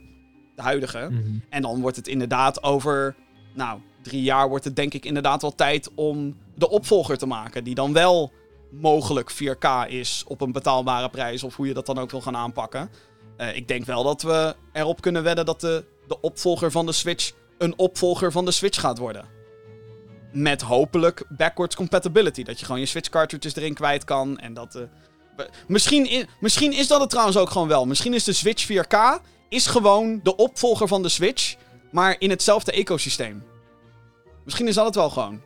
De huidige. Mhm. En dan wordt het inderdaad over, nou, drie jaar wordt het denk ik inderdaad wel tijd om de opvolger te maken. Die dan wel mogelijk 4K is op een betaalbare prijs of hoe je dat dan ook wil gaan aanpakken. Eh, ik denk wel dat we erop kunnen wedden dat de, de opvolger van de Switch een opvolger van de Switch gaat worden. Met hopelijk backwards compatibility. Dat je gewoon je Switch cartridges erin kwijt kan en dat... eh, misschien, misschien is dat het trouwens ook gewoon wel. Misschien is de Switch 4K is gewoon de opvolger van de Switch, maar in hetzelfde ecosysteem. Misschien is dat het wel gewoon.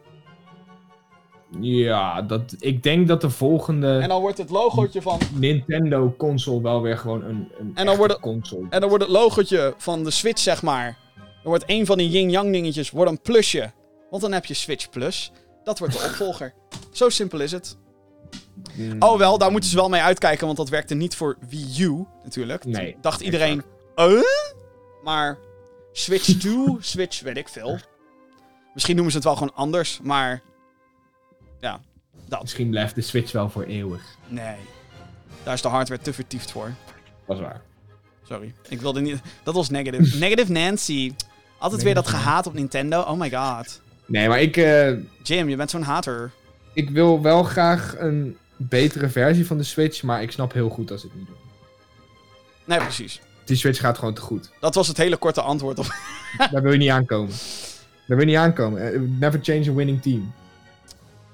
Ja, dat, ik denk dat de volgende En dan wordt het logootje van. Nintendo console wel weer gewoon een, een dan echte worden- console. En dan wordt het logootje van de Switch, zeg maar. Dan wordt een van die yin-yang dingetjes wordt een plusje. Want dan heb je Switch Plus. Dat wordt de opvolger. Zo simpel is het. Mm, Oh wel, daar moeten ze wel mee uitkijken, want dat werkte niet voor Wii U natuurlijk. Toen Nee, dacht iedereen, eh? Maar Switch 2, Switch, weet ik veel. Misschien noemen ze het wel gewoon anders, maar ja, dat. Misschien blijft de Switch wel voor eeuwig. Nee. Daar is de hardware te vertiefd voor. Dat is waar. Sorry. Ik wilde niet... Dat was negative. negative Nancy. Altijd weer dat gehaat op Nintendo. Oh my god. Nee, maar ik, eh, Jim, je bent zo'n hater. ik wil wel graag een betere versie van de Switch, maar ik snap heel goed als ik het niet doe. Nee, precies. Die Switch gaat gewoon te goed. Dat was het hele korte antwoord op... Daar wil je niet aankomen. Daar wil je niet aankomen. Eh, Never change a winning team.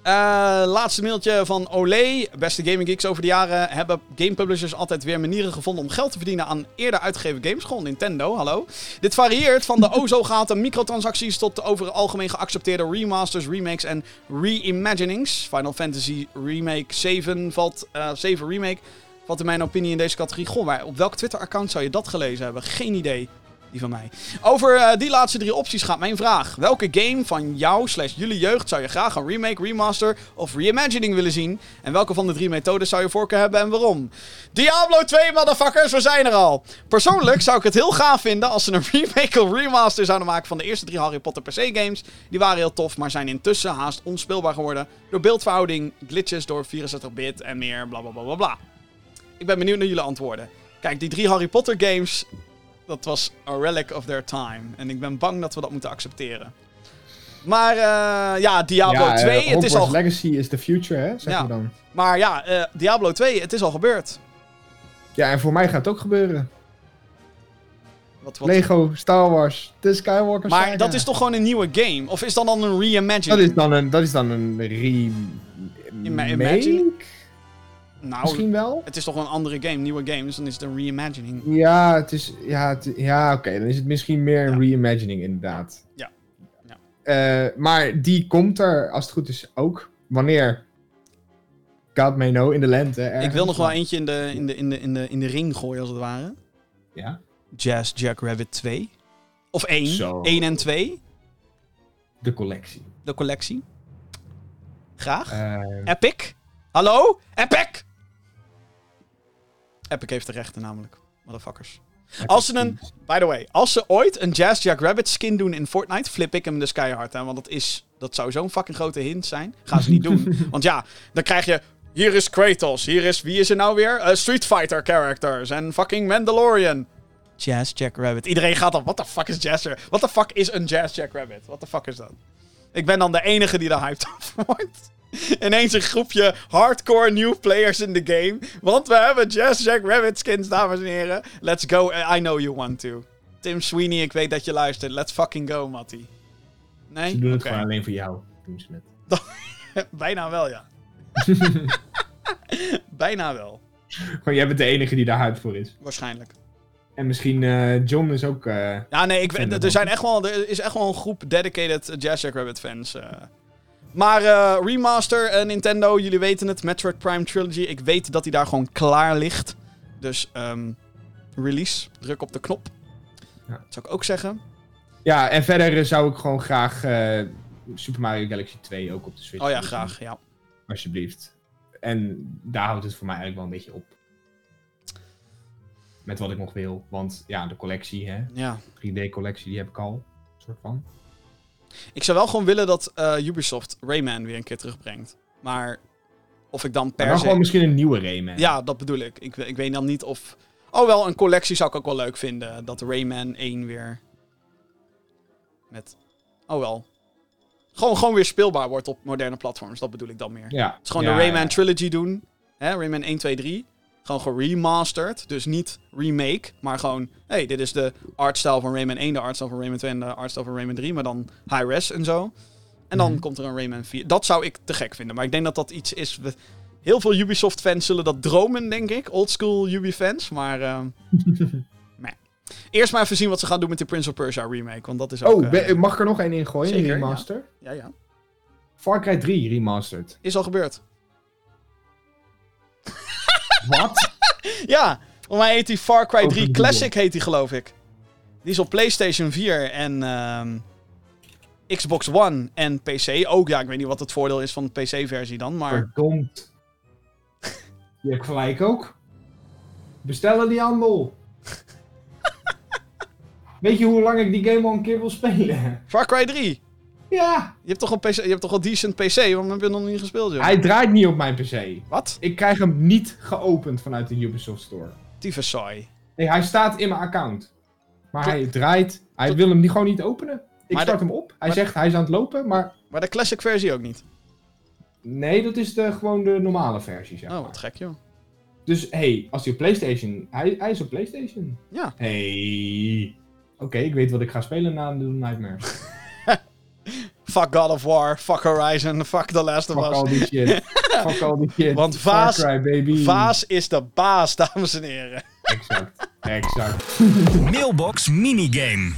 Eh, laatste mailtje van Olé. Beste gaming geeks over de jaren hebben game publishers altijd weer manieren gevonden om geld te verdienen aan eerder uitgegeven games. Gewoon Nintendo, hallo. Dit varieert van de o zo gehate microtransacties tot de over algemeen geaccepteerde remasters, remakes en reimaginings. Final Fantasy Remake 7 valt, eh 7 Remake valt in mijn opinie in deze categorie. Goh, maar op welk Twitter-account zou je dat gelezen hebben? Geen idee. Die van mij. Over eh, die laatste drie opties gaat mijn vraag. Welke game van jou slash jullie jeugd zou je graag een remake, remaster of reimagining willen zien? En welke van de drie methodes zou je voorkeur hebben en waarom? Diablo 2, motherfuckers, we zijn er al! Persoonlijk zou ik het heel gaaf vinden als ze een remake of remaster zouden maken van de eerste drie Harry Potter PC games. Die waren heel tof, maar zijn intussen haast onspeelbaar geworden door beeldverhouding, glitches door 64-bit en meer bla bla bla bla bla. Ik ben benieuwd naar jullie antwoorden. Kijk, die drie Harry Potter games, dat was a relic of their time. En ik ben bang dat we dat moeten accepteren. Maar eh, ja, Diablo ja, eh, 2, het is al... Legacy is the future, hè? Zeg Ja. je dan. Maar ja, eh, Diablo 2, het is al gebeurd. Ja, en voor mij gaat het ook gebeuren. Wat, wat... Lego, Star Wars, The Skywalker Maar saga. dat is toch gewoon een nieuwe game? Of is dat dan een reimagining? Dat is dan een, dat is dan een re... Ima-? Nou, Misschien wel? het is toch een andere game, nieuwe game, dus dan is het een reimagining. Ja, het is... Ja, het- ja oké. dan is het misschien meer een Ja. reimagining, inderdaad. Ja. Ja. Eh, maar die komt er, als het goed is, ook. Wanneer? God may know, in de lente. Ik wil nog wel eentje in de, in, de, in, de, in, de, in de ring gooien, als het ware. Ja? Jazz Jack Rabbit 2. Of 1. Zo. 1 en 2. De collectie. De collectie. Graag. Eh, Epic? Hallo? Epic? Epic heeft de rechten namelijk. Motherfuckers. Als ze een... By the way, als ze ooit een Jazz Jack Rabbit skin doen in Fortnite, flip ik hem de skyhard aan. Want dat, is, dat zou zo'n fucking grote hint zijn. Gaan ze niet doen. Want ja, dan krijg je... Hier is Kratos. Hier is... Wie is er nou weer? Eh, Street Fighter characters. En fucking Mandalorian. Jazz Jack Rabbit. Iedereen gaat dan... What the fuck is Jazz Jack... What the fuck is een Jazz Jack Rabbit? What the fuck is dat? Ik ben dan de enige die daar hyped over wordt. Ineens een groepje hardcore new players in de game. Want we hebben Jazz Jack Rabbit skins, dames en heren. Let's go. I know you want to. Tim Sweeney, ik weet dat je luistert. Let's fucking go, Matty. Nee? Ze doen het gewoon alleen voor jou. Doen ze het. Bijna wel, ja. Bijna wel. Gewoon, jij bent de enige die daar hyped voor is. Waarschijnlijk. En misschien eh, John is ook... eh, Ja, nee, ik, er, zijn echt wel, er is echt wel een groep dedicated Jazz Jack Rabbit fans. eh. Maar eh, remaster, eh, Nintendo, jullie weten het, Metroid Prime Trilogy. Ik weet dat die daar gewoon klaar ligt. Dus ehm, release, druk op de knop. Ja. Dat zou ik ook zeggen. Ja, en verder eh, zou ik gewoon graag Super Mario Galaxy 2 ook op de Switch Oh ja, graag, ja. Alsjeblieft. En daar houdt het voor mij eigenlijk wel een beetje op. Met wat ik nog wil. Want ja, de collectie, hè. ja. 3D-collectie, die heb ik al. soort van. Ik zou wel gewoon willen dat eh, Ubisoft Rayman weer een keer terugbrengt. Maar of ik dan Maar per dan se... gewoon misschien een nieuwe Rayman. Ja, dat bedoel ik. ik. Ik weet dan niet of... Oh, wel, een collectie zou ik ook wel leuk vinden. Dat Rayman 1 weer... Met... Oh, wel. Gewoon, gewoon weer speelbaar wordt op moderne platforms. Dat bedoel ik dan meer. Ja. Dus gewoon Ja, de Rayman ja. Trilogy doen. Hè, Rayman 1, 2, 3. Gewoon geremasterd. Dus niet remake. Maar gewoon... hey, dit is de artstyle van Rayman 1, de artstyle van Rayman 2 en de artstyle van Rayman 3. Maar dan high-res en zo. En dan Mhm. komt er een Rayman 4. Dat zou ik te gek vinden. Maar ik denk dat dat iets is... we- Heel veel Ubisoft-fans zullen dat dromen, denk ik. Oldschool Ubi-fans. Maar... ehm. Eerst maar even zien wat ze gaan doen met de Prince of Persia remake. Want dat is ook... Oh, eh, be- mag ik er nog één ingooien? zeker, een ja. remaster? ja, ja. Far Cry 3 remastered. Is al gebeurd. Wat? Ja, voor mij heet die Far Cry Over 3 Google. Classic, heet die geloof ik. Die is op PlayStation 4 en ehm, Xbox One en PC ook. Ja, ik weet niet wat het voordeel is van de PC-versie dan, maar... Verdomd. Je hebt gelijk ook. Bestellen die handel. Weet je hoe lang ik die game al een keer wil spelen? Far Cry 3! Ja. Je hebt toch een, PC, je hebt toch een decent PC? Waarom heb je hem nog niet gespeeld, joh? Hij draait niet op mijn PC. Wat? Ik krijg hem niet geopend vanuit de Ubisoft Store. Tyfus saai. Nee, hij staat in mijn account. Maar Tot- hij draait. Hij tot- wil hem niet, gewoon niet openen. Ik Maar start de- hem op. Hij maar- zegt hij is aan het lopen, maar Maar de classic versie ook niet. nee, dat is de, gewoon de normale versie. Zeg Oh, maar. wat gek, joh. Dus hey, als hij op PlayStation. Hij, hij is op PlayStation. Ja. Hey. Oké, ik weet wat ik ga spelen na de Nightmares. Fuck God of War, fuck Horizon, fuck The Last of Fuck Us. all die shit. Fuck all die shit. Want Vaas- Cry, baby. Vaas is de baas, dames en heren. Exact. Exact. Mailbox minigame.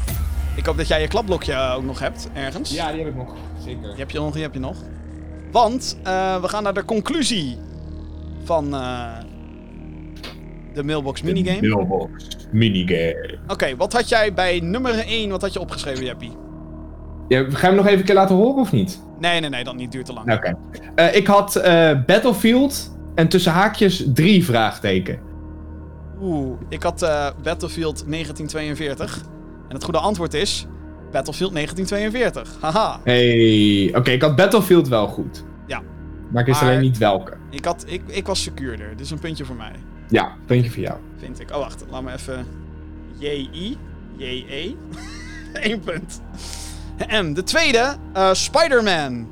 Ik hoop dat jij je klapblokje eh, ook nog hebt, ergens. Ja, die heb ik nog. Zeker. Die heb je nog, die heb je nog. Want eh, we gaan naar de conclusie van eh, de mailbox minigame. Mailbox. minigame. Oké, wat had jij bij nummer 1, wat had je opgeschreven, Jeppie? Ja, ga je hem nog even een keer laten horen of niet? Nee, nee, nee, dat niet, duurt te lang. Oké. Eh, ik had eh, Battlefield en tussen haakjes drie vraagteken. Oeh, ik had eh, Battlefield 1942. En het goede antwoord is Battlefield 1942. Haha. Hey, oké, ik had Battlefield wel goed. Ja. Maar ik wist Maar- alleen niet welke. Ik, had, ik, ik was secuurder, dus een puntje voor mij, Ja, puntje voor jou. vind ik. Oh, wacht, laat me even... J-I, J-E. Eén punt. En de tweede, eh, Spider-Man.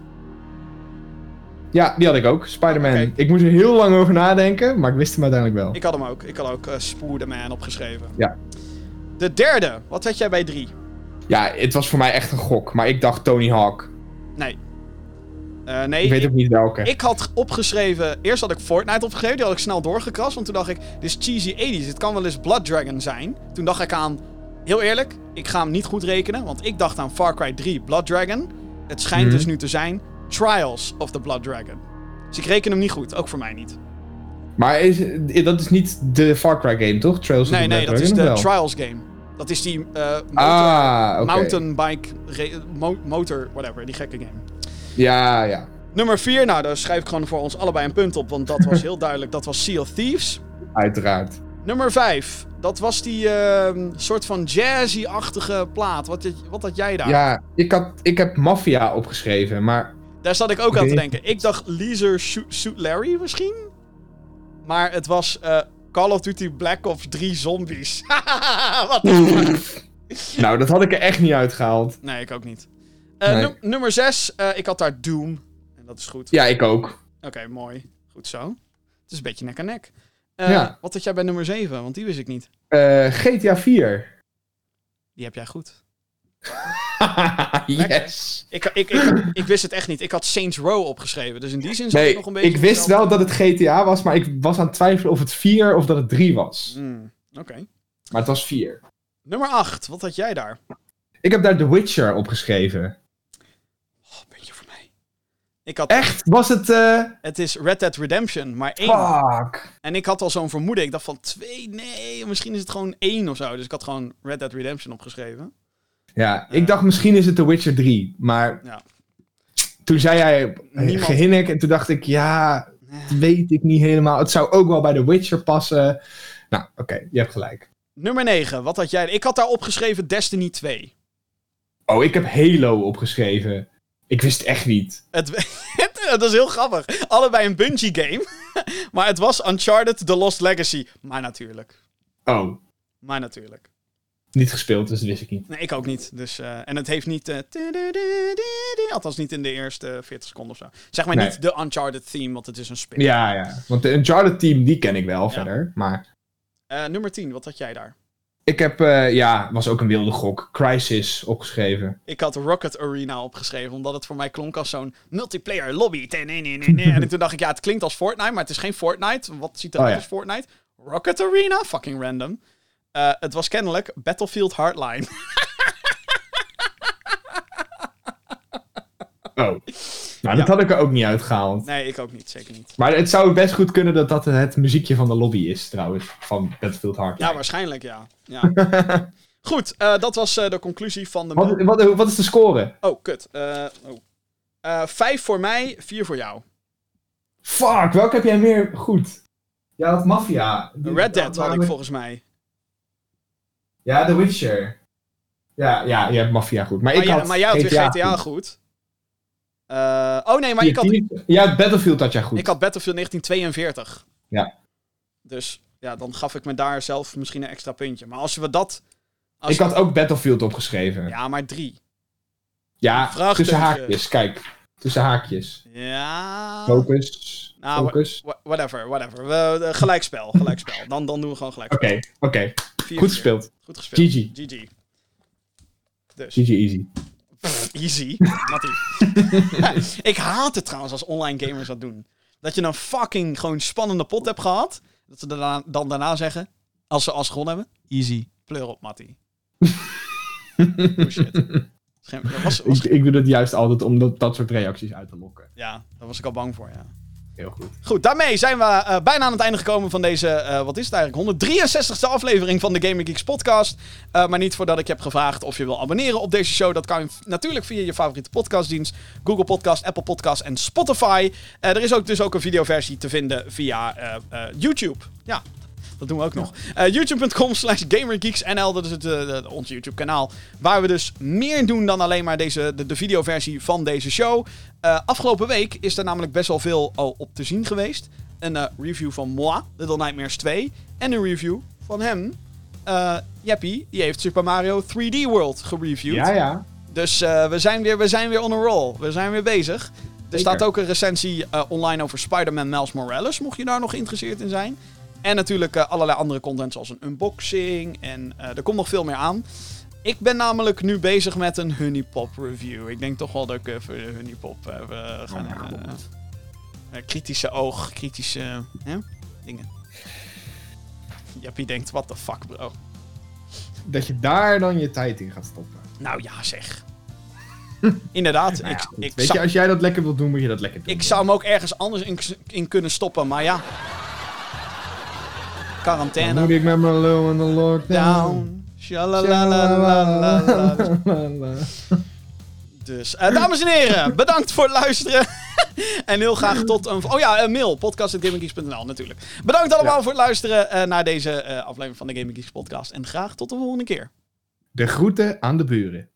Ja, die had ik ook. Spider-Man. Ik moest er heel lang over nadenken, maar ik wist hem uiteindelijk wel. Ik had hem ook. Ik had ook uh, Spider-Man opgeschreven. Ja. De derde, wat had jij bij drie? Ja, het was voor mij echt een gok, maar ik dacht Tony Hawk. Nee. Eh, nee, Ik weet ook niet welke. ik had opgeschreven... Eerst had ik Fortnite opgegeven, die had ik snel doorgekrast. Want toen dacht ik, dit is cheesy 80s. Dit kan wel eens Blood Dragon zijn. Toen dacht ik aan... Heel eerlijk, ik ga hem niet goed rekenen. Want ik dacht aan Far Cry 3 Blood Dragon. Het schijnt Mhm. dus nu te zijn Trials of the Blood Dragon. Dus ik reken hem niet goed. Ook voor mij niet. Maar is, dat is niet de Far Cry game, toch? Trails of Nee, the nee, Black dat is de Dragon, of? Trials game. Dat is die eh motor, Ah, oké. mountainbike, ra- mo- motor, whatever, die gekke game. Ja, ja. Nummer 4, nou daar schrijf ik gewoon voor ons allebei een punt op, want dat was heel duidelijk, dat was Sea of Thieves. Uiteraard. Nummer 5, dat was die ehm, soort van jazzy-achtige plaat. Wat, had- wat had jij daar? Ja, ik, had, ik heb Mafia opgeschreven, maar Daar zat ik ook aan te denken. Ik dacht Leisure Shoot, Suit Larry misschien? Maar het was eh, Call of Duty Black Ops 3 Zombies. wat nou, dat had ik er echt niet uitgehaald. Nee, ik ook niet. Eh, Nee. nummer 6, ik had daar Doom. En dat is goed. Ja, ik ook. Oké, mooi. Goed zo. Het is een beetje nek aan nek. Eh, Ja. Wat had jij bij nummer 7? Want die wist ik niet. Eh, GTA 4. Die heb jij goed. yes. Ik, ik, ik, ik, wist het echt niet. Ik had Saints Row opgeschreven. Dus in die zin zat ik nog een beetje... ik wist wel dat het GTA was, maar ik was aan het twijfelen of het 4 of dat het 3 was. Hmm, Oké. Maar het was 4. Nummer 8. Wat had jij daar? Ik heb daar The Witcher opgeschreven. Oh, mij. Ik had... Echt? Was het... eh Het is Red Dead Redemption, maar één. Fuck. En ik had al zo'n vermoeden. Ik dacht van twee, nee, misschien is het gewoon één of zo. Dus ik had gewoon Red Dead Redemption opgeschreven. Ja, ik dacht misschien is het The Witcher 3, maar Ja. toen zei jij Niemand- gehinnik en toen dacht ik, ja, dat weet ik niet helemaal. Het zou ook wel bij The Witcher passen. Nou, oké, je hebt gelijk. Nummer 9. Wat had jij? Ik had daar opgeschreven Destiny 2. Oh, ik heb Halo opgeschreven. Ik wist het echt niet. Het, het- dat is heel grappig. Allebei een Bungie game. maar het was Uncharted The Lost Legacy. Maar natuurlijk. Oh, Maar natuurlijk. niet gespeeld, dus dat wist ik niet. Nee, ik ook niet. Dus, eh, en het heeft niet... eh, althans niet in de eerste 40 seconden of zo. Zeg maar Nee. niet de Uncharted theme, want het is een spin. Ja, ja. Want de Uncharted team, die ken ik wel verder. Maar Eh, nummer 10, wat had jij daar? Ik heb, eh, ja, was ook een wilde gok. Crisis opgeschreven. Ik had Rocket Arena opgeschreven, omdat het voor mij klonk als zo'n multiplayer lobby. Nee, nee, nee, nee. En toen dacht ik, ja, het klinkt als Fortnite, maar het is geen Fortnite. Wat ziet eruit Oh, ja. als Fortnite? Rocket Arena? Fucking random. Eh, het was kennelijk Battlefield Hardline. Oh. Nou, dat had ik er ook niet uitgehaald. nee, ik ook niet, zeker niet. Maar het zou best goed kunnen dat dat het muziekje van de lobby is, trouwens. Van Battlefield Hardline. Ja, waarschijnlijk, ja. ja. Goed, eh, dat was eh, de conclusie van de... Wat, wat, wat is de score? Oh, kut. Eh, oh. Eh, vijf voor mij, vier voor jou. Fuck, welke heb jij meer goed? Ja, dat Mafia. Red Dead had ik volgens mij. Ja, The Witcher. Ja, ja, je hebt Mafia goed. Maar, Maar, ik had maar jij had weer GTA goed. Eh, oh nee, maar ik had, Ja, Battlefield had jij goed. ik had Battlefield 1942. Ja. Dus ja, dan gaf ik me daar zelf misschien een extra puntje. Maar als we dat... Als Ik we- had ook Battlefield opgeschreven. Ja, Ja, maar drie. Vraagteken. tussen haakjes. Kijk, tussen haakjes. Ja... Focus. Nou, Focus. wha- Whatever, whatever. We, eh, gelijkspel, gelijkspel. Dan, dan doen we gewoon Oké, gelijkspel. oké. Vier, Goed gespeeld. Goed gespeeld. GG. GG. Dus. GG easy. Easy. Mattie. ik haat het trouwens als online gamers dat doen. Dat je een fucking gewoon spannende pot hebt gehad. Dat ze daarna, dan daarna zeggen, als ze als gewonnen hebben, easy. Pleur op, Mattie. oh shit. Geen- Dat was, was, Ik, ik doe dat juist altijd om dat, dat soort reacties uit te lokken. ja, daar was ik al bang voor, ja. Heel goed. Goed, daarmee zijn we eh, bijna aan het einde gekomen van deze, eh, wat is het eigenlijk, 163ste aflevering van de Gaming Geeks podcast. Eh, maar niet voordat ik je heb gevraagd of je wil abonneren op deze show. Dat kan v- natuurlijk via je favoriete podcastdienst. Google Podcast, Apple Podcast en Spotify. Er is ook dus ook een videoversie te vinden via YouTube. Ja, dat doen we ook nog. YouTube.com slash GamerGeeksNL, dat is het, ons YouTube kanaal. Waar we dus meer doen dan alleen maar deze, de, de videoversie van deze show. Eh, afgelopen week is er namelijk best wel veel al op te zien geweest. Een eh, review van moi, Little Nightmares 2. En een review van hem, Jeppy. Die heeft Super Mario 3D World gereviewd. Ja, ja. Dus we, zijn weer, we zijn weer on a roll. We zijn weer bezig. Er Zeker. staat ook een recensie online over Spider-Man Miles Morales, mocht je daar nog geïnteresseerd in zijn. En natuurlijk allerlei andere content zoals een unboxing. En er komt nog veel meer aan. Ik ben namelijk nu bezig met een Honeypop review. Ik denk toch wel dat ik even de Honeypop even gaan... Eh, eh, kritische oog, kritische hè, dingen. Jappie denkt, what the fuck bro. Dat je daar dan je tijd in gaat stoppen. Nou ja zeg. Inderdaad, Nou ja, ik, ik, Weet zou, je, als jij dat lekker wilt doen, moet je dat lekker doen. ik zou hem ook ergens anders in, in kunnen stoppen, maar ja. Dan Quarantaine. moet ik met mijn lul in de lockdown. Down. Shalalalalala. Dus, eh, dames en heren, bedankt voor het luisteren. en heel graag tot een... Oh ja, een mail. podcast.gaminggeeks.nl natuurlijk. Bedankt allemaal Ja. voor het luisteren eh, naar deze eh, aflevering van de Gaming Geeks podcast. En graag tot de volgende keer. De groeten aan de buren.